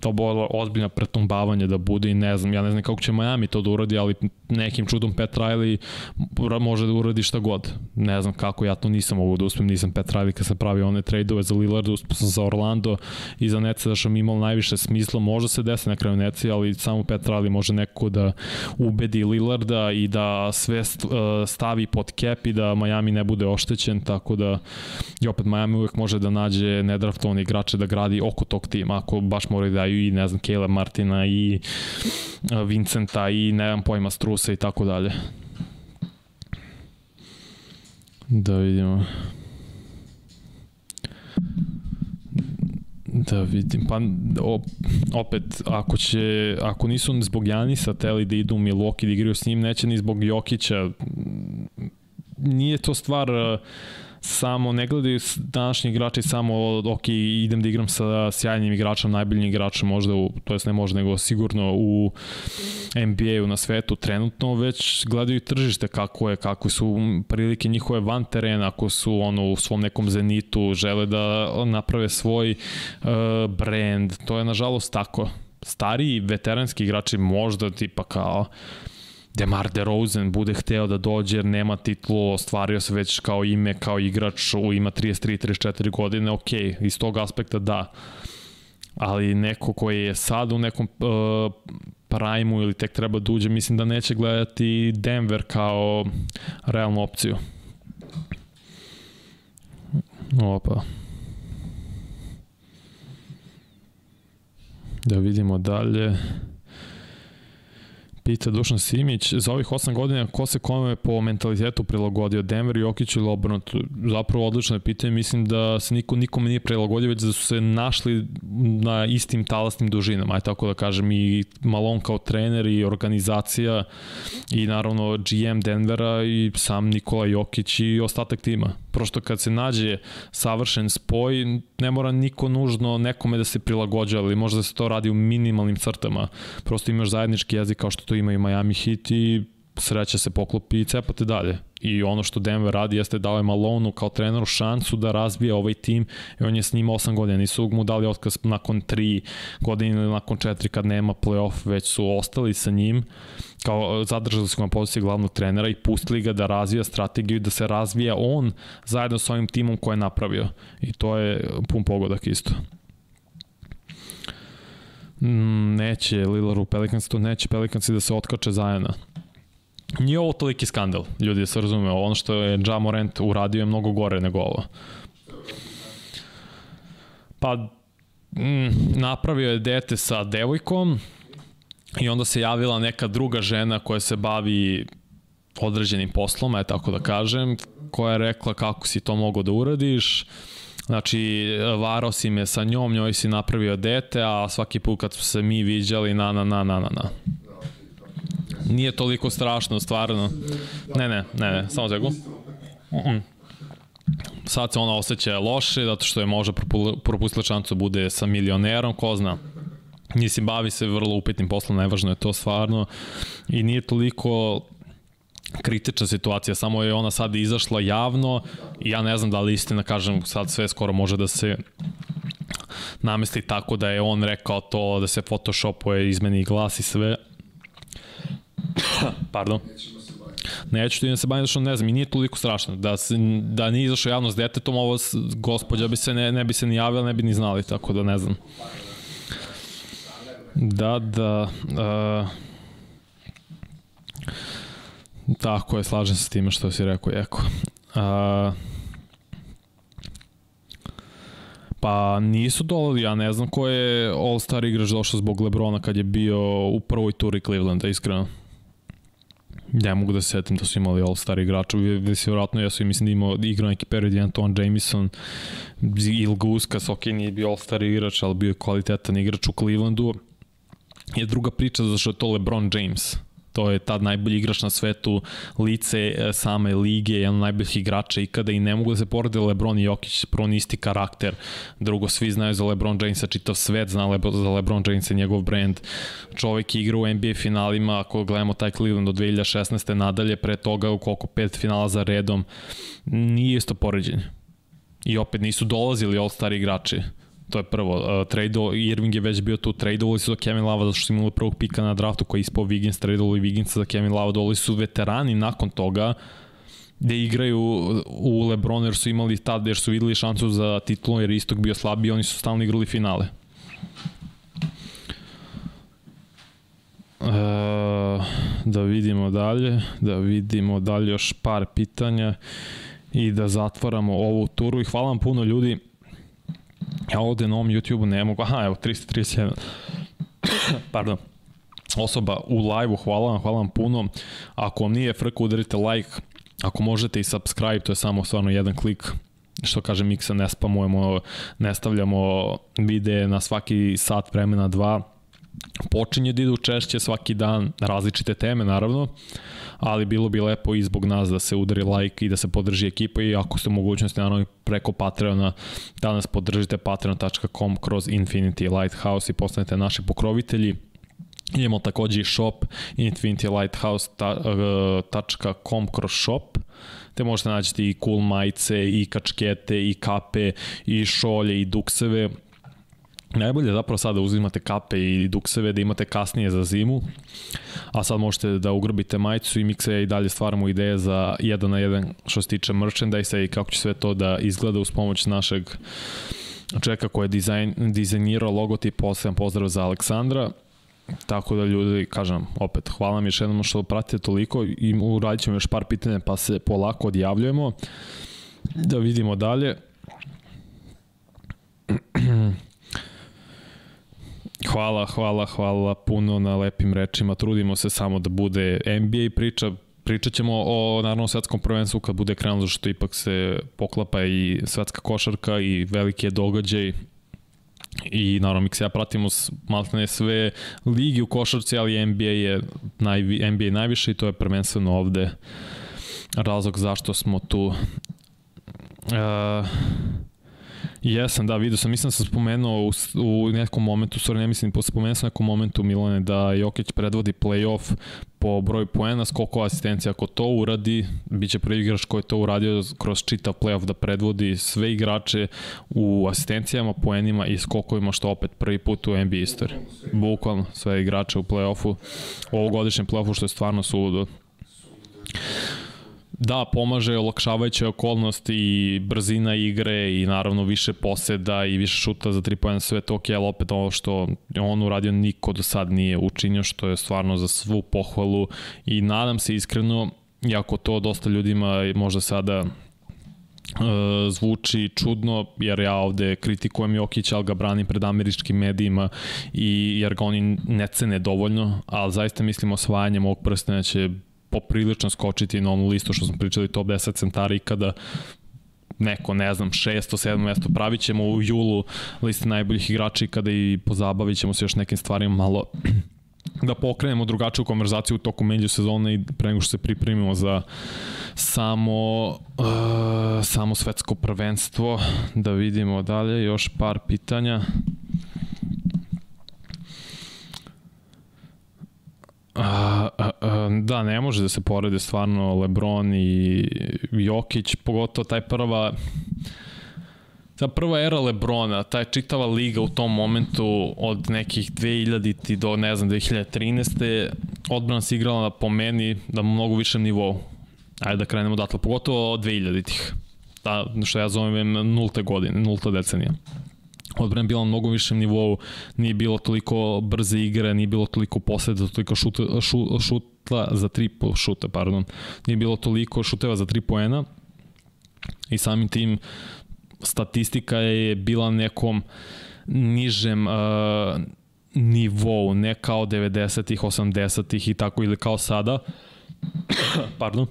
to bilo ozbiljno pretumbavanje da bude i ne znam, ja ne znam kako će Miami to da uradi, ali nekim čudom Pat Riley može da uradi šta god. Ne znam kako, ja to nisam mogu da uspem, nisam Pat Riley kad sam pravio one trade-ove za Lillard, uspem sam za Orlando i za Nece da sam imao najviše smisla, može se desi na kraju Neci, ali samo Pat Riley može neko da ubedi Lillarda i da sve e, stavi pod cap i da Miami ne bude oštećen, tako da i opet Miami uvek može da nađe nedraftovane igrače da gradi oko tog tima, ako baš moraju da daju i ne znam Caleb Martina i Vincenta i ne znam pojma Strusa i tako dalje. Da vidimo. Da vidim, pa opet, ako će, ako nisu zbog Janisa teli da idu Milwaukee da igraju s njim, neće ni zbog Jokića. Nije to stvar uh, samo ne gledaju današnji igrači samo ok, idem da igram sa sjajnim igračem, najboljim igračem možda, u, to jest ne možda, nego sigurno u NBA-u na svetu trenutno, već gledaju tržište kako je, kako su prilike njihove van terena, ako su ono u svom nekom zenitu, žele da naprave svoj uh, brand, to je nažalost tako. Stariji veteranski igrači možda tipa kao Demar DeRozan bude hteo da dođe jer nema titulu, ostvario se već kao ime, kao igrač, ima 33-34 godine, ok, iz tog aspekta da. Ali neko koji je sad u nekom uh, prime ili tek treba da uđe, mislim da neće gledati Denver kao realnu opciju. Opa. Da vidimo dalje. Pita Dušan Simić, za ovih 8 godina ko se kome po mentalitetu prilagodio, Denver, Jokić ili obrnuto? Zapravo odlično je pitanje, mislim da se niko nikome nije prilagodio, već da su se našli na istim talasnim dužinama, aj tako da kažem, i Malon kao trener i organizacija i naravno GM Denvera i sam Nikola Jokić i ostatak tima. Prosto kad se nađe savršen spoj, ne mora niko nužno nekome da se prilagođa, ali možda da se to radi u minimalnim crtama. Prosto imaš zajednički jezik kao što to ima i Miami Heat i sreća se poklopi i cepate dalje. I ono što Denver radi jeste dao je Malonu kao treneru šansu da razvije ovaj tim i on je s njim 8 godina. Nisu mu dali otkaz nakon 3 godine ili nakon 4 kad nema playoff, već su ostali sa njim kao zadržali su na poziciji glavnog trenera i pustili ga da razvija strategiju da se razvija on zajedno sa ovim timom koje je napravio. I to je pun pogodak isto. Mm, neće Lillard u Pelicans, to neće Pelicans da se otkače zajedno. Nije ovo toliki skandal, ljudi da se razume. Ono što je Ja Morant uradio je mnogo gore nego ovo. Pa, mm, napravio je dete sa devojkom i onda se javila neka druga žena koja se bavi određenim poslom, je tako da kažem, koja je rekla kako si to mogo da uradiš, Znači, varao si me sa njom, njoj si napravio dete, a svaki put kad su se mi viđali, na, na, na, na, na, na. Nije toliko strašno, stvarno. Ne, ne, ne, ne, samo zegu. -mm. Sad se ona osjeća loše, zato što je možda propustila šancu da bude sa milionerom, ko zna. Mislim, bavi se vrlo upetnim poslom, nevažno je to stvarno. I nije toliko kritična situacija, samo je ona sad izašla javno i ja ne znam da li istina, kažem, sad sve skoro može da se namesti tako da je on rekao to, da se photoshopuje, izmeni glas i sve. Pardon. Neću ti da se bavim što ne znam, i nije toliko strašno. Da, se, da nije izašao javno s detetom, ovo gospođa bi se ne, ne bi se ni javila, ne bi ni znali, tako da ne znam. Da, da, uh, tako je, slažem se s time što si rekao, Jeko. Uh, Pa nisu dolazili, ja ne znam ko je All-Star igrač došao zbog Lebrona kad je bio u prvoj turi Clevelanda, iskreno. Ne mogu da se setim da su imali All-Star igrača, se vjerojatno jesu i mislim da imao igrao neki period Anton Jameson, Il Guskas, ok, nije bio All-Star igrač, ali bio je kvalitetan igrač u Clevelandu. Je druga priča zašto je to LeBron James. To je tad najbolji igrač na svetu, lice e, same lige, jedan od najboljih igrača ikada i ne mogu da se porede Lebron i Jokić, prvo isti karakter, drugo svi znaju za Lebron Jamesa, čitav svet zna Lebo, za Lebron Jamesa, njegov brand. Čovek igra u NBA finalima, ako gledamo taj Cleveland od 2016. nadalje, pre toga u koliko pet finala za redom, nije isto poređenje. I opet nisu dolazili All-Star igrači. To je prvo. Uh, trade Irving je već bio tu, tradeovali su za Kevin Lava zato što su imali prvog pika na draftu koji je ispao Wiggins, tradeovali Wigginsa za Kevin Lava, dolazili su veterani nakon toga gde igraju u Lebronu jer su imali tad, jer su videli šansu za titulu jer istok bio slabiji, oni su stalno igrali finale. E, da vidimo dalje, da vidimo dalje još par pitanja i da zatvaramo ovu turu i hvala vam puno ljudi Ja ovde na ovom YouTube-u ne mogu, aha, evo, 331, pardon, osoba u live-u, hvala vam, hvala vam puno. Ako vam nije frka, udarite like, ako možete i subscribe, to je samo stvarno jedan klik, što kaže Miksa, ne spamujemo, ne stavljamo videe na svaki sat vremena, dva, počinje da idu češće svaki dan, različite teme naravno, ali bilo bi lepo i zbog nas da se udari like i da se podrži ekipa i ako ste mogućnosti naravno preko Patreona da nas podržite patreon.com kroz Infinity Lighthouse i postanete naši pokrovitelji. Imamo takođe i shop infinitylighthouse.com kroz shop te možete naći i cool majice, i kačkete, i kape, i šolje, i dukseve. Najbolje je zapravo sada uzimate kape i dukseve da imate kasnije za zimu, a sad možete da ugrbite majicu i mikse i dalje stvaramo ideje za jedan na jedan što se tiče merchandise i kako će sve to da izgleda uz pomoć našeg čeka koji je dizajn, dizajnirao logotip, posljedan pozdrav za Aleksandra. Tako da ljudi, kažem, opet, hvala vam još jednom što pratite toliko i uradit ćemo još par pitanja pa se polako odjavljujemo. Da vidimo dalje. Hvala, hvala, hvala puno na lepim rečima. Trudimo se samo da bude NBA priča. Pričat ćemo o naravno svetskom prvenstvu kad bude krenulo, što ipak se poklapa i svetska košarka i veliki je događaj i naravno mi se ja pratimo maltene sve ligi u košarci, ali NBA je naj, NBA najviše i to je prvenstveno ovde razlog zašto smo tu. Uh, Jesam, da, vidio sam, mislim da sam spomenuo u, u nekom momentu, sorry, ne mislim, spomenuo sam u nekom momentu, Milane, da Jokić predvodi playoff po broju poena, skoliko asistencija, ako to uradi, bit će prvi igrač koji je to uradio kroz čitav playoff da predvodi sve igrače u asistencijama, poenima i skokovima, što opet prvi put u NBA istoriji. Bukvalno sve igrače u playoffu, ovogodišnjem playoffu, što je stvarno suludo da, pomaže olakšavajuće okolnosti i brzina igre i naravno više poseda i više šuta za tri pojena, sve to ok, ali opet ovo što on uradio niko do sad nije učinio, što je stvarno za svu pohvalu i nadam se iskreno, iako to dosta ljudima možda sada e, zvuči čudno, jer ja ovde kritikujem Jokića, ali ga branim pred američkim medijima i jer ga oni ne cene dovoljno, ali zaista mislim osvajanjem ovog prstena će poprilično skočiti na onu listu što smo pričali top 10 centara i kada neko, ne znam, šesto, sedmo mesto. Pravit ćemo u julu liste najboljih igrača i kada i pozabavit ćemo se još nekim stvarima malo da pokrenemo drugačiju konverzaciju u toku među sezona i pre nego što se pripremimo za samo uh, samo svetsko prvenstvo da vidimo dalje. Još par pitanja A, a, a, da, ne može da se porede stvarno Lebron i Jokić, pogotovo taj prva ta prva era Lebrona, ta je čitava liga u tom momentu od nekih 2000 ti do, ne znam, 2013. odbrana se igrala po meni na mnogo višem nivou. Ajde da krenemo odatle, pogotovo 2000-ih. Da, što ja zovem nulte godine, nulta decenija odbrana bila na mnogo višem nivou, nije bilo toliko brze igre, nije bilo toliko posleda, toliko šuta, šu, šuta za tri šuta, pardon. Nije bilo toliko šuteva za tri poena i samim tim statistika je bila nekom nižem uh, nivou, ne kao 90-ih, 80-ih i tako ili kao sada. Pardon.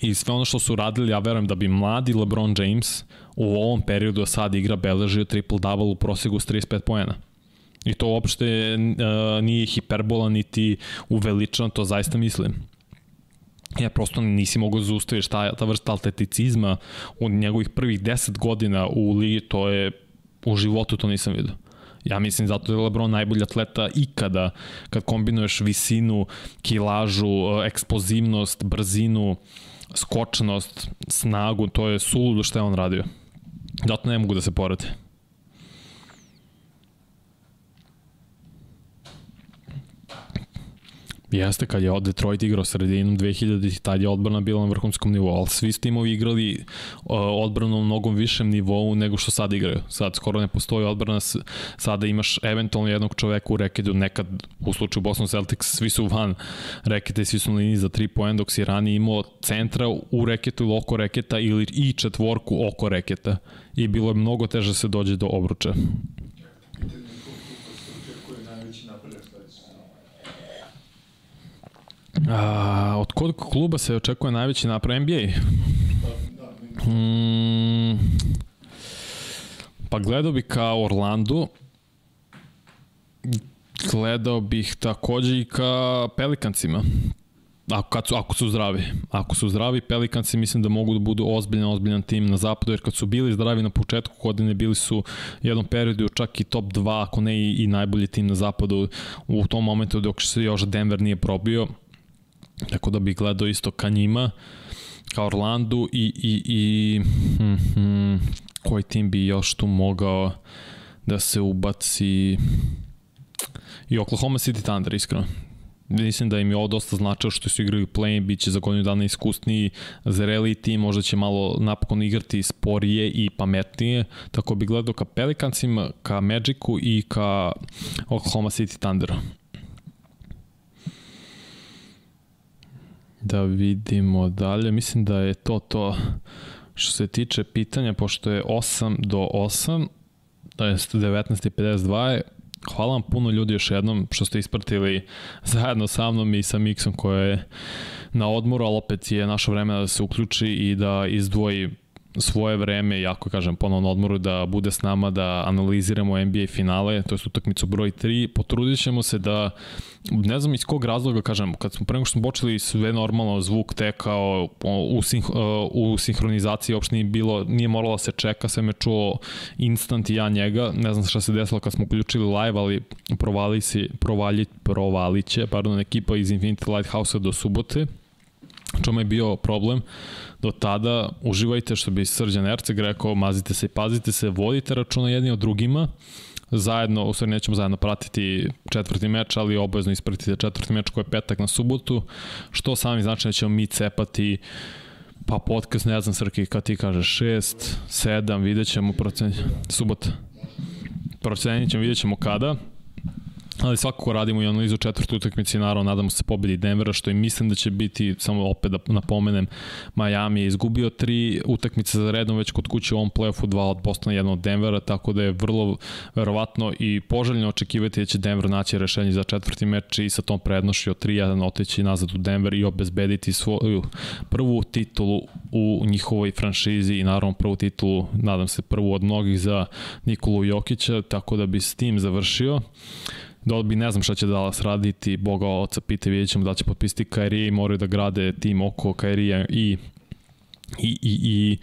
I sve ono što su radili, ja verujem da bi mladi LeBron James u ovom periodu sad igra beležio triple-double u prosegu s 35 poena. I to uopšte uh, nije hiperbola niti uveličano, to zaista mislim. Ja prosto nisi mogu da zaustaviš ta, ta vrsta atleticizma u njegovih prvih 10 godina u ligi, to je u životu to nisam vidio. Ja mislim zato da je LeBron najbolji atleta ikada kad kombinuješ visinu, kilažu, e, eksplozivnost, brzinu, skočnost, snagu, to je suludo što je on radio. Zato ne mogu da se porade. Jeste, kad je Detroit igrao sredinom 2000, tad je odbrana bila na vrhunskom nivou, ali svi timovi igrali odbranu na mnogom višem nivou nego što sad igraju. Sad skoro ne postoji odbrana, sada imaš eventualno jednog čoveka u reketu, nekad u slučaju Boston Celtics svi su van reketa i svi su na liniji za 3 poen, dok si ranije imao centra u reketu ili oko reketa ili i četvorku oko reketa i bilo je mnogo teže da se dođe do obruča. A, od kod kluba se očekuje najveći napred NBA? Hmm, pa gledao bih ka Orlandu, gledao bih takođe i ka Pelikancima. Ako, kad su, ako su zdravi. Ako su zdravi, Pelikanci mislim da mogu da budu ozbiljan, ozbiljan tim na zapadu, jer kad su bili zdravi na početku godine, bili su jednom periodu čak i top 2, ako ne i, i najbolji tim na zapadu u tom momentu dok se još Denver nije probio. Tako da bih gledao isto ka njima, ka Orlandu i, i, i hm, hm, koji tim bi još tu mogao da se ubaci i Oklahoma City Thunder, iskreno. Mislim da im je ovo dosta značao što su igrali play, bit će za godinu dana iskusniji, zreli tim, možda će malo napokon igrati sporije i pametnije, tako bi gledao ka Pelicansima, ka Magicu i ka Oklahoma City Thunderu. Da vidimo dalje. Mislim da je to to što se tiče pitanja, pošto je 8 do 8, to je 19.52 Hvala vam puno ljudi još jednom što ste ispratili zajedno sa mnom i sa Miksom koje je na odmoru, ali opet je našo vreme da se uključi i da izdvoji svoje vreme, jako kažem ponovno odmoru, da bude s nama, da analiziramo NBA finale, to je utakmicu broj 3. Potrudit ćemo se da, ne znam iz kog razloga, kažem, kad smo prema što smo počeli sve normalno, zvuk tekao, u, sinh, u sinhronizaciji uopšte nije bilo, nije moralo da se čeka, sve me čuo instant i ja njega, ne znam šta se desilo kad smo uključili live, ali provali, si, provali, provali će, pardon, ekipa iz Infinity Lighthouse-a do subote, čemu je bio problem? Do tada uživajte što bi Srđan Erceg rekao, mazite se i pazite se, vodite računa jedni od drugima, zajedno, u stvari nećemo zajedno pratiti četvrti meč, ali obavezno ispratite četvrti meč koji je petak na subotu, što sami znači da ćemo mi cepati pa podcast, ne znam Srki, kad ti kažeš 6, 7, vidjet ćemo procen... subota. Procenit ćemo, vidjet ćemo kada ali svakako radimo i analizu četvrte utakmice i naravno nadamo se pobedi Denvera, što i mislim da će biti, samo opet da napomenem, Miami je izgubio tri utakmice za redom već kod kuće u ovom playoffu, dva od Bostona, jedna od Denvera, tako da je vrlo verovatno i poželjno očekivati da će Denver naći rešenje za četvrti meč i sa tom prednošću od 3-1 oteći nazad u Denver i obezbediti svoju prvu titulu u njihovoj franšizi i naravno prvu titulu, nadam se prvu od mnogih za Nikolu Jokića, tako da bi s tim završio bi ne znam šta će Dallas raditi, Boga oca pita, vidjet ćemo da će potpisati Kairije i moraju da grade tim oko Kairija i i, i, i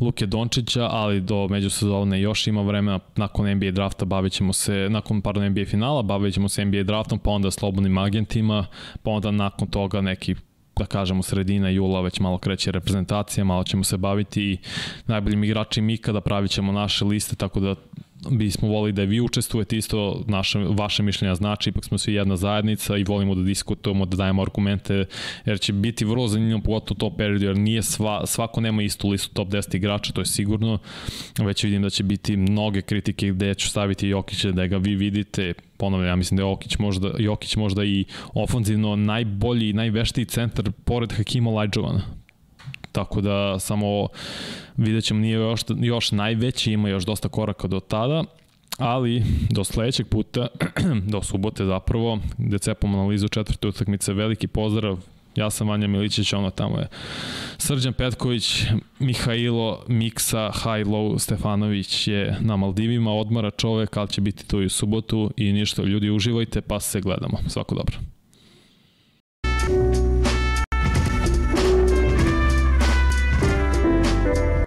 Luke Dončića, ali do međusezovne još ima vremena, nakon NBA drafta bavit ćemo se, nakon pardon NBA finala, bavit ćemo se NBA draftom, pa onda slobodnim agentima, pa onda nakon toga neki da kažemo sredina jula već malo kreće reprezentacija, malo ćemo se baviti i najboljim igračima ikada, pravit ćemo naše liste, tako da bismo volili da vi učestvujete isto, naše, vaše mišljenja znači, ipak smo svi jedna zajednica i volimo da diskutujemo, da dajemo argumente, jer će biti vrlo zanimljivo, pogotovo to period, jer nije sva, svako nema istu listu top 10 igrača, to je sigurno, već vidim da će biti mnoge kritike gde ću staviti Jokića da ga vi vidite, ponovno ja mislim da je Jokić možda, Jokić možda i ofanzivno najbolji i najveštiji centar pored Hakima Lajđovana. Tako da samo vidjet ćemo nije još, još najveći, ima još dosta koraka do tada, ali do sledećeg puta, do subote zapravo, gde cepamo analizu četvrte utakmice, veliki pozdrav, ja sam Vanja Milićić, ono tamo je Srđan Petković, Mihajlo, Miksa, Low, Stefanović je na Maldivima, odmara čovek, ali će biti tu i u subotu i ništa, ljudi uživajte pa se gledamo. Svako dobro.